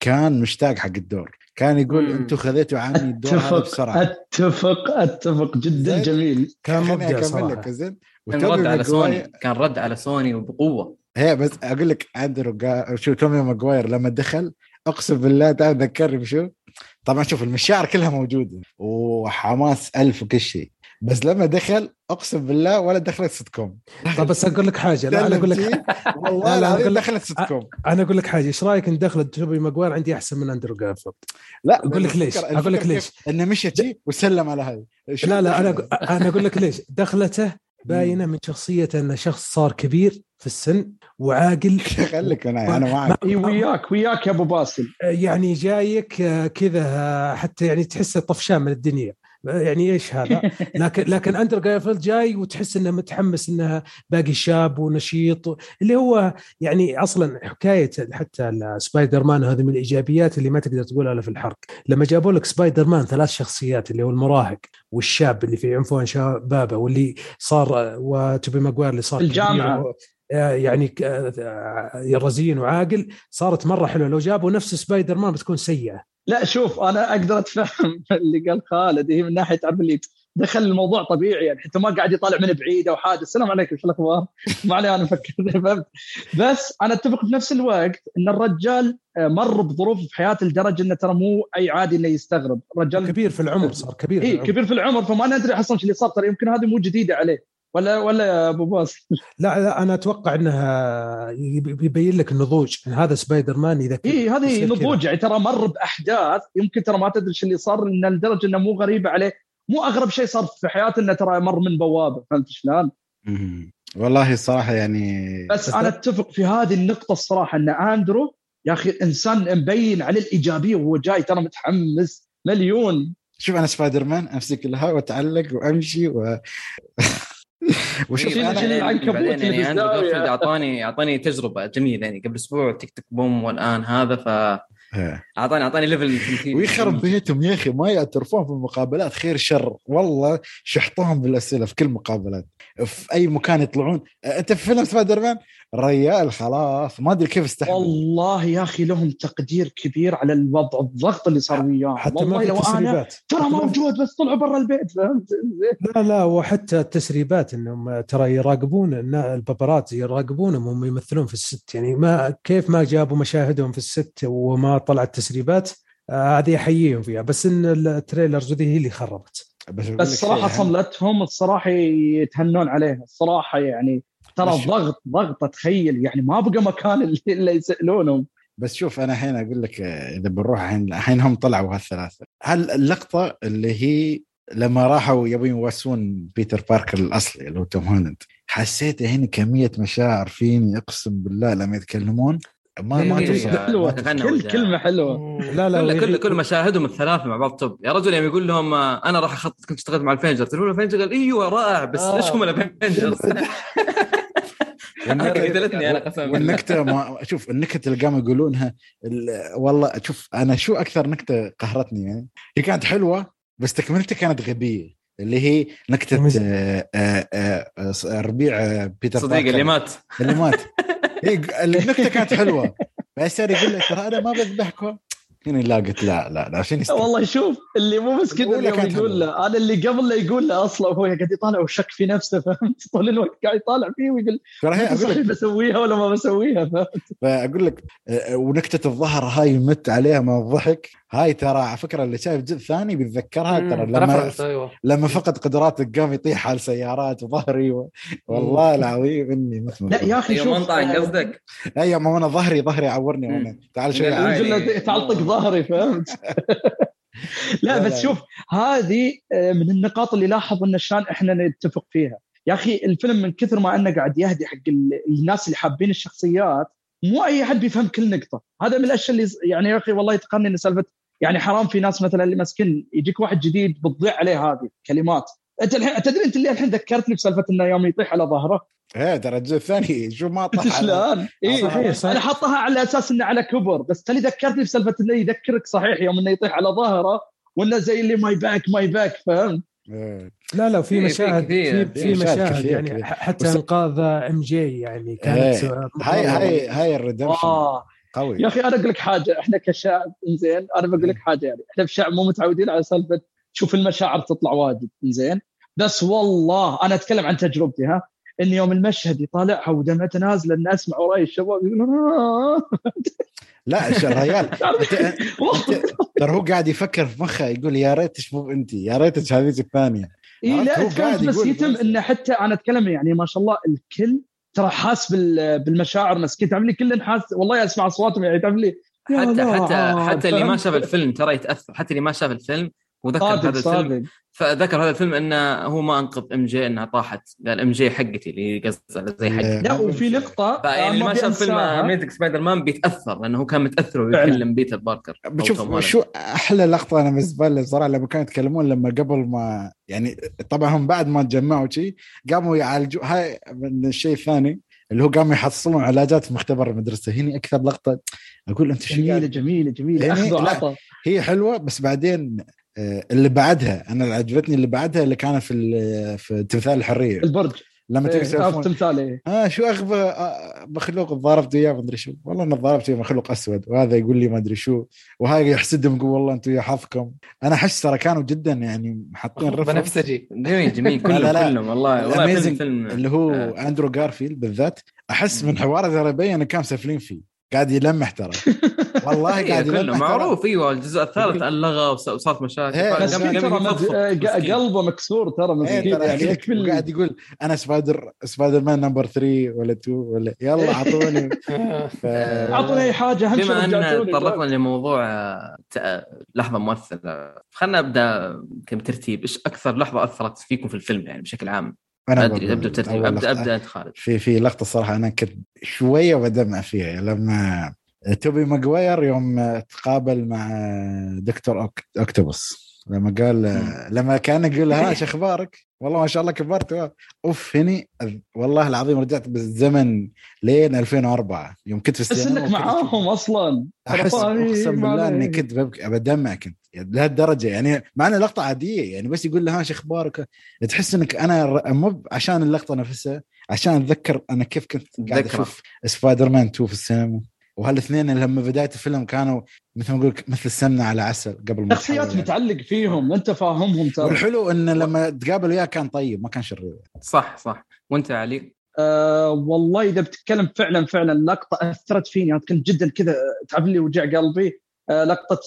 كان مشتاق حق الدور. كان يقول أنتم خذيتوا عني الدور هذا بسرعة.
اتفق اتفق جدا جميل.
كان مبدع صراحة
زين. كان رد على سوني. كان رد على سوني وبقوه
هي بس أقول لك اندرو شو توبي ماجواير لما دخل أقسم بالله تعال ذكرني بشو؟ طبعا شوف المشاعر كلها موجودة. وحماس ألف وكل شيء. بس لما دخل اقسم بالله ولا دخلت ست كوم
طب بس أقول لك حاجة. لا أنا أقول لك
والله لا أقول دخلت ست كوم
أنا أقول لك حاجة. إيش رأيك إن دخلت توبي ماجوير؟ عندي أحسن من أندرو جارفيلد. لا أقول لك ليش. أقول لك ليش.
إنه مشى وسلم على هذا
لا لا أنا أنا أقول لك ليش. دخلته *laughs* باينة من شخصيته إنه شخص صار كبير في السن وعاقل. *laughs*
خليك أنا أنا معك.
وياك وياك يا أبو باسل.
يعني جايك آه، كذا آه، حتى يعني تحسه طفشان من الدنيا. يعني إيش هذا؟ *laughs* لكن لكن أندرو جارفيلد جاي وتحس إنه متحمس إنه باقي شاب ونشيط اللي هو يعني أصلا حكاية حتى سبايدر مان هذه من الإيجابيات اللي ما تقدر تقولها إلا في الحرق. لما جابوا لك سبايدر مان ثلاث شخصيات اللي هو المراهق والشاب اللي في عنفوان شبابه واللي صار وتوبي ماجوير اللي صار
الجامعة.
يعني رزين وعاقل صارت مرة حلوة. لو جابوا نفس سبايدر مان بتكون سيئة.
لا شوف أنا أقدر أتفهم *laughs* اللي قال خالد هي من ناحية تعرف اللي دخل الموضوع طبيعي يعني حتى ما قاعد يطالع من بعيد أو حاجة السلام عليكم شو الأخبار؟ *laughs* ما علي أنا أفكر فهمت *laughs* بس أنا أتفق في نفس الوقت إن الرجال آه، مر بظروف في حياته لدرجة انه ترى مو أي عادي إنه يستغرب.
الرجال كبير في العمر صار كبير
اي كبير في العمر فما ندري أصلا اللي صار ترى يمكن هذه مو جديدة عليه. ولا ولا يا أبو باس
لا لا أنا أتوقع إنها يبين لك النضوج. هذا سبايدر مان اذا
إي هذه نضوج. يعني ترى مر بأحداث يمكن ترى ما تدري اللي صار لأن لدرجة إنه مو غريبة عليه. مو أغرب شيء صار في حياته إنه ترى مر من بوابة. فهمت شلون؟
والله الصراحه يعني
بس, بس أنا أتفق في هذه النقطة الصراحة إن أندرو يا أخي إنسان مبين عليه الإيجابية وهو جاي ترى متحمس مليون.
شوف أنا سبايدر مان أمسك لها وأتعلق وأمشي و *laughs* *laughs*
وشوف أنا العنكبوت يعني اعطاني أعطاني تجربة جميلة يعني قبل أسبوع tick tick boom والآن هذا ف اعطاني أعطاني level
ويخرب بيتهم يا أخي ما يعترفون في المقابلات خير شر. والله شحطهم بالاسئله في كل مقابلات. في أي مكان يطلعون. أنت في فيلم سبايدر مان؟ الريال خلاص. ما أدري كيف استحمل.
والله يا أخي لهم تقدير كبير على الوضع الضغط اللي صار وياه
حتى ما في تسريبات.
ترى موجود بس طلعوا برا البيت فهمت؟
لا لا وحتى التسريبات إنهم ترى يراقبون الباباراتزي يراقبونهم وهم يمثلون في الست. يعني ما كيف ما جابوا مشاهدهم في الست وما طلعت تسريبات آه، هذه أحييهم فيها بس إن التريلرز ذي هي اللي خربت.
بس, بس الصراحه صملتهم الصراحة يتهنون عليها الصراحة يعني ترى ضغط ضغط تخيل يعني ما بقى مكان *laughs* اللي يسألونهم.
بس شوف أنا الحين أقول لك إذا بنروح الحين الحين هم طلعوا هالثلاثة. هل اللقطة اللي هي لما راحوا يبون يواسون بيتر باركر الأصلي اللي هو توم هولاند حسيت هنا كمية مشاعر فيني أقسم بالله لما يتكلمون
ما ما حلوة كل كلمة حلوة.
لا لا كل كل, كل مشاهدهم الثلاثة مع بعض توب يا رجل يوم يقول لهم آه، أنا راح أخطط كنت اشتغلت مع الافنجرز تقول الافنجرز قال إيوه رائع بس آه. إيش هم الافنجرز
والنكتة ما شوف النكت اللي قاموا يقولونها والله شوف أنا شو أكثر نكتة قهرتني؟ يعني هي كانت حلوة بس تكملتها كانت غبية. اللي هي نكتة آه، ربيع بيتر
صديق اللي مات.
اللي مات. *laughs* النكتة كانت حلوة. بس يقول لك ترى أنا ما بذبحكم هنا لا قلت لا لا لا عشان
يستطيع. والله شوف اللي مو بس كذا يقول له أنا اللي قبل لا يقول له أصلا وهو قاعد يطالع وشك في نفسه فهمت؟ *laughs* طول الوقت قاعد يطالع فيه ويقول ترى هي أقول لك بسويها ولا ما بسويها فهمت؟
فأقول لك ونكتة الظهر هاي مت عليها من الضحك. هاي ترى على فكرة اللي شايف جزء ثاني بيتذكرها ترى لما أيوة. لما فقد قدراتك قام يطيح على السيارات وظهري و... والله العظيم إني
مثل لا يا أخي
شوف طعن قصدك؟
اي ما أنا ظهري ظهري عورني وأنا تعال شوي
تعال طق ظهري فهمت؟ لا بس شوف هذه آه، من النقاط اللي لاحظ إن شلون إحنا نتفق فيها. يا أخي الفيلم من كثر ما أنه قاعد يهدي حق الناس اللي حابين الشخصيات مو أي احد بيفهم كل نقطة. هذا من الأشياء اللي يعني يا أخي والله يتقنني إن سالفة يعني حرام في ناس مثلا اللي مسكين يجيك واحد جديد بتضيع عليه هذه كلمات. أنت الحين تدري أنت اللي الحين ذكرتني بسالفة إنه يوم يطيح على ظهره؟
إيه ترى الجزء الثاني شو ما طاح *laughs*
شلون؟ اي صحيح صحيح. أنا حطها على أساس إنه على كبر بس تالي ذكرتني بسالفة إنه يذكرك صحيح يوم إنه يطيح على ظهره وإنه زي اللي my back my back فهمت؟
لا لا في مشاهد في, في مشاهد يعني حتى إنقاذ إم جي يعني كانت
هاي هاي هاي ال redemption.
آه. قوي. يا أخي أنا أقول لك حاجة إحنا كشعب زين أنا بقول لك حاجة يعني إحنا في شعب مو متعودين على سالفة تشوف المشاعر تطلع واجد زين بس والله أنا أتكلم عن تجربتي ها. إن يوم المشهد يطالعها ودمعته نازلة الناس اسمع وراي الشباب يقولون آه.
لا الريال *laughs* ترى هو قاعد يفكر في مخه يقول يا ريت مو أنت يا ريت هذه الثانية
اي لا بس يتم انه حتى أنا أتكلم يعني ما شاء الله الكل ترى حاس بالمشاعر مسكين تعرف لي كل حاس. والله اسمع اصواتهم يعني تعرف لي
حتى حتى حتى اللي ما شاف الفيلم ترى يتأثر. حتى اللي ما شاف الفيلم وذكر هذا الفيلم. فذكر هذا الفيلم إنه هو ما أنقذ إم جي إنها طاحت. قال إم جي حقتي اللي قصده زي حقتي.
لا وفي نقطه
يعني اللي ما شاف فيلم amazing سبايدر مان بيتأثر لأنه هو كان متأثر ويكلم بيتر باركر.
بشوف شو أحلى لقطة أنا بالنسبة لي صراحة لما كانوا يتكلمون لما قبل ما يعني طبعا هم بعد ما تجمعوا شيء قاموا يعالجوا. هاي من الشيء الثاني اللي هو قاموا يحصلون علاجات في مختبر المدرسة. هنا أكثر لقطة أقول أنت
شو جميلة جميلة جميلة. يعني
هي حلوة بس بعدين اللي بعدها أنا اللي عجبتني اللي بعدها اللي كانت في في تمثال الحريه
البرج.
لما
تيجي تسولفون تمثال
إيه. آه شو اغبى آه، مخلوق تضاربت وياه ما أدري شو. والله أنا تضاربت وياه مخلوق أسود. وهذا يقول لي ما أدري شو. وهاي يحسدهم يقول والله أنتم يا حظكم أنا أحس ترى كانوا جدا يعني حاطين
references. جميل جميل. كلهم لا لا. كلهم. والله والله
فيلم اللي هو آه. أندرو جارفيلد بالذات. أحس من حواره ترى يبين كان سافلين فيه. قاعد يلمح ترى *laughs* والله
إيه، قاعد يلمح معروف إيوه الجزء الثالث *laughs* لغى وصارت مشاكل.
قلبه مكسور ترى إيه، مسكين
يعني قاعد يقول أنا سبايدر سبايدر مان number 3 ولا 2 ولا يلا أعطوني. *laughs*
أعطوني أي حاجة
بما أن تطرقنا لموضوع لحظة مؤثرة خلينا ابدا بترتيب. إيش أكثر لحظة أثرت فيكم في الفيلم يعني بشكل عام؟ أنا أبدأ ابدا ترتيب أبدأ أبدأ أنت خالد.
في في لقطة صراحة أنا كنت شوية بدمع فيها لما توبي ماجواير يوم تقابل مع دكتور أوك... لما قال لما كان يقول ها *laughs* شو أخبارك؟ والله ما شاء الله كبرت. أوف هني والله العظيم رجعت بالزمن لين 2004 يوم كنت في
السينما إنك معاهم أصلا.
أحس أقسم بالله إني كنت ببكي بدمع كنت لهالدرجة. يعني مع انها لقطة عادية يعني بس يقول لها شو أخبارك؟ تحس إنك أنا مو عشان اللقطة نفسها عشان أتذكر أنا كيف كنت قاعد أشوف سبايدر مان 2 في السينما. وهالاثنين اللي لما بداية الفيلم كانوا مثل ما أقول مثل السمنة على عسل قبل
ما شخصيات يعني. متعلق فيهم أنت فاهمهم
ترى. والحلو انه لما تقابل وياه كان طيب ما كان شرير.
صح صح. وأنت علي؟
أه والله إذا بتتكلم فعلا فعلا لقطة أثرت فيني. أنا كنت جدا كذا تعب لي وجع قلبي. أه لقطة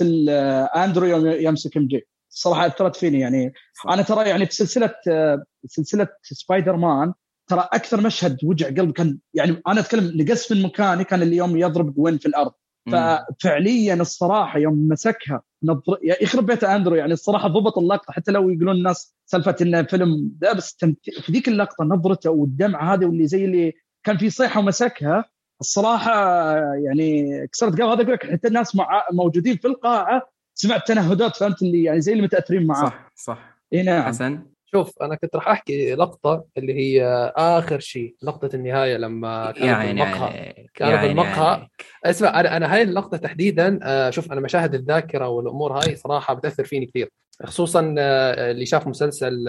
أندرو يوم يمسك ام جي. الصراحه أثرت فيني يعني. أنا ترى يعني في سلسلة أه سلسلة سبايدر مان ترى أكثر مشهد وجع قلبي كان يعني أنا أتكلم نقز من مكاني كان يوم يضرب جوين في الأرض. ففعليا الصراحة يوم مسكها نظر يخرب بيت أندرو يعني الصراحة ضبط اللقطة حتى لو يقولون الناس سالفة إنه فيلم لا بس في ذيك اللقطة نظرته والدمعة هذه واللي زي اللي كان في صيحة ومسكها الصراحة يعني كسرت قلب هذا أقول لك حتى الناس مع موجودين في القاعة سمعت تنهدات فهمت اللي يعني زي اللي متأثرين معاه.
صح صح.
إي نعم.
حسن.
شوف أنا كنت راح أحكي لقطة اللي هي آخر شيء لقطة النهاية لما كان يعني بالمقهى. كان يعني بالمقهى. يعني. اسمع أنا أنا هاي اللقطة تحديدا آه، شوف أنا مشاهد الذاكرة والأمور هاي صراحة بتأثر فيني كثير. خصوصا آه، اللي شاف مسلسل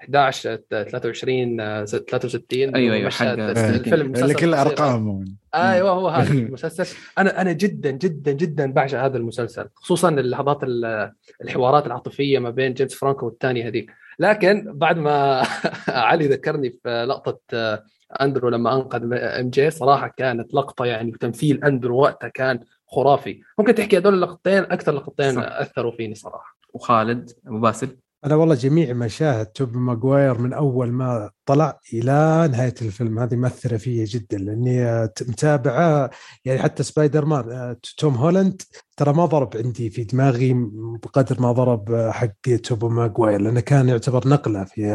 11 23 63
أيوه أيوه حق
الفيلم اللي كل ارقام
أيوه هو هذا *laughs* المسلسل. أنا أنا جدا جدا جدا بعشق هذا المسلسل خصوصا اللحظات الحوارات العاطفية ما بين جيمس فرانكو والثاني هذيك. لكن بعد ما *laughs* علي ذكرني في لقطة آه، أندرو لما أنقذ إم جي صراحة كانت لقطة يعني وتمثيل أندرو وقتها كان خرافي. ممكن تحكي هذول اللقطتين؟ أكثر لقطتين صح. أثروا فيني صراحة.
وخالد أبو باسل؟
أنا والله جميع مشاهد توبي ماجواير من أول ما طلع إلى نهاية الفيلم هذه مؤثرة فيا جدا لأني متابعة يعني حتى سبايدر مان آه، توم هولاند ترى ما ضرب عندي في دماغي بقدر ما ضرب حق توبي ماجواير لأنه كان يعتبر نقلة في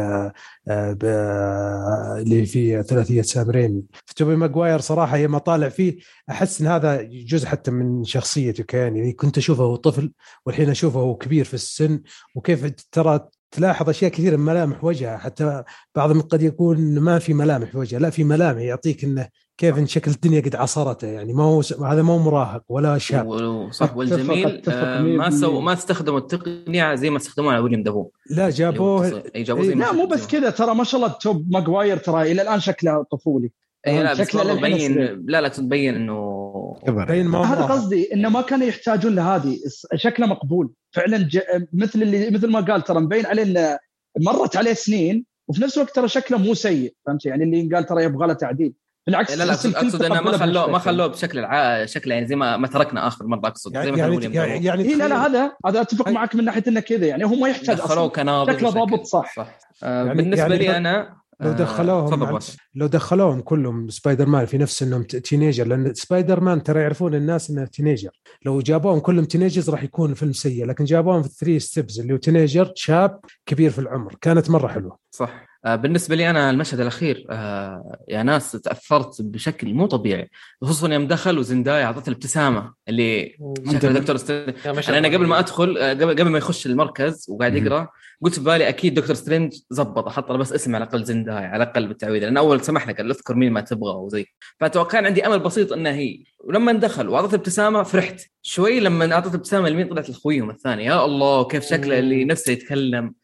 آه، اللي في ثلاثية سام ريمي في توبي ماجواير صراحة لما طالع فيه أحس إن هذا جزء حتى من شخصيته كان يعني كنت أشوفه هو طفل والحين أشوفه هو كبير في السن وكيف ترى تلاحظ أشياء كثيرة من ملامح وجهه حتى بعضهم قد يكون ما في ملامح وجهه لا في ملامح يعطيك إنه كيف إن شكل الدنيا قد عصرته يعني ما هو هذا مو مراهق ولا شاب.
صح والجميل آه ما سو ما استخدموا التقنية زي ما استخدموها على ويليام دافوي
لا جابوه
زي
لا مو بس كذا ترى ما شاء الله توبي ماجواير ترى إلى الآن شكله طفولي.
اي لا بس مبين لا لا تبين إنه
بين هذا قصدي إنه ما كانوا يحتاجون لهذه. شكله مقبول. فعلا ج... مثل اللي مثل ما قال ترى مبين عليه إنه مرت عليه سنين وفي نفس الوقت ترى شكله مو سيء فهمت؟ يعني اللي قال ترى يبغى له تعديل.
بالعكس لا لا اقصد, أقصد إنه ما خلوه ما خلوه بشكل الع... شكل يعني زي ما ما تركنا آخر مرة أقصد.
يعني
زي ما
يعني, يعني, يعني إيه لا لا هذا هذا أتفق معك من ناحية إنه كذا يعني هو ما يحتاج
أصلا. شكله
ضابط صح, صح.
آه يعني بالنسبة يعني لي أنا
لو آه، دخلوهم لو دخلوهم كلهم سبايدر مان في نفس إنهم teenager لأن سبايدر مان ترى يعرفون الناس إنه teenager. لو جابوهم كلهم teenagers راح يكون الفيلم سيء لكن جابوهم في ال three steps اللي هو teenager شاب كبير في العمر كانت مرة حلوة.
صح. بالنسبة لي أنا المشهد الأخير آه، يا ناس تأثرت بشكل مو طبيعي خصوصا يوم دخل وزندايا أعطته الابتسامة اللي شكل دكتور سترينج يعني أنا قبل ما أدخل آه، قبل ما يخش المركز وقاعد يقرأ قلت في بالي أكيد دكتور سترينج زبط حط بس اسم على الأقل زندايا على الأقل بالتعويذة لأن أول سمح لك قال اذكر مين ما تبغى وزي فتوقع عندي أمل بسيط انها هي. ولما دخل وأعطته ابتسامه فرحت. شوي لما أعطته ابتسامه لمين طلعت لخويهم الثاني يا الله كيف شكله اللي نفسه يتكلم.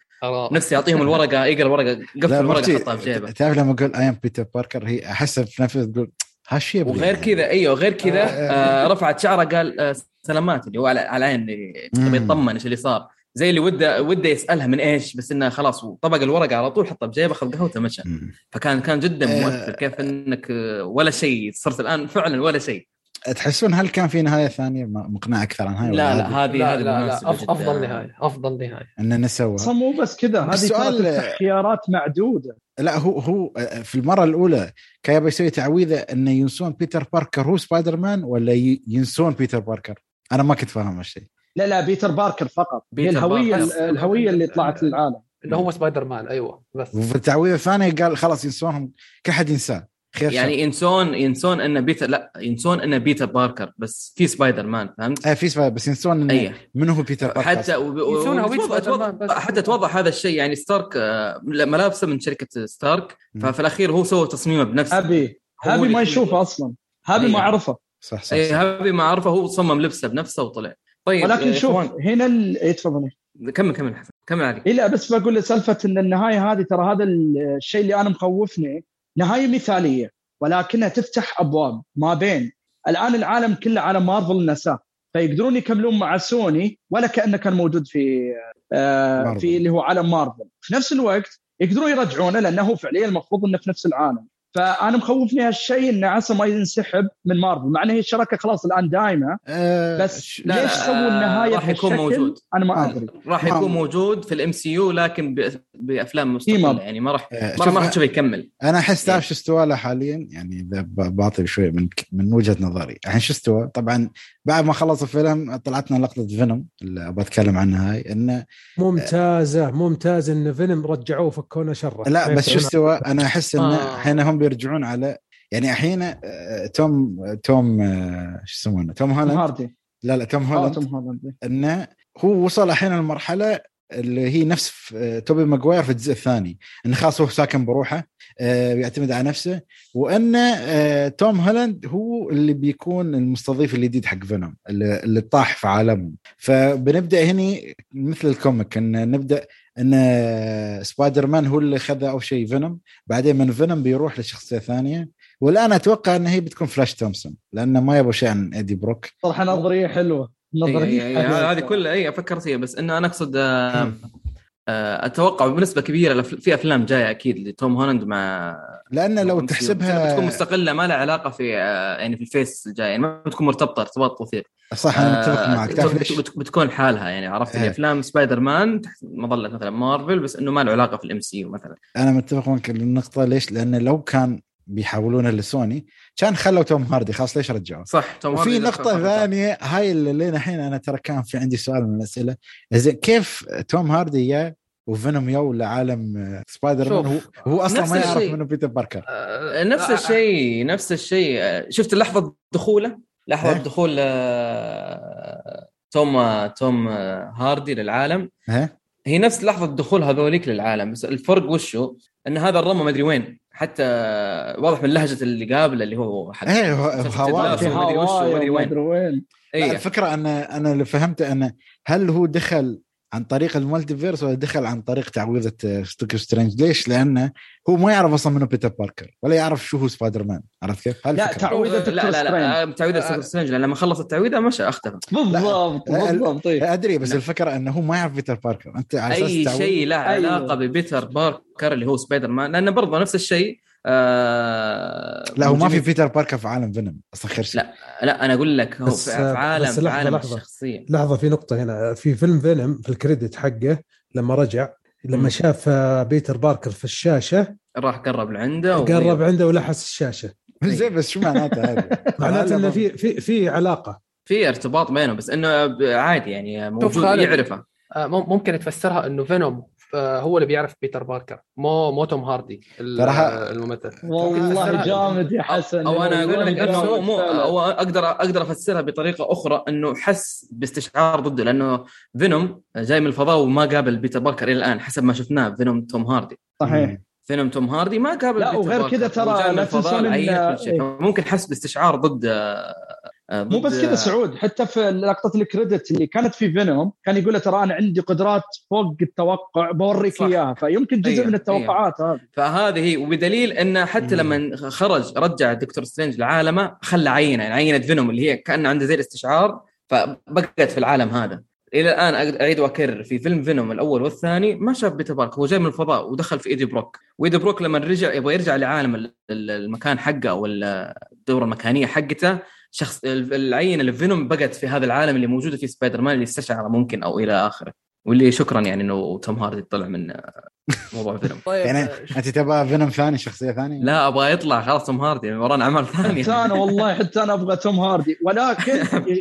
نفسي أعطيهم الورقة يقرا الورقة قفل الورقة حطها في جيبه.
تعرف لما أقول I am بيتر باركر هي أحس في نفسه تقول هالشيء
وغير كذا إيوه غير كذا آه, آه, رفعت شعره قال آه سلامات اللي هو على على عين اللي يطمن إيش اللي صار. زي اللي وده وده يسألها من إيش بس إنه خلاص طبق الورقة على طول حطها بجيبه اخذ قهوته مشى فكان كان جدا آه. مؤثر كيف إنك ولا شيء صرت الآن فعلا ولا شيء.
تحسون هل كان في نهاية ثانية؟ مقنعه أكثر عن هاي
لا لا هذه؟
لا, لا, لا أفضل نهاية أفضل نهاية.
ان نسوى
مو بس كذا. هذه سؤال خيارات معدودة.
لا هو هو في المرة الأولى كان يبغى يسوي تعويذة انه ينسون بيتر باركر. هو سبايدر مان ولا ينسون بيتر باركر؟ أنا ما كنت فاهم هالشيء.
لا لا بيتر باركر فقط. بيتر الهوية باركر. الهوية اللي طلعت للعالم.
اللي هو سبايدر مان أيوه
بس. وفي التعويذة الثانية قال خلاص ينسونهم كل حد ينساه. خير
يعني ينسون ينسون أنه بيتر لا ينسون أنه بيتر باركر بس في سبايدر مان فهمت؟
آه في سبايدر بس ينسون أنه
إيه
من هو بيتر باركر
حتى و... و... توضح-. حتى توضح هذا الشيء يعني ستارك آه، ملابسه من شركة ستارك. ففي الأخير هو سوى تصميمه بنفسه
هابي هابي ما
فيه.
يشوفه أصلا هابي ما. عرفه
صح صح, صح.
هذه ما عرفه هو صمم لبسه بنفسه وطلع طيب
ولكن شوف
إخوان،
هنا ال- إيه، تفضل
كمل كمل حسن كمل علي
إيه لا بس بقول سالفة إن النهاية هذه ترى هذا الشيء اللي أنا مخوفني نهاية مثالية ولكنها تفتح أبواب ما بين. الآن العالم كله عالم مارفل نساه فيقدرون يكملون مع سوني ولا كأنه كان موجود في آه. في اللي هو عالم مارفل. في نفس الوقت يقدرون يرجعونه لأنه فعليا المفروض إنه في نفس العالم. فأنا مخوفني هالشيء انه عسى ما ينسحب من مارفل مع إن هي الشركة خلاص الآن دائمه
آه
بس
لا،
ليش سووا النهايه
راح يكون؟ موجود.
أنا ما
آه.
أدري
راح يكون موجود في ال MCU لكن. بأفلام
مستقلة.
يعني ما راح
آه،
ما راح تشوفه يكمل
أنا أحس
إيه.
تعرف شو استوى له حاليا يعني إذا بعطي شوي من من وجهة نظري الحين شو استوى طبعا بعد ما خلص الفيلم طلعت لنا لقطة فينوم اللي أبغى أتكلم عنها هاي انه
ممتازة ممتازة إن فينوم رجعوه وفكونا شره
لا بس شو استوى؟ أنا أحس انه
آه.
الحين هم بيرجعون على يعني الحين آه، توم توم آه، شو يسمونه؟ توم هولاند؟
هاردي.
لا لا توم
آه،
هولاند.
توم هولاند.
انه هو وصل الحين المرحله اللي هي نفس في- توبي ماجواير في الجزء الثاني. انه خلاص هو ساكن بروحه. آه، بيعتمد على نفسه. وانه آه، توم هولاند هو اللي بيكون المستضيف الجديد حق فينوم اللي, اللي طاح في عالمهم. فبنبدأ هنا مثل ال comic إن نبدأ إن آه، سبايدر مان هو اللي خذ أول شيء فينوم. بعدين من فينوم بيروح لشخصية ثانية. والآن أتوقع إن هي بتكون فلاش تومسون لأنه ما يبغى شيء عن إيدي بروك.
صراحة نظرية حلوة.
إي-
نظرية
إي- إي،
حلوة.
هذه كلها اي فكرت فيها بس إنه أنا أقصد آه، آه، أتوقع بنسبة كبيرة في أفلام جاية أكيد لتوم هولاند مع
لأن لو. تحسبها
بتكون مستقلة ما لها علاقة في آه، يعني في ال phase الجاي يعني ما بتكون مرتبطة ارتباط وثيق
صح أنا متفق
آه،
معك تعرف ليش؟
بتكون لحالها يعني عرفت
إيه.
اللي أفلام سبايدر مان تحت مظلة مثلا مارفل بس إنه ما له علاقة في ال MC مثلا
أنا متفق معك النقطه ليش؟ لأن لو كان بيحولونها لسوني كان خلوا توم هاردي خلاص ليش رجعوه؟
صح توم
وفي
دخل-
ثانية هاي اللي لين الحين أنا ترى كان في عندي سؤال من الأسئلة. زين كيف توم هاردي يا وفينوم يوا لعالم آه، سبايدر مان هو, هو
أصلا
ما يعرف. منه بيتر باركر.
آه،
نفس
آه،
الشيء نفس الشيء. آه، شفت لحظة دخوله؟ لحظة
إيه.
دخول آه، توم توم آه، هاردي للعالم.
ها؟
هي نفس لحظة دخول هذوليك للعالم بس الفرق وشو؟ إن هذا الرمى ما أدري وين. حتى واضح من لهجة اللي قابله اللي هو حق
إيه هو- هواي.
ادري ادري
هواي
وين
وين
لا
اي
الفكرة ان أنا اللي فهمته انه هل هو دخل عن طريق ال multiverse ولا دخل عن طريق تعويذة دكتور سترينج ليش؟ لأنه هو ما يعرف أصلا منه بيتر باركر ولا يعرف شو هو سبايدر مان عرفت كيف؟
لا
الفكرة.
تعويذة
لا لا لا تعويذة دكتور سترينج لما خلص التعويذة مشى اختفى
بالضبط
لا،
بالضبط إيه.
أدري بس
نعم.
الفكرة إنه هو ما يعرف بيتر باركر أنت على أساس
أي
تعويذ-
شيء له
أيوه.
علاقه ببيتر باركر اللي هو سبايدر مان لأنه برضه نفس الشيء آه
لا هو ما في بيتر باركر في عالم فينوم أصلا خير شيء
لا لا أنا أقول لك هو
بس-
في في عالم
بس
في
لحظة-
عالم
لحظة.
الشخصية
لحظة في نقطة هنا في فيلم فينوم في ال credit حقه لما رجع لما. شاف بيتر باركر في الشاشة
راح قرب لعنده و-
قرب عنده ولحس الشاشة *laughs*
زين بس شو *laughs* معناته هذا؟
معناته إنه في في في علاقة
في ارتباط بينهم بس إنه عادي يعني موجود. يعرفه
آه، مم- ممكن تفسرها إنه فينوم هو اللي بيعرف بيتر باركر مو مو توم هاردي الممثل
والله جامد يا حسن
أو أنا أقول لك انه مو. أو أقدر أقدر أفسرها بطريقة أخرى إنه حس باستشعار ضده لأنه فينوم جاي من الفضاء وما قابل بيتر باركر إلى الآن حسب ما شفناه فينوم توم هاردي
صحيح
فينوم توم هاردي ما قابل
لا،
بيتر
وغير. كذا ترى
من
لا
شيء
إيه.
ممكن حس باستشعار ضد
مو بس كذا سعود حتى في لقطة ال credit اللي كانت في فينوم كان يقول له ترى أنا عندي قدرات فوق التوقع بوريك. إياها. فيمكن جزء
أيوه،
من التوقعات هذه.
فهذه هي وبدليل إنه حتى. لما خرج رجع دكتور سترينج لعالمه خلى عينه يعني عينة فينوم اللي هي كان عنده زي الاستشعار فبقت في العالم هذا. إلى الآن أعيد وأكرر في فيلم فينوم الأول والثاني ما شاف بيتر باركر هو جاي من الفضاء ودخل في إيدي بروك. وإيدي بروك لما رجع يبغى يرجع لعالم ال- ال- المكان حقه أو ال- الدورة المكانية حقته شخص العينة اللي في فينوم بقت في هذا العالم اللي موجودة في سبايدر مان اللي استشعره ممكن أو إلى آخره. واللي شكرا يعني إنه توم هاردي طلع من موضوع *laughs* فينوم.
طيب
يعني
آه،
أنت تبغى فينوم ثاني شخصية ثانية؟
لا أبغى يطلع خلاص توم هاردي يعني ورانا اعمال ثانية
حتى أنا والله حتى أنا أبغى توم هاردي. ولكن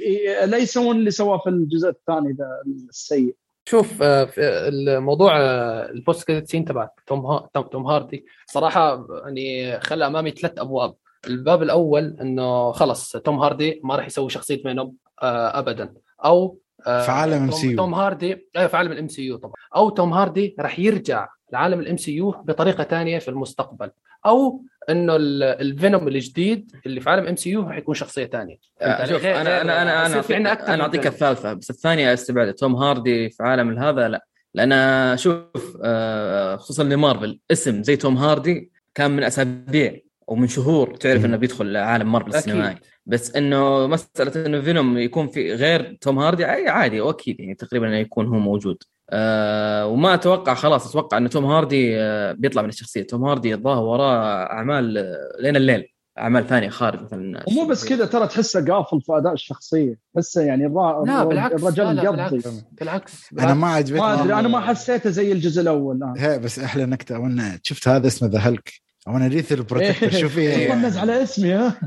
*laughs* لا يسوون اللي سواه في الجزء الثاني ذا السيء.
شوف آه، الموضوع آه، ال post credit scene تبع توم توم هاردي صراحة يعني خلى أمامي ثلاث أبواب. الباب الأول إنه خلص توم هاردي ما راح يسوي شخصية فينوم ابدا. أو
في عالم MCU
توم هاردي أيوه في عالم ال MCU طبعا. أو توم هاردي راح يرجع لعالم ال MCU بطريقة ثانية في المستقبل. أو إنه الفينوم الجديد اللي في عالم MCU راح يكون شخصية ثانية
شوف أنا أنا أنا أنا في أنا أعطيك الثالثة بس الثانية أستبعد. توم هاردي في عالم هذا لا. لأن شوف آه، خصوصا لمارفل اسم زي توم هاردي كان من أسابيع. ومن شهور تعرف إنه بيدخل عالم مارفل السينمائي. بس إنه مسألة إنه فينوم يكون في غير توم هاردي عادي واكيد يعني تقريبا إنه يكون هو موجود. أه وما أتوقع خلاص أتوقع ان توم هاردي أه بيطلع من الشخصية. توم هاردي الظاهر وراه أعمال آه، لين الليل أعمال ثانية خارج مثلا
ومو بس كذا ترى تحسه قافل في أداء الشخصية. تحسه يعني الرا...
لا بالعكس.
الرجل
لا لا بالعكس, بالعكس.
أنا ما عجبتني
ما أدري أنا ما حسيته زي الجزء الأول.
آه. هي بس أحلى نكتة. شفت هذا اسمه The Hulk. وأنا lethal protector شوف
إيه. طنز *laughs* على اسمي ها.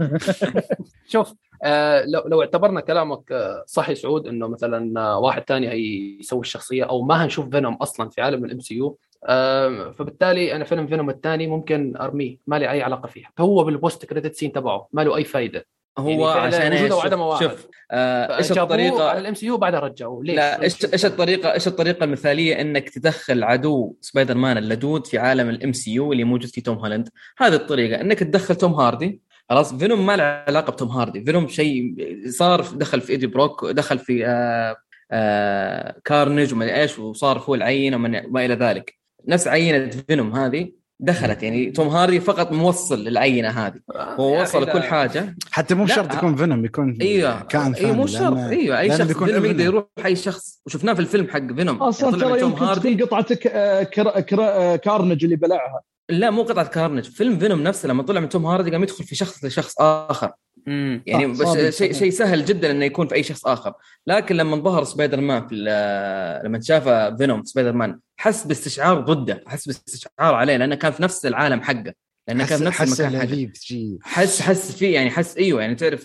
*laughs*
شوف آه لو لو اعتبرنا كلامك آه صحيح سعود إنه مثلا آه واحد ثاني هيسوي الشخصية أو ما هنشوف فينوم أصلا في عالم ال MCU آه فبالتالي أنا فيلم فينوم الثاني ممكن أرميه. ما لي أي علاقة فيه هو بال post credit scene تبعه. ما له أي فائده
هو يعني عشان إيش؟ شوف, شوف آه إيش الطريقة؟
على ال MCU بعدها رجعوه. ليش؟
لا إيش إيش الطريقة؟ إيش الطريقة المثالية إنك تدخل عدو سبايدر مان اللدود في عالم ال MCU اللي موجود في توم هولاند؟ هذه الطريقة إنك تدخل توم هاردي خلاص؟ فينوم ما له علاقة بتوم هاردي. فينوم شيء صار دخل في إيدي بروك دخل في آه آه كارنج وما إيش وصار هو العينه وما إلى ذلك. نفس عينة فينوم هذه. دخلت يعني توم هاردي فقط موصل للعينة هذه. هو وصل كل حاجة.
حتى مو شرط يكون فينوم يكون
أيوه
كان
ثاني أيوه مو شرط أيوه أي شخص فينوم يقدر يروح أي شخص وشفناه في الفيلم حق فينوم
أصلا ترى يمكن تكون قطعتك كارنج اللي بلعها.
لا مو قطعة كارنج. فيلم فينوم نفسه لما طلع من توم هاردي قام يدخل في شخص لشخص آخر. امم يعني بس شيء شيء سهل جدا إنه يكون في أي شخص آخر. لكن لما ظهر سبايدر مان في لما شاف فينوم سبايدر مان حس باستشعار ضده حس باستشعار عليه لأنه كان في نفس العالم حقه لأنه كان في نفس المكان حس حس فيه يعني حس أيوه يعني تعرف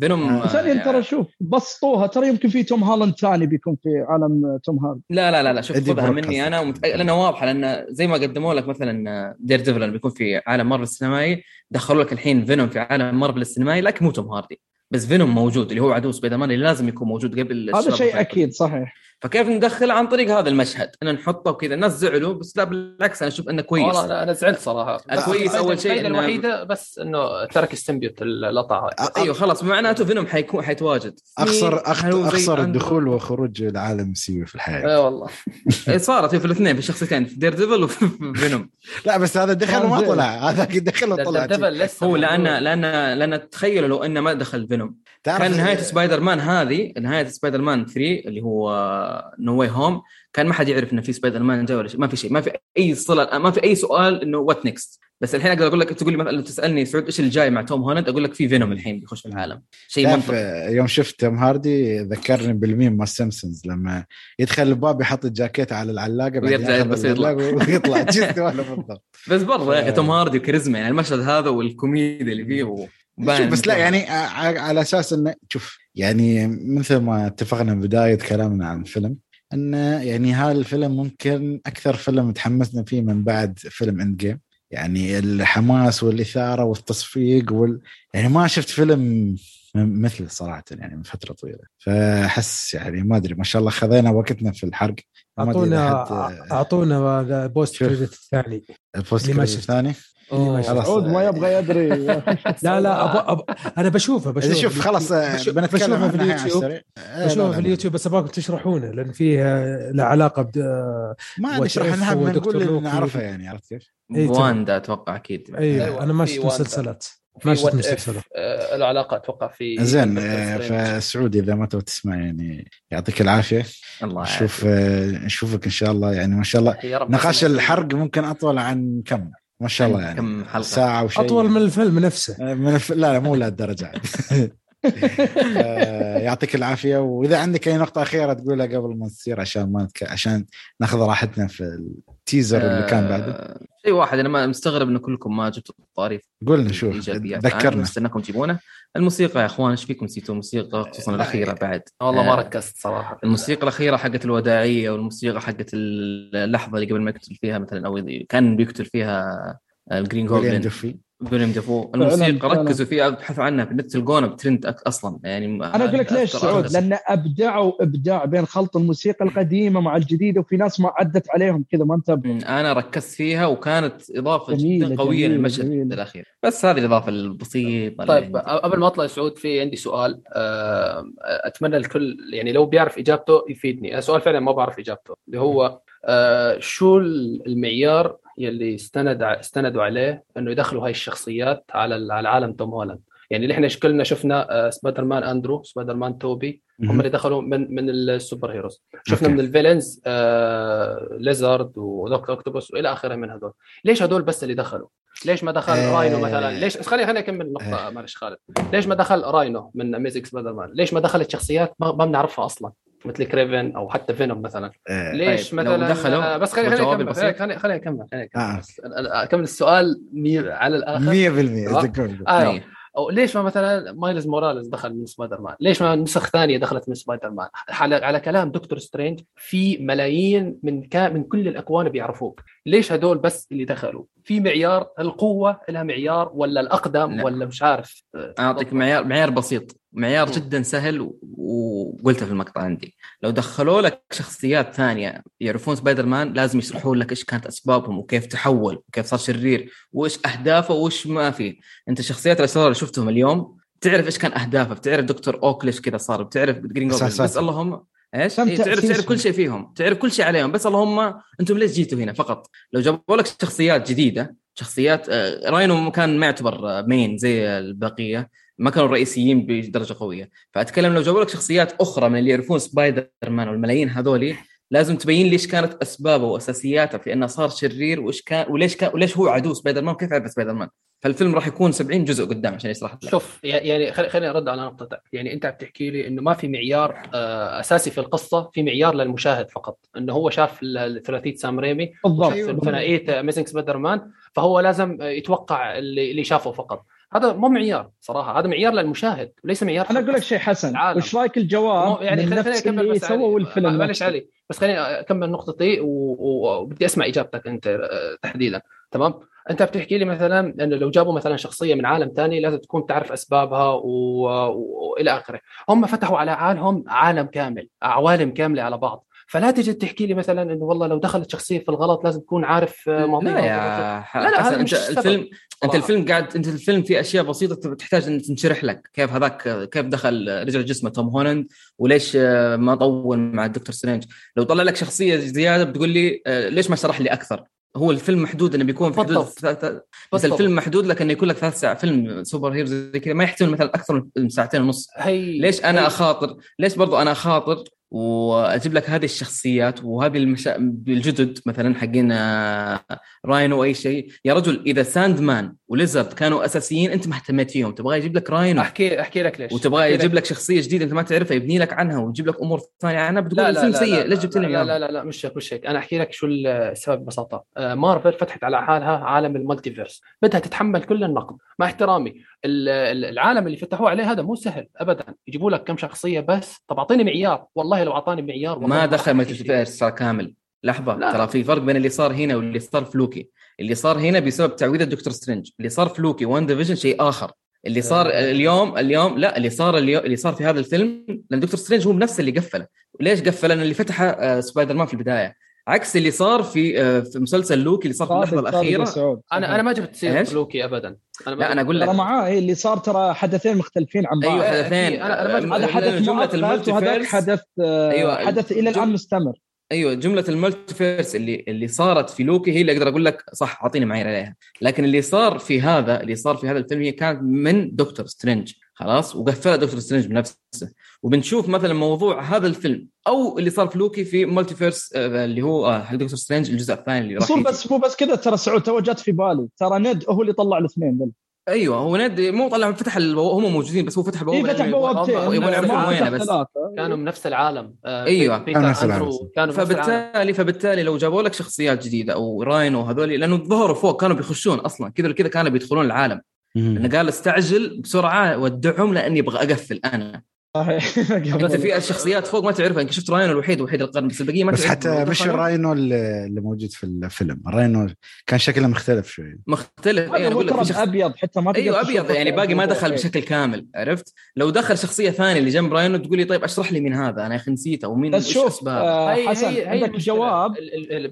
فينوم
آه. ثانيا يعني ترى شوف بسطوها ترى يمكن في توم هولاند ثاني بيكون في عالم توم هولاند.
لا لا لا لا شوف خذها مني أنا ومت... لانها واضحة لأن زي ما قدموا لك مثلا دير ديفل بيكون في عالم مارفل السينمائي دخلوا لك الحين فينوم في عالم مارفل السينمائي لكن مو توم هاردي. بس فينوم موجود اللي هو عدو سبايدر مان اللي لازم يكون موجود قبل
هذا شيء أكيد صحيح.
فكيف ندخله عن طريق هذا المشهد؟ ان نحطه وكذا الناس زعلوا بس لا بالعكس أنا أشوف إنه كويس.
والله أنا زعلت صراحة.
كويس أول شيء
الفائده الوحيده بس إنه ترك ال symbiote اللطعه
أيوه خلاص معناته فينوم حيكون حيتواجد.
أقصر أقصر دخول وخروج لعالم MCU في الحياة.
اي والله. *laughs*
صارت في الاثنين في الشخصيتين في دير ديفل وفي *laughs* فينوم.
لا بس هذا دخل وما طلع. هذا دخل وطلع.
هو لأن لأن لأن تخيلوا لو إنه ما دخل فينوم. كان نهاية سبايدر مان هذه نهاية سبايدر مان 3 اللي هو No Way Home كان ما حد يعرف إنه في سبايدر مان جاي ولا شيء ما في شيء ما في أي صلة ما في أي سؤال إنه what next بس الحين أقدر أقول لك تقول لي مثلا تسألني سعود إيش اللي جاي مع توم هولاند أقول لك في فينوم الحين بيخش في العالم. شيء منطقي
يوم شفت توم هاردي ذكرني بالميم مال سيمسونز لما يدخل الباب يحط الجاكيت على العلاقة
ويرجع بس يطلع.
ويطلع. *laughs* بالضبط.
بس برضه يا أخي توم هاردي وكاريزما يعني المشهد هذا والكوميديا اللي فيه
بس لا يعني على أساس إنه شوف يعني مثل ما اتفقنا بداية كلامنا عن الفيلم انه يعني هذا الفيلم ممكن أكثر فيلم تحمسنا فيه من بعد فيلم Endgame يعني الحماس والإثارة والتصفيق وال... يعني ما شفت فيلم مثل صراحة يعني من فترة طويلة. فأحس يعني ما أدري ما شاء الله خذينا وقتنا في الحرق.
أعطونا أعطونا post credit الثاني.
ال post credit الثاني؟
عود ما يبغى يدري.
لا لا أبو أبو أنا بشوفه
بشوفه. شوف خلاص
بشوفه في اليوتيوب. بشوفه في اليوتيوب بس أبغاكم تشرحونه لأن فيه له علاقة ب
ما نشرح نحب نقول نعرفه يعني عرفت كيف؟
واندا أتوقع أكيد.
أيوه. أنا ما شفت ما شفت مسلسلات
آه، له علاقه أتوقع في
زين آه، فسعودي إذا ما تبغى تسمع يعني يعطيك العافية.
الله
نشوف آه، نشوفك إن شاء الله. يعني ما شاء الله نقاش الحرق ممكن أطول عن كم؟ ما شاء الله يعني.
كم حلقة؟
ساعة وشيء
أطول من الفيلم نفسه.
من الف... لا لا مو لهالدرجة. *laughs* آه، يعطيك العافية. وإذا عندك أي نقطة أخيرة تقولها قبل ما نصير عشان ما نتك... عشان ناخذ راحتنا في ال teaser اللي كان بعده.
آه، شيء واحد أنا ما مستغرب إن كلكم ما جبتوا الطاري.
قلنا شوف
الايجابيات
ذكرنا.
استناكم تجيبونه. الموسيقى يا أخوان إيش فيكم نسيتوا الموسيقى خصوصا الأخيرة بعد.
والله ما
آه،
ركزت صراحة.
الموسيقى الأخيرة حقت الوداعية والموسيقى حقت اللحظة اللي قبل ما يقتل فيها مثلا أو كان بيقتل فيها الجرين جوبلين.
دفي
ويليام ديفو الموسيقى. ركزوا فيها ابحثوا عنها في النت تلقونها بترند أصلا. يعني
أنا أقول لك ليش سعود؟ لأن ابدعوا ابداع بين خلط الموسيقى القديمة مع الجديدة وفي ناس ما عدت عليهم كذا ما انتبهوا
أنا ركزت فيها وكانت إضافة
جميلة،
جدا قوية
جميلة،
للمشهد
جميلة.
الأخير. بس هذه الإضافة البسيطة
طيب
عندي.
قبل ما أطلع سعود في عندي سؤال. آه، أتمنى الكل يعني لو بيعرف إجابته يفيدني. سؤال فعلا ما بعرف إجابته اللي هو آه، شو المعيار يلي استند استندوا عليه إنه يدخلوا هاي الشخصيات على على عالم توم هولاند. يعني اللي إحنا كلنا شفنا آه، سبايدر مان أندرو سبايدر مان توبي هم اللي دخلوا من من ال super heroes. شفنا
okay.
من ال villains آه ليزارد ودكتور أوكتوبوس وإلى آخره من هذول ليش هذول بس اللي دخلوا؟ ليش ما دخل
آه.
راينو مثلا؟ ليش؟ خليني خليني أكمل النقطه معلش خالد. ليش ما دخل راينو من أميزنج سبايدر مان ليش ما دخلت شخصيات ما, ما بنعرفها أصلا؟ مثل كريفن أو حتى فينوم مثلا
آه،
ليش
طيب،
مثلا
دخلوا
آه، بس خليني خليني
أكمل.
خليني خليني أكمل خليني أكمل
آه.
أكمل السؤال مي- على الآخر
100%
آه.
إيه.
أو ليش ما مثلا مايلز موراليس دخل من سبايدر مان؟ ليش ما نسخ ثانية دخلت من سبايدر مان؟ على, على كلام دكتور سترينج في ملايين من كا من كل الأكوان بيعرفوك، ليش هدول بس اللي دخلوا؟ في معيار القوه لها معيار ولا الأقدم
لا.
ولا مش عارف
أعطيك معيار معيار بسيط معيار
مم.
جدا سهل وقلته في المقطع عندي لو دخلوا لك شخصيات ثانية يعرفون سبايدر مان لازم يشرحوا لك إيش كانت أسبابهم وكيف تحول وكيف صار شرير وإيش أهدافه وإيش ما في أنت الشخصيات الأسرار اللي شفتهم اليوم تعرف إيش كان أهدافه بتعرف دكتور أوك ليش كذا صار بتعرف جرين. بس اللهم
إيش؟
إيه تعرف. تعرف كل شيء فيهم. تعرف كل شيء عليهم. بس اللهم أنتم ليش جيتوا هنا فقط؟ لو جابوا لك شخصيات جديدة شخصيات آه، راينو كان ما يعتبر آه، مين زي البقية ما كانوا رئيسيين بدرجة قوية. فأتكلم لو جابوا لك شخصيات أخرى من اللي يعرفون سبايدر مان والملايين هذولي لازم تبين ليش كانت أسبابه وأساسياته في أنه صار شرير وإيش كان وليش كان وليش هو عدو سبايدر مان وكيف عرف سبايدر مان فالفيلم راح يكون 70 جزء قدام عشان يشرح لك.
شوف يعني خلي- خليني أرد على نقطتك يعني أنت بتحكي لي إنه ما في معيار آه، أساسي في القصة في معيار للمشاهد فقط. إنه هو شاف ثلاثيه سام ريمي
بالضبط.
ثنائيه اميزنج سبايدر مان فهو لازم يتوقع اللي اللي شافه فقط. هذا مو معيار صراحة هذا معيار للمشاهد وليس معيار
أنا أقول لك شيء حسن. وش رأيك الجواب
يعني خليني
أكمل
بس.
سووا الفيلم
معلش. علي بس خليني أكمل نقطتي و- و- وبدي أسمع إجابتك أنت تحديدا تمام أنت بتحكي لي مثلا انه لو جابوا مثلا شخصية من عالم ثاني لازم تكون تعرف أسبابها و- و- وإلى آخره هم فتحوا على عالم عالم كامل عوالم كاملة على بعض فلا تجي تحكي لي مثلا إنه والله لو دخلت شخصية في الغلط لازم تكون عارف آه، ماضيها.
لا يا
لا، لا، هذا
أنت
مش.
الفيلم أنت
صراحة.
الفيلم قاعد أنت الفيلم فيه أشياء بسيطة تحتاج ان تنشرح لك. كيف هذاك كيف دخل رجع جسمه توم هولاند؟ وليش آه، ما طول مع الدكتور سترينج؟ لو طلع لك شخصية زيادة بتقول لي آه، ليش ما شرح لي أكثر؟ هو الفيلم محدود إنه بيكون في حدود بس. الفيلم محدود لك إنه يكون لك ثلاث ساعات. فيلم super heroes زي كذا ما يحتمل مثلا أكثر من ساعتين ونص.
هي
ليش أنا
هي-
أخاطر؟ ليش برضو أنا أخاطر وأجيب لك هذه الشخصيات وهذه المشا... الجدد مثلا حقين آه، راينو أو اي شيء. يا رجل إذا ساند مان وليزرد كانوا أساسيين أنت ما اهتميت فيهم. تبغى يجيب لك راينو
احكي أحكي لك ليش.
وتبغى يجيب لك. شخصية جديدة أنت ما تعرفها يبني لك عنها ويجيب لك أمور ثانية. عنها بتقول الفيلم سيء ليش جبت لي
لا؟ لا لا لا مش هيك مش هيك. أنا أحكي لك شو السبب ببساطة. آه، مارفل فتحت على حالها عالم ال multiverse بدها تتحمل كل النقد. مع احترامي ال- ال- العالم اللي فتحوه عليه هذا مو سهل ابدا. يجيبوا لك كم شخصية بس. طب أعطيني معيار. والله لو أعطاني معيار
ما دخل. multiverse كامل. لحظة
لا.
ترى في فرق بين اللي صار هنا واللي صار في لوكي اللي صار هنا بسبب تعويذه دكتور سترينج اللي صار في لوكي وان ديفيجن شيء آخر اللي صار
آه.
اليوم اليوم لا اللي صار اليوم اللي صار في هذا الفيلم لأن دكتور سترينج هو بنفسه اللي قفله ليش قفل لأن اللي فتحه آه، سبايدر مان في البداية عكس اللي صار في آه، في مسلسل لوكي اللي صار في
اللحظة
الأخيرة
سعود.
أنا أنا ما جبت
سيرة؟
لوكي ابدا أنا
لا، أنا
جبت-
أقول لك.
ترى معاه إيه اللي صار ترى حدثين مختلفين عن بعض
أيوه.
حدثين
أنا- أنا ما-
هذا حدث جملة ال
multiverse
حدث
أيوة.
حدث إلى
الآن
مستمر
أيوه جملة ال multiverse اللي اللي صارت في لوكي هي اللي أقدر أقول لك صح أعطيني معايير عليها. لكن اللي صار في هذا اللي صار في هذا الفيلم هي كانت من دكتور سترينج خلاص؟ وقفلها دكتور سترينج بنفسه. وبنشوف مثلا موضوع هذا الفيلم أو اللي صار في لوكي في multiverse آه، اللي هو آه، حق دكتور سترينج الجزء الثاني اللي راح
بس مو بس كذا ترى سعود تو جت في بالي. ترى ند هو اللي طلع الاثنين ذل
أيوه هو ند مو طلع فتح ال... هم موجودين بس هو فتح
إيه
بوابة
فتح بوابتين
يبون
يعرفون وينه بس.
كانوا من نفس العالم. آه،
أيوة.
بيتر
كانوا نفس العالم.
كانوا من نفس العالم.
فبالتالي فبالتالي لو جابوا لك شخصيات جديدة أو راينو هذول لأنه ظهروا فوق كانوا بيخشون أصلا. كذا كذا كانوا بيدخلون العالم. لأنه قال استعجل بسرعة ودعهم لأني أبغى
أقفل
أنا. في الشخصيات فوق ما تعرفها انت شفت راينو الوحيد وحيد القرن بس البقية ما
بس حتى مش. الراينو اللي موجود في الفيلم الراينو كان شكله مختلف شوي
مختلف اي أنا
هو
أقول لك شخص
أبيض حتى ما أيوه
أبيض يعني باقي ما دخل
إيه.
بشكل كامل عرفت لو دخل شخصية ثانية اللي جنب راينو تقول لي طيب اشرح لي مين هذا أنا يا أخي نسيته ومين
بس شوف؟ آه،
هي-
حسن
هي- هي
عندك. جواب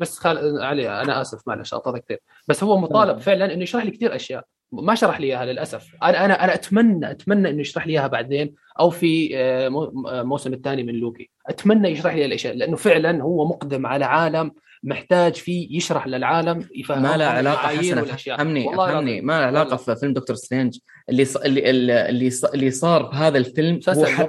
بس خال... علي أنا آسف معلش اعطيك كثير بس هو مطالب. فعلا إنه يشرح لي كثير أشياء ما شرح لي إياها للأسف أنا أنا أنا اتمنى أتمنى إنه يشرح لي إياها بعدين أو في آه، مو- آه، موسم الثاني من لوكي أتمنى يشرح لي الأشياء لأنه فعلا هو مقدم على عالم محتاج فيه يشرح للعالم يفهم
ما له علاقة
المعايير
حسن
والأشياء.
فهمني فهمني. ما له
علاقة.
في فيلم دكتور سترينج اللي ص... اللي اللي اللي ص- اللي صار بهذا الفيلم هو ح...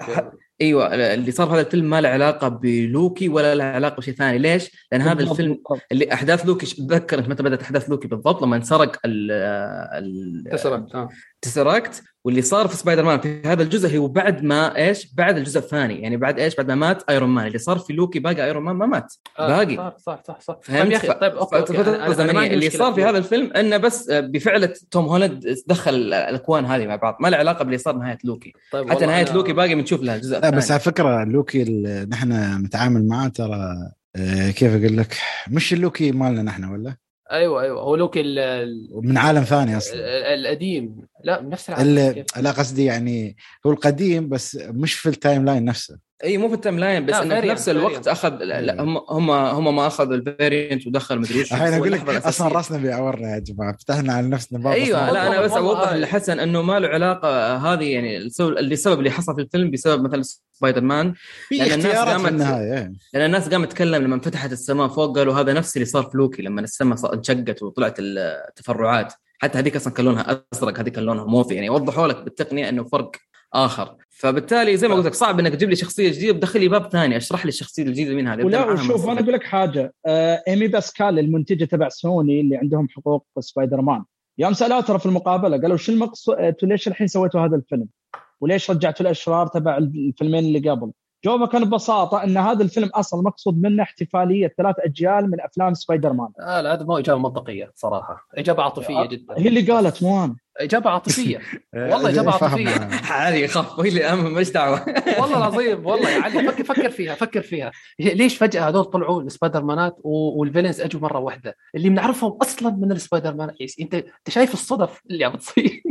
أيوه اللي صار بهذا الفيلم ما له علاقة بلوكي ولا له علاقة بشيء ثاني ليش؟ لأن هذا الفيلم. اللي أحداث لوكي تذكر متى بدأت أحداث لوكي بالضبط لما انسرق ال ال
تسرقت آه.
تسرقت واللي صار في سبايدر مان في هذا الجزء هو بعد ما إيش؟ بعد الجزء الثاني يعني بعد إيش؟ بعد ما مات ايرون مان اللي صار في لوكي باقي ايرون مان ما مات
آه،
باقي.
صح صح صح صح
فهمت؟
طيب يا أخي طيب أوكي
أوكي.
أنا- أنا- أنا
اللي صار في. هذا الفيلم إنه بس بفعله توم هولاند دخل الأكوان هذه مع بعض ما له علاقة باللي صار نهاية لوكي
طيب
حتى نهاية
أنا-
لوكي باقي بنشوف لها الجزء
لا بس على فكرة لوكي اللي نحن نتعامل معاه ترى آه، كيف أقول لك مش اللوكي مالنا نحن ولا
أيوه أيوه هو لوكي
من عالم ثاني أصلا
ال- القديم لا من نفس العالم؟
لا قصدي يعني هو القديم بس مش في ال timeline نفسه
إي مو في ال timeline بس
لا،
إنه في نفس الوقت. أخذ لا, لا هم هم هم ما اخذوا ال variant ودخل مدري وش
الحين
أقول
لك
أصلا.
رأسنا بيعورنا يا جماعة فتحنا على نفسنا باب إيوه.
لا أنا بس
أوضح.
لحسن إنه ما له علاقة هذه يعني السبب اللي حصل في الفيلم بسبب مثلا سبايدر مان
في
لأن الناس
اختيارات في
قامت-
النهاية إيه.
لأن الناس قامت تتكلم لما فتحت السماء فوق قالوا هذا نفس اللي صار في لوكي لما السماء انشقت وطلعت التفرعات حتى هذيك أصلا كان لونها أزرق هذيك كان لونها موفي يعني وضحوا لك بالتقنية إنه فرق آخر فبالتالي زي ما قلت لك صعب إنك تجيب لي شخصية جديدة تدخل لي باب ثاني أشرح لي الشخصية الجديدة مين هذه
ولا
من
وشوف. أنا أقول لك حاجة آه إيمي باسكال المنتجة تبع سوني اللي عندهم حقوق سبايدر مان يوم سالوها ترى في المقابلة قالوا شو المقصود أنتوا ليش الحين سويتوا هذا الفيلم؟ وليش رجعتوا الأشرار تبع الفيلمين اللي قبل؟ جوابها كان ببساطة إن هذا الفيلم أصلا مقصود منه احتفالية ثلاث أجيال من أفلام سبايدر مان
آه لا هذا مو إجابة منطقية صراحة. إجابة عاطفية جدا.
هي اللي قالت مو أنا
إجابة عاطفية. *laughs* والله عاطفية.
معاه.
عادي خف هي اللي اهم ماليش دعوة. *laughs*
والله العظيم والله يا علي فكر فكر فيها فكر فيها. ليش فجأة هذول طلعوا السبايدر مانات وال villains أجوا مرة واحدة؟ اللي بنعرفهم أصلا من السبايدر مان أنت أنت شايف الصدف اللي عم تصير؟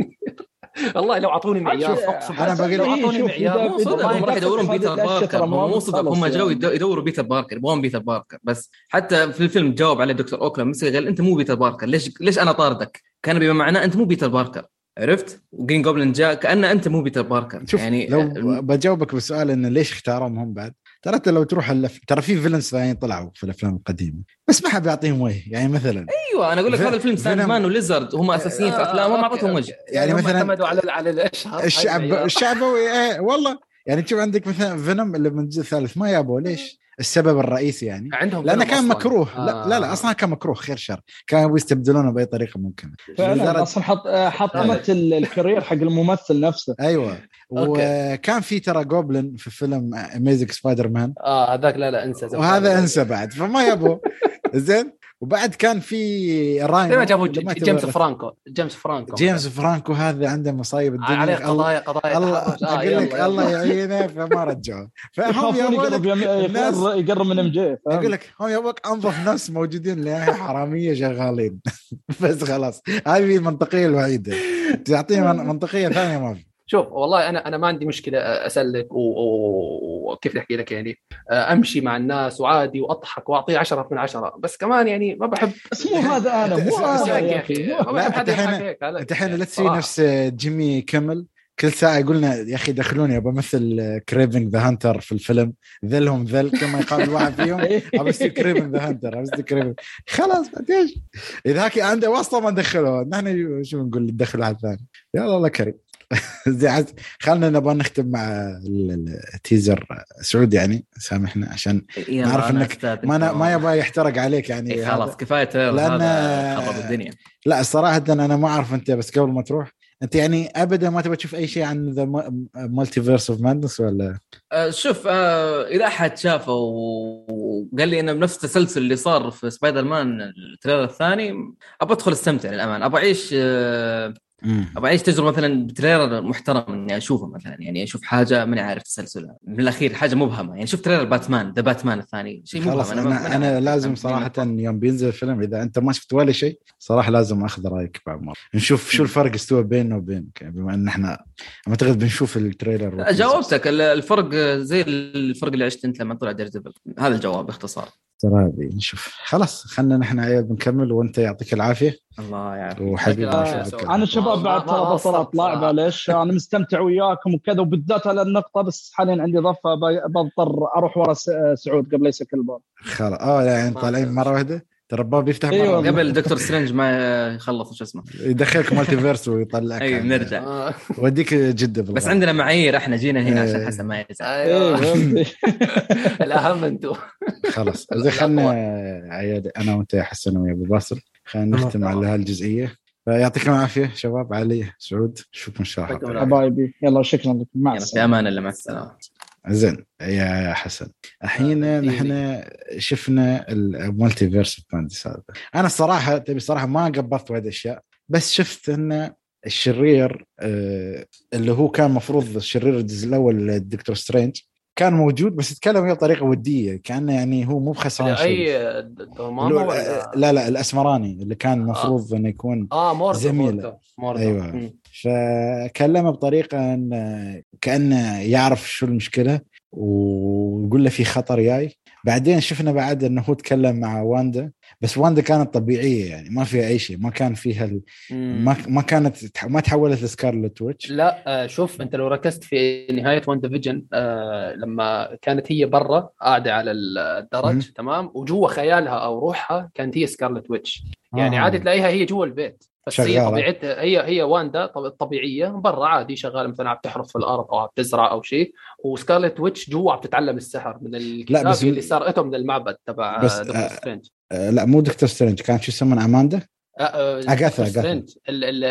والله لو أعطوني معيار. بالله،
بقول-
لو
إيه،
أعطوني
شوف،
معيار.
مو صدق. هم راح يدورون بيتر باركر
مو
صدق هم جو
يعني.
يدو- يدوروا بيتر باركر يبغون بيتر باركر بس حتى في الفيلم جاوب عليه دكتور اوكلاند مثل قال أنت مو بيتر باركر ليش ليش أنا طاردك؟ كان بما معناه أنت مو بيتر باركر عرفت؟ وجرين جوبلن جاء كانه أنت مو بيتر باركر
شوف
يعني
لو بجاوبك بسؤال إنه ليش اختارهم هم بعد؟ ترى أنت لو تروح اللف... ترى في villains ثانيين طلعوا في الأفلام القديمة بس ما حد يعطيهم وجه يعني مثلا
أيوه أنا أقول لك
في-
هذا الفيلم ساند مان وليزرد هم أساسيين في
آه،
أفلامهم ما اعطتهم. وجه
يعني
هم
مثلاً
اعتمدوا على على الأشهر
الشعب
المعيار.
الشعبوي إيه والله يعني تشوف عندك مثلا فينوم اللي من الجزء الثالث ما يابوا ليش؟ السبب الرئيسي يعني.
عندهم لأنه
كان
أصلاً.
مكروه. لا, لا لا أصلا كان مكروه خير شر. كانوا يبغوا يستبدلونه بأي طريقة ممكنة.
فعلا أصلا حط حطمت ال- ال career حق الممثل نفسه.
أيوه.
أوكي.
وكان في ترى جوبلin في فيلم اميزنج سبايدر مان
آه هذاك لا لا أنسى.
وهذا أنسى بعد فما يبوا *laughs* زين؟ وبعد كان في راين
ما جابوا جيمس فرانكو جيمس فرانكو.
جيمس فرانكو هذا عنده مصايب الدنيا.
عليه قضايا قضايا
الله.
آه، أقول
لك. الله يعينه فما رجعوه فهم
يقرب يقرب من ام جي
أقول لك هم يبغاك أنظف ناس موجودين لأن حرامية شغالين. *laughs* بس خلاص. هذه المنطقيه الوحيدة. تعطيه من- *laughs* منطقية ثانية ما في.
شوف والله أنا أنا ما عندي مشكلة أسلك و- و- وكيف أحكي لك يعني أمشي مع الناس وعادي وأضحك وأعطيه 10 من 10 بس كمان يعني ما بحب
بس مو هذا أنا مو *laughs* هذا يا أخي.
ما بحب حد يضحك هيك
أنت الحين لا تصير
صراحة.
نفس جيمي كيمل كل ساعة يقولنا يا أخي دخلوني أبى أمثل كريفن ذا هانتر في الفيلم. ذلهم ذل. كل ما يقابل واحد فيهم *laughs* أبى اصير كريفن ذا هانتر أبى اصير كريفن خلاص بعد إيش؟ إذا هاكي عنده واسطة ما ندخله. نحن شو نقول ندخل واحد ثاني يا الله كريم. *laughs* زي خلنا نبغى نختم مع ال- ال- ال teaser سعود يعني سامحنا عشان
يلا
نعرف
أستاذنك
ما أنا ما. يبغى يحترق عليك يعني.
إيه خلاص
كفاية
هذا خرب الدنيا.
لا صراحة أنا ما أعرف أنت بس قبل ما تروح أنت يعني ابدا ما تبغى تشوف أي شيء عن the Multiverse of Madness ولا؟
آه شوف آه إذا أحد شافه وقال لي إنه بنفس التسلسل اللي صار في سبايدر مان ال trailer الثاني أبغى أدخل أستمتع للامانه أبغى أعيش آه أبغى أعيش تجربة مثلا ب trailer محترم إني أشوفه مثلا يعني أشوف حاجة ماني عارف تسلسلها من الأخير حاجة مبهمة يعني شفت trailer باتمان ذا باتمان الثاني شيء مبهم
أنا أنا, أنا لازم صراحة يوم بينزل الفيلم إذا أنت ما شفت ولا شيء صراحة لازم أخذ رأيك بعد مرة. نشوف شو الفرق استوى بيننا وبينك يعني بما إن إحنا أعتقد بنشوف ال trailer
جاوبتك الفرق زي الفرق اللي عشت أنت لما طلع دير هذا الجواب باختصار.
ترى نشوف. خلاص خلينا نحن بنكمل وانت يعطيك العافية.
الله يعافيك.
وحبيبي أنا شباب بعد ترى بطل اطلع معلش أنا مستمتع وياكم وكذا وبالذات على النقطة بس حاليا عندي ضفة بضطر أروح ورا سعود قبل يسكر الباب
خلاص. آه يعني طالعين مرة واحدة؟ ترى الباب يفتح
أيوة. قبل دكتور سترينج ما يخلص شو اسمه.
يدخلك multiverse *laughs* ويطلعك.
اي بنرجع. آه.
وديك
جدة. بس عندنا معايير إحنا جينا هنا عشان إيه. حسن ما يزعل.
أيوه *laughs* الأهم أنتم
خلاص. *laughs* زي خلنا عياد أنا وأنت يا حسن ويا أبو باسل خلينا نختم على هالجزئيه فيعطيكم العافية شباب علي سعود اشوفكم إن شاء الله.
حبايبي يلا شكرا لكم.
مع السلامه في أمان الله. مع السلامة.
زين. يا حسن. الحين آه نحن شفنا ال multiverse هذا أنا الصراحه تبي صراحة ما قبضت وايد أشياء بس شفت إن الشرير آه اللي هو كان مفروض الشرير الجزء الأول الدكتور سترينج كان موجود بس يتكلم بطريقة ودية كأنه يعني هو مو بخسران
أي
لا لا الأسمراني اللي كان المفروض آه. إنه يكون
آه مورتو
زميله مورتو. أيوه. فكلمه بطريقة انه كأنه يعرف شو المشكلة ويقول له في خطر جاي. بعدين شفنا بعد إنه هو تكلم مع واندا بس واندا كانت طبيعية يعني ما فيها أي شيء ما كان فيها ال... ما ما كانت ما تحولت لسكارلت ويتش
لا آه شوف أنت لو ركزت في نهاية واندا فيجن آه لما كانت هي برا قاعدة على الدرج م- تمام؟ وجوا خيالها أو روحها كانت هي سكارلت ويتش يعني آه. عادي تلاقيها هي جوا البيت. بس شغالة. هي طبيعتها هي هي واندا طبيعية برا عادي شغالة مثلا عم تحرث في الأرض أو عم تزرع أو شيء. وسكارلت ويتش جوا عم تتعلم السحر من الكتاب بس اللي سرقته من المعبد تبع دكتور آه سترينج.
آه لا مو دكتور سترينج كان شو يسمونه أماندا؟
آه أجاثا أجاثا.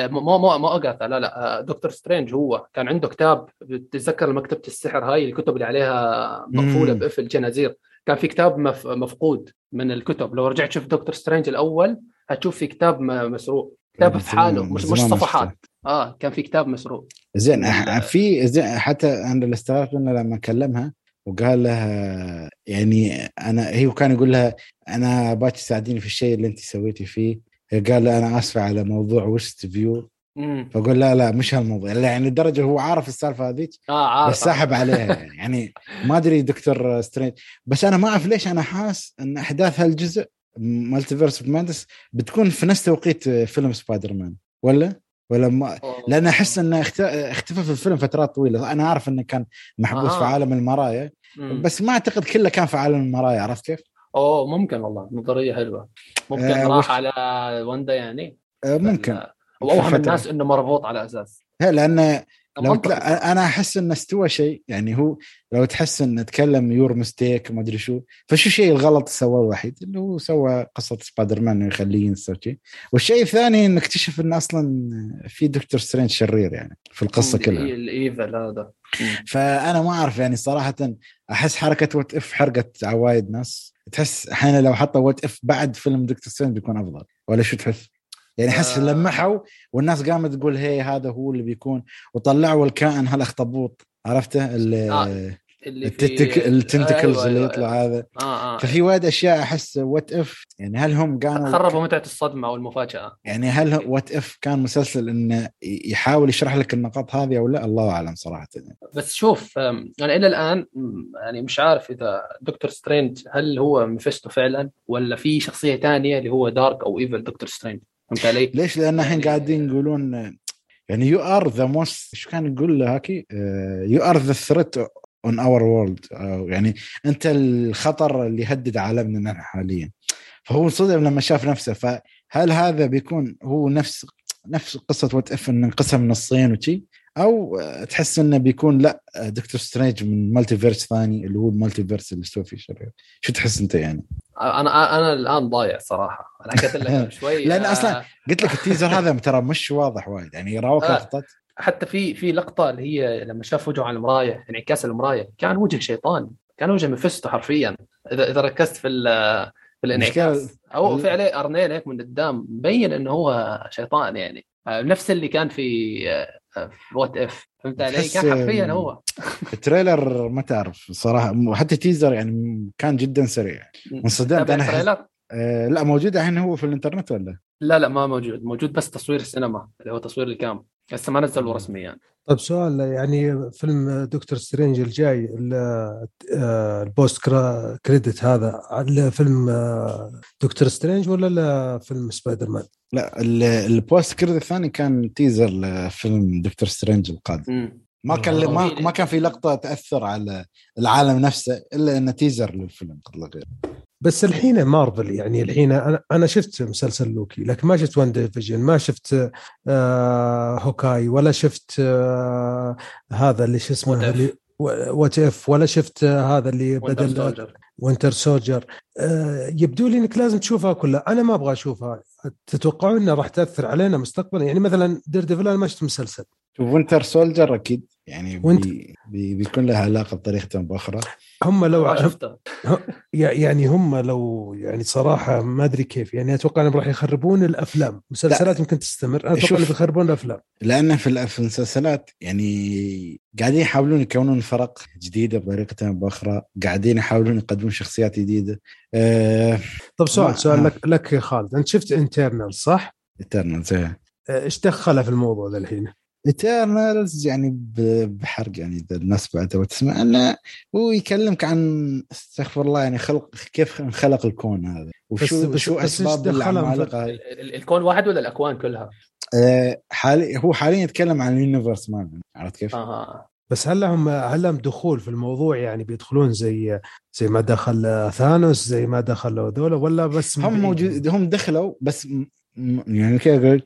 مو مو مو أجاثا لا لا دكتور سترينج هو كان عنده كتاب بتتذكر مكتبة السحر هاي الكتب اللي عليها مقفولة بقفل جنازير كان في كتاب مفقود من الكتب. لو رجعت شوف دكتور سترينج الأول هتشوف في كتاب مسروق. كتاب في حاله مش مش صفحات. آه كان في كتاب مسروق.
زين في زين حتى أنا اللي استغربت منه لما كلمها وقال لها يعني أنا هي كان يقول لها أنا أبغاك تساعديني في الشيء اللي أنت سويتي فيه. قال لها أنا آسفة على موضوع Westview فقول لا لا مش هالموضوع. يعني لدرجة هو عارف السالفة هذيك
آه عارف.
بس ساحب عليها. يعني, يعني ما أدري دكتور سترينج. بس أنا ما أعرف ليش أنا حاس إن أحداث هالجزء Multiverse Madness بتكون في نفس توقيت فيلم سبايدر مان ولا؟ ولا ما لأن أحس إنه اختفى في الفيلم فترات طويلة أنا أعرف إنه كان محبوس آه. في عالم المرايا بس ما أعتقد كله كان في عالم المرايا عرفت كيف؟
أوه ممكن والله نظرية حلوة ممكن آه راح. على وندا يعني
آه ممكن
واوهم الناس إنه مربوط على أساس
لأن لو تلا... أنا أحس انه استوى شيء يعني هو لو تحس انه تكلم يور مستيك ما أدري شو فشو الشيء الغلط سواه الوحيد؟ اللي هو سوى قصة سبايدر مان إنه يخليه ينسى شيء. والشيء الثاني إنه اكتشف انه أصلا في دكتور سترينج شرير يعني في القصة كلها.
ال evil هذا.
فأنا ما أعرف يعني صراحة أحس حركة What If حرقت على وايد ناس. تحس أحيانا لو حطوا What If بعد فيلم دكتور سترينج بيكون أفضل. ولا شو تحس؟ يعني أحس آه. لمحوا والناس قامت تقول هي هذا هو اللي بيكون وطلعوا الكائن هالاخطبوط عرفته اللي آه. اللي التتك... ال tentacles أيوة اللي أيوة يطلع أيوة. هذا
آه آه.
ففي وايد أشياء أحس What If يعني هل هم كانوا
خربوا متعة الصدمة أو المفاجأة
يعني هل What If كان مسلسل إنه يحاول يشرح لك النقاط هذه أو لا الله أعلم صراحة يعني.
بس شوف أنا إلى الآن يعني مش عارف إذا دكتور سترينج هل هو ميفستو فعلا ولا في شخصية ثانية اللي هو dark أو evil دكتور سترينج فهمت علي؟
ليش؟ لأن الحين يعني قاعدين يقولون يعني you are the most شو كان يقول له هاكي you are the threat on our world يعني أنت الخطر اللي يهدد عالمنا حاليا فهو انصدم لما شاف نفسه فهل هذا بيكون هو نفس نفس قصة What If إنه انقسم نصين وشي أو تحس إنه بيكون لأ دكتور سترينج من multiverse ثاني اللي هو ال multiverse اللي استوى فيه شو تحس أنت يعني؟
أنا أنا الآن ضايع صراحة. أنا حكيت لك *laughs* شوي *laughs*
لأن أصلا قلت لك ال teaser هذا *laughs* ترى مش واضح وايد. يعني راووك
آه.
لقطات
حتى في في لقطة اللي هي لما شاف وجهه على المراية انعكاس المراية كان وجه شيطان. كان وجه ميفستو حرفيا. اذا إذا ركزت في في الانعكاس. أو في عليه قرنين هيك من قدام مبين إنه هو شيطان يعني. آه، نفس اللي كان آه، في What If فهمت علي؟ كان حرفيا هو. *laughs*
ال trailer ما تعرف صراحة. وحتى ال teaser يعني كان جدا سريع. انصدمت
تابع
أنا. حس... آه لا موجود الحين هو في الإنترنت ولا؟
لا لا ما موجود. موجود بس تصوير السينما اللي هو تصوير الكام. لسه ما نزلوا رسميا
طيب سؤال يعني فيلم دكتور سترينج الجاي ال- آه، ال post cre- credit هذا الفيلم آه، دكتور سترينج ولا لا فيلم سبايدر مان؟
لا ال- ال post credit الثاني كان teaser لفيلم دكتور سترينج القادم
مم.
ما كان
آه.
ما, ما كان في لقطة تأثر على العالم نفسه إلا إنه teaser للفيلم قبل لا غير
بس الحين مارفل يعني الحين أنا أنا شفت مسلسل لوكي لكن ما شفت واندا فيجن ما شفت آه هوكاي ولا شفت آه هذا اللي شو اسمه
What If
ولا شفت آه هذا اللي بدل. وينتر سولجر آه يبدو لي إنك لازم تشوفها كلها. أنا ما أبغى أشوفها. تتوقعون إنها راح تأثر علينا مستقبلا؟ يعني مثلا دير ديفل أنا ما شفت مسلسل.
شوف وينتر سولجر أكيد. يعني
وانت-
بي بي بيكون له علاقة بطريقه أو باخرى
هم لو يعني هم لو يعني صراحة ما أدري كيف يعني أتوقع إنهم راح يخربون الأفلام مسلسلات يمكن تستمر أنا
أتوقع.
إنهم بيخربون الأفلام
لأن في ال- في المسلسلات يعني قاعدين يحاولون يكونون فرق جديدة بطريقه أو بأخرى قاعدين يحاولون يقدمون شخصيات جديدة آه
طب سؤال
ما-
سؤال
آه.
لك لك يا خالد أنت شفت Eternals صح؟
ايترنالز
إيش دخله في الموضوع ذا الحين؟
Eternals يعني ب- بحرق يعني إذا الناس بعد تبغى تسمع انه هو يكلمك عن استغفر الله يعني خلق كيف انخلق الكون هذا وشو
بس-
شو
أسباب
العمالقه
الكون واحد ولا الأكوان كلها؟
آه حالي هو حاليا يتكلم عن ال universe مالنا عرفت كيف؟
أها
بس هل لهم هل لهم دخول في الموضوع يعني بيدخلون زي زي ما دخل ثانوس زي ما دخلوا ذولا ولا بس
هم؟ موجود هم دخلوا بس يعني كيف أقول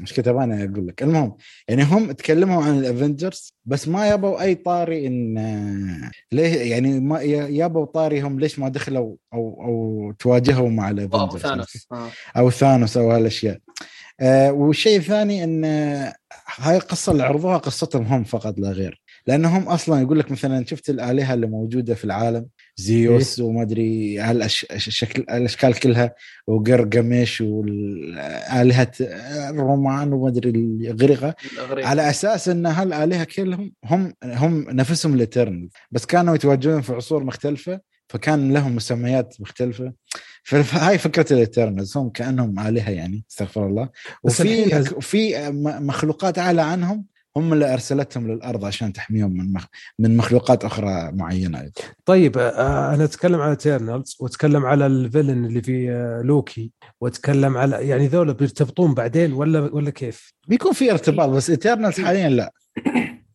مش كتب أنا أقول لك. المهم يعني هم تكلموا عن ال Avengers بس ما يبوا أي طاري إن ليه يعني ما يبوا طاريهم ليش ما دخلوا أو أو تواجهوا مع
ال
Avengers
ثانوس آه.
أو ثانوس أو هالأشياء. آه والشيء الثاني إن هاي القصة اللي عرضوها قصتهم هم فقط لا غير. لأنهم أصلا يقول لك مثلا شفت الآلهة اللي موجودة في العالم؟ زيوس وما أدري هالشكل الأشكال كلها وقرقمش والآلهة الرومان وما أدري الاغريقه. على أساس إن هالآلهة كلهم هم هم نفسهم الاترنال بس كانوا يتواجدون في عصور مختلفة فكان لهم مسميات مختلفة. فهاي فكرة ال Eternals هم كأنهم آلهة يعني استغفر الله. وفي م- مخلوقات أعلى عنهم هم اللي أرسلتهم للأرض عشان تحميهم من مخ... من مخلوقات أخرى معينة
طيب آه، أنا أتكلم على Eternals وأتكلم على ال villain اللي في آه، لوكي وأتكلم على يعني ذولا بيرتبطون بعدين ولا ولا كيف؟
بيكون في ارتباط بس Eternals حاليا لا.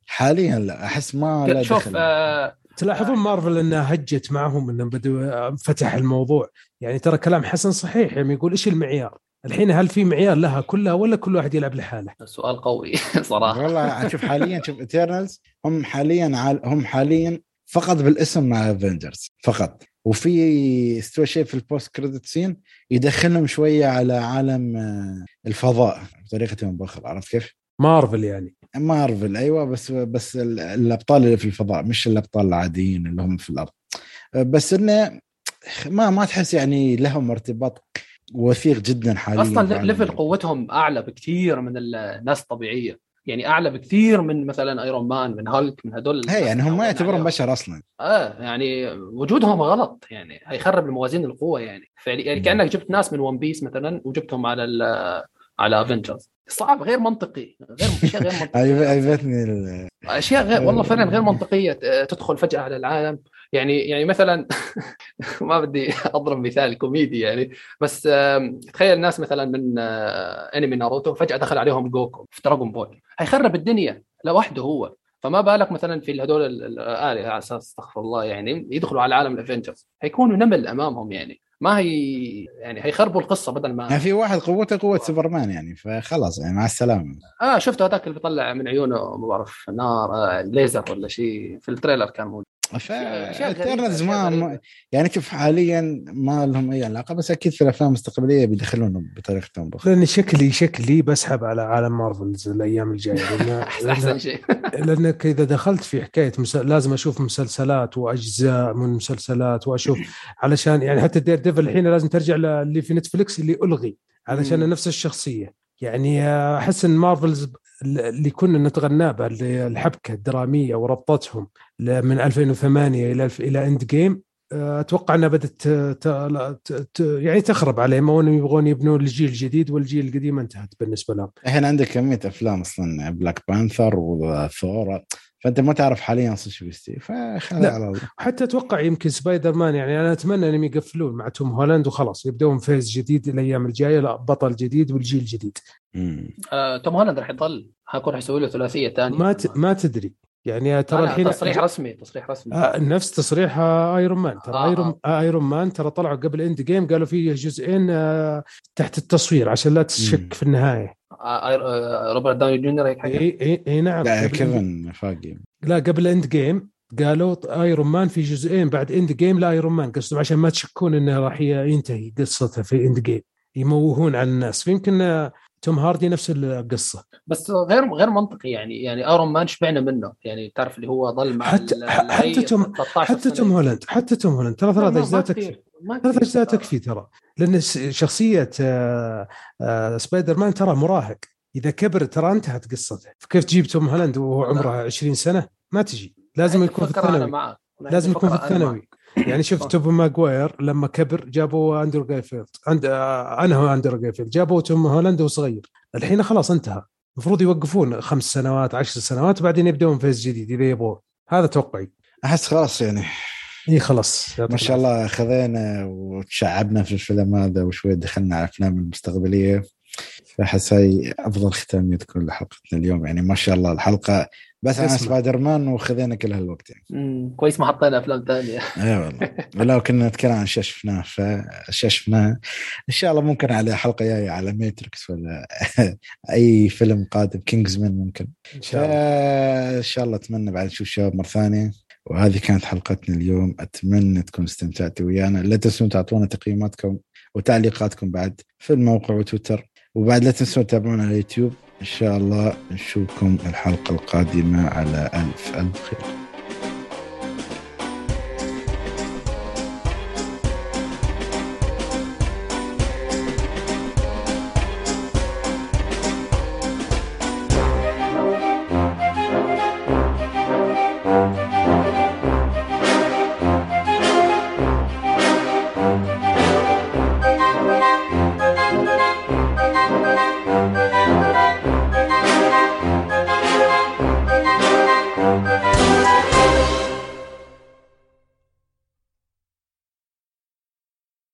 حاليا لا. أحس ما لهاش
أي
دخل.
آه
تلاحظون مارفل إنها هجت معهم إنهم بدوا فتح الموضوع. يعني ترى كلام حسن صحيح يعني يقول إيش المعيار؟ الحين هل في معيار لها كلها ولا كل واحد يلعب لحاله؟
سؤال قوي *laughs* صراحة
والله شوف حاليا شوف Eternals هم حاليا. هم حاليا فقط بالاسم مع Avengers فقط وفي استوى شيء في ال post credit scene يدخلهم شوية على عالم آه، الفضاء بطريقة أو باخرى عرفت كيف؟
مارفل يعني
مارفل أيوه بس بس ال- الأبطال اللي في الفضاء مش الأبطال العاديين اللي هم في الأرض بس إنه ما ما تحس يعني لهم ارتباط وثيق جدا حاليا
أصلا
level.
قوتهم أعلى بكثير من الناس الطبيعية. يعني أعلى بكثير من مثلا Iron Man من هالك من هدول
هي يعني هم ما يعتبرون. بشر أصلا.
آه يعني وجودهم غلط يعني هيخرب الموازين القوة يعني. فعلي يعني كأنك جبت ناس من One Piece مثلا وجبتهم على على Avengers صعب غير منطقي غير أشياء غير *laughs* منطقية.
عجبتني
أشياء غير والله فعلا غير *laughs* منطقية ت- تدخل فجأة على العالم. يعني يعني مثلا *laughs* ما بدي أضرب مثال كوميدي يعني بس تخيل ناس مثلا من آه، أنمي ناروتو فجأة دخل عليهم جوكو في Dragon Ball. هيخرب الدنيا لوحده هو. فما بالك مثلا في هذول على أساس أستغفر الله يعني يدخلوا على عالم ال Avengers هيكونوا نمل أمامهم يعني. ما هي يعني هيخربوا القصة بدل ما
يعني في واحد قوته قوة سوبرمان يعني فخلاص يعني مع السلامة.
آه شفته هذاك اللي بيطلع من عيونه ما بعرف نار آه ليزر ولا شيء. في ال trailer كان موجود
ف Eternals ما, ما يعني شوف حاليا ما لهم أي علاقة بس أكيد في الأفلام المستقبلية بيدخلونهم بطريقتهم
بخير لاني شكلي شكلي بسحب على عالم مارفلز الأيام الجاية. *laughs*
احسن شيء. *laughs*
لأنك إذا دخلت في حكاية مسل... لازم أشوف مسلسلات وأجزاء من مسلسلات وأشوف *clears throat* علشان يعني حتى Daredevil الحين لازم ترجع اللي في Netflix اللي ألغي علشان نفس الشخصية. يعني أحس إن مارفلز اللي كنا نتغنى به الحبكة الدرامية وربطتهم من 2008 إلى إلى Endgame أتوقع أنها بدأت يعني تخرب عليهم أو انهم يبغون يبنون الجيل الجديد والجيل القديم انتهت بالنسبة لهم.
الحين عندك كمية أفلام أصلا Black Panther وثور فأنت ما تعرف حاليا أصلا شو بيستوي فخلي على الله.
حتى أتوقع يمكن سبايدر مان يعني أنا أتمنى إنهم يقفلون مع توم هولاند وخلاص يبدون phase جديد الأيام الجاية لا بطل جديد والجيل الجديد.
آه، توم هولاند راح يضل حيكون حيسوي له ثلاثية ثانية.
ما ت... ما تدري. يعني ترى الحين
تصريح رسمي تصريح رسمي.
آه نفس تصريح Iron Man ترى آه Iron آه. Iron Man ترى طلعوا قبل Endgame قالوا فيه جزئين آه تحت التصوير عشان لا تشك. في النهاية.
آه, آه، روبرت داوني جونيور هيك
حاجة إي إي, إي نعم.
لا كيفن فايجي
لا قبل Endgame قالوا Iron Man في جزئين بعد Endgame ل Iron Man قصدهم عشان ما تشكون إنه راح ينتهي قصته في Endgame يموهون على الناس. فيمكن توم هولاند نفس القصة.
بس غير غير منطقي يعني يعني Iron Man شبعنا منه؟ يعني تعرف اللي هو ظل مع
حتى حتى توم حتى توم هولاند حتى توم هولاند ترى ثلاث اجزاء تكفي ثلاث اجزاء تكفي ترى لأن شخصية آه، آه، سبايدر مان ترى مراهق. إذا كبر ترى انتهت قصته. فكيف تجيب توم هولاند وهو عمره 20 سنة؟ ما تجي. لازم يكون في الثانوي. لازم يكون في الثانوي. يعني شوف توم ماجواير لما كبر جابوا أندرو جارفيلد. عند أنا هو أندرو جارفيلد. جابوا توم هولاند وهو صغير. الحين خلاص انتهى. المفروض يوقفون خمس سنوات عشر سنوات بعدين يبدون phase جديد إذا يبغون. هذا توقعي.
أحس خلاص يعني.
إي خلاص.
ما شاء الله خذينا وتشعبنا في الفيلم هذا وشوي دخلنا على الافلام المستقبلية. فأحس هاي أفضل ختاميه تكون لحلقتنا اليوم. يعني ما شاء الله الحلقة بس عن سبايدر مان وخذينا كل هالوقت
يعني. كويس ما حطينا أفلام ثانية. *laughs*
اي والله. ولو كنا نتكلم عن شو شفناه إن شاء الله ممكن على حلقة جاية على Matrix ولا *laughs* أي فيلم قادم Kingsman ممكن. إن شاء الله. ان شاء الله أتمنى بعد نشوف شباب مرة ثانية. وهذه كانت حلقتنا اليوم. أتمنى تكون استمتعتوا ويانا. لا تنسون تعطونا تقييماتكم وتعليقاتكم بعد في الموقع وتويتر. وبعد لا تنسون تتابعونا على اليوتيوب إن شاء الله نشوفكم الحلقة القادمة على ألف ألف خير.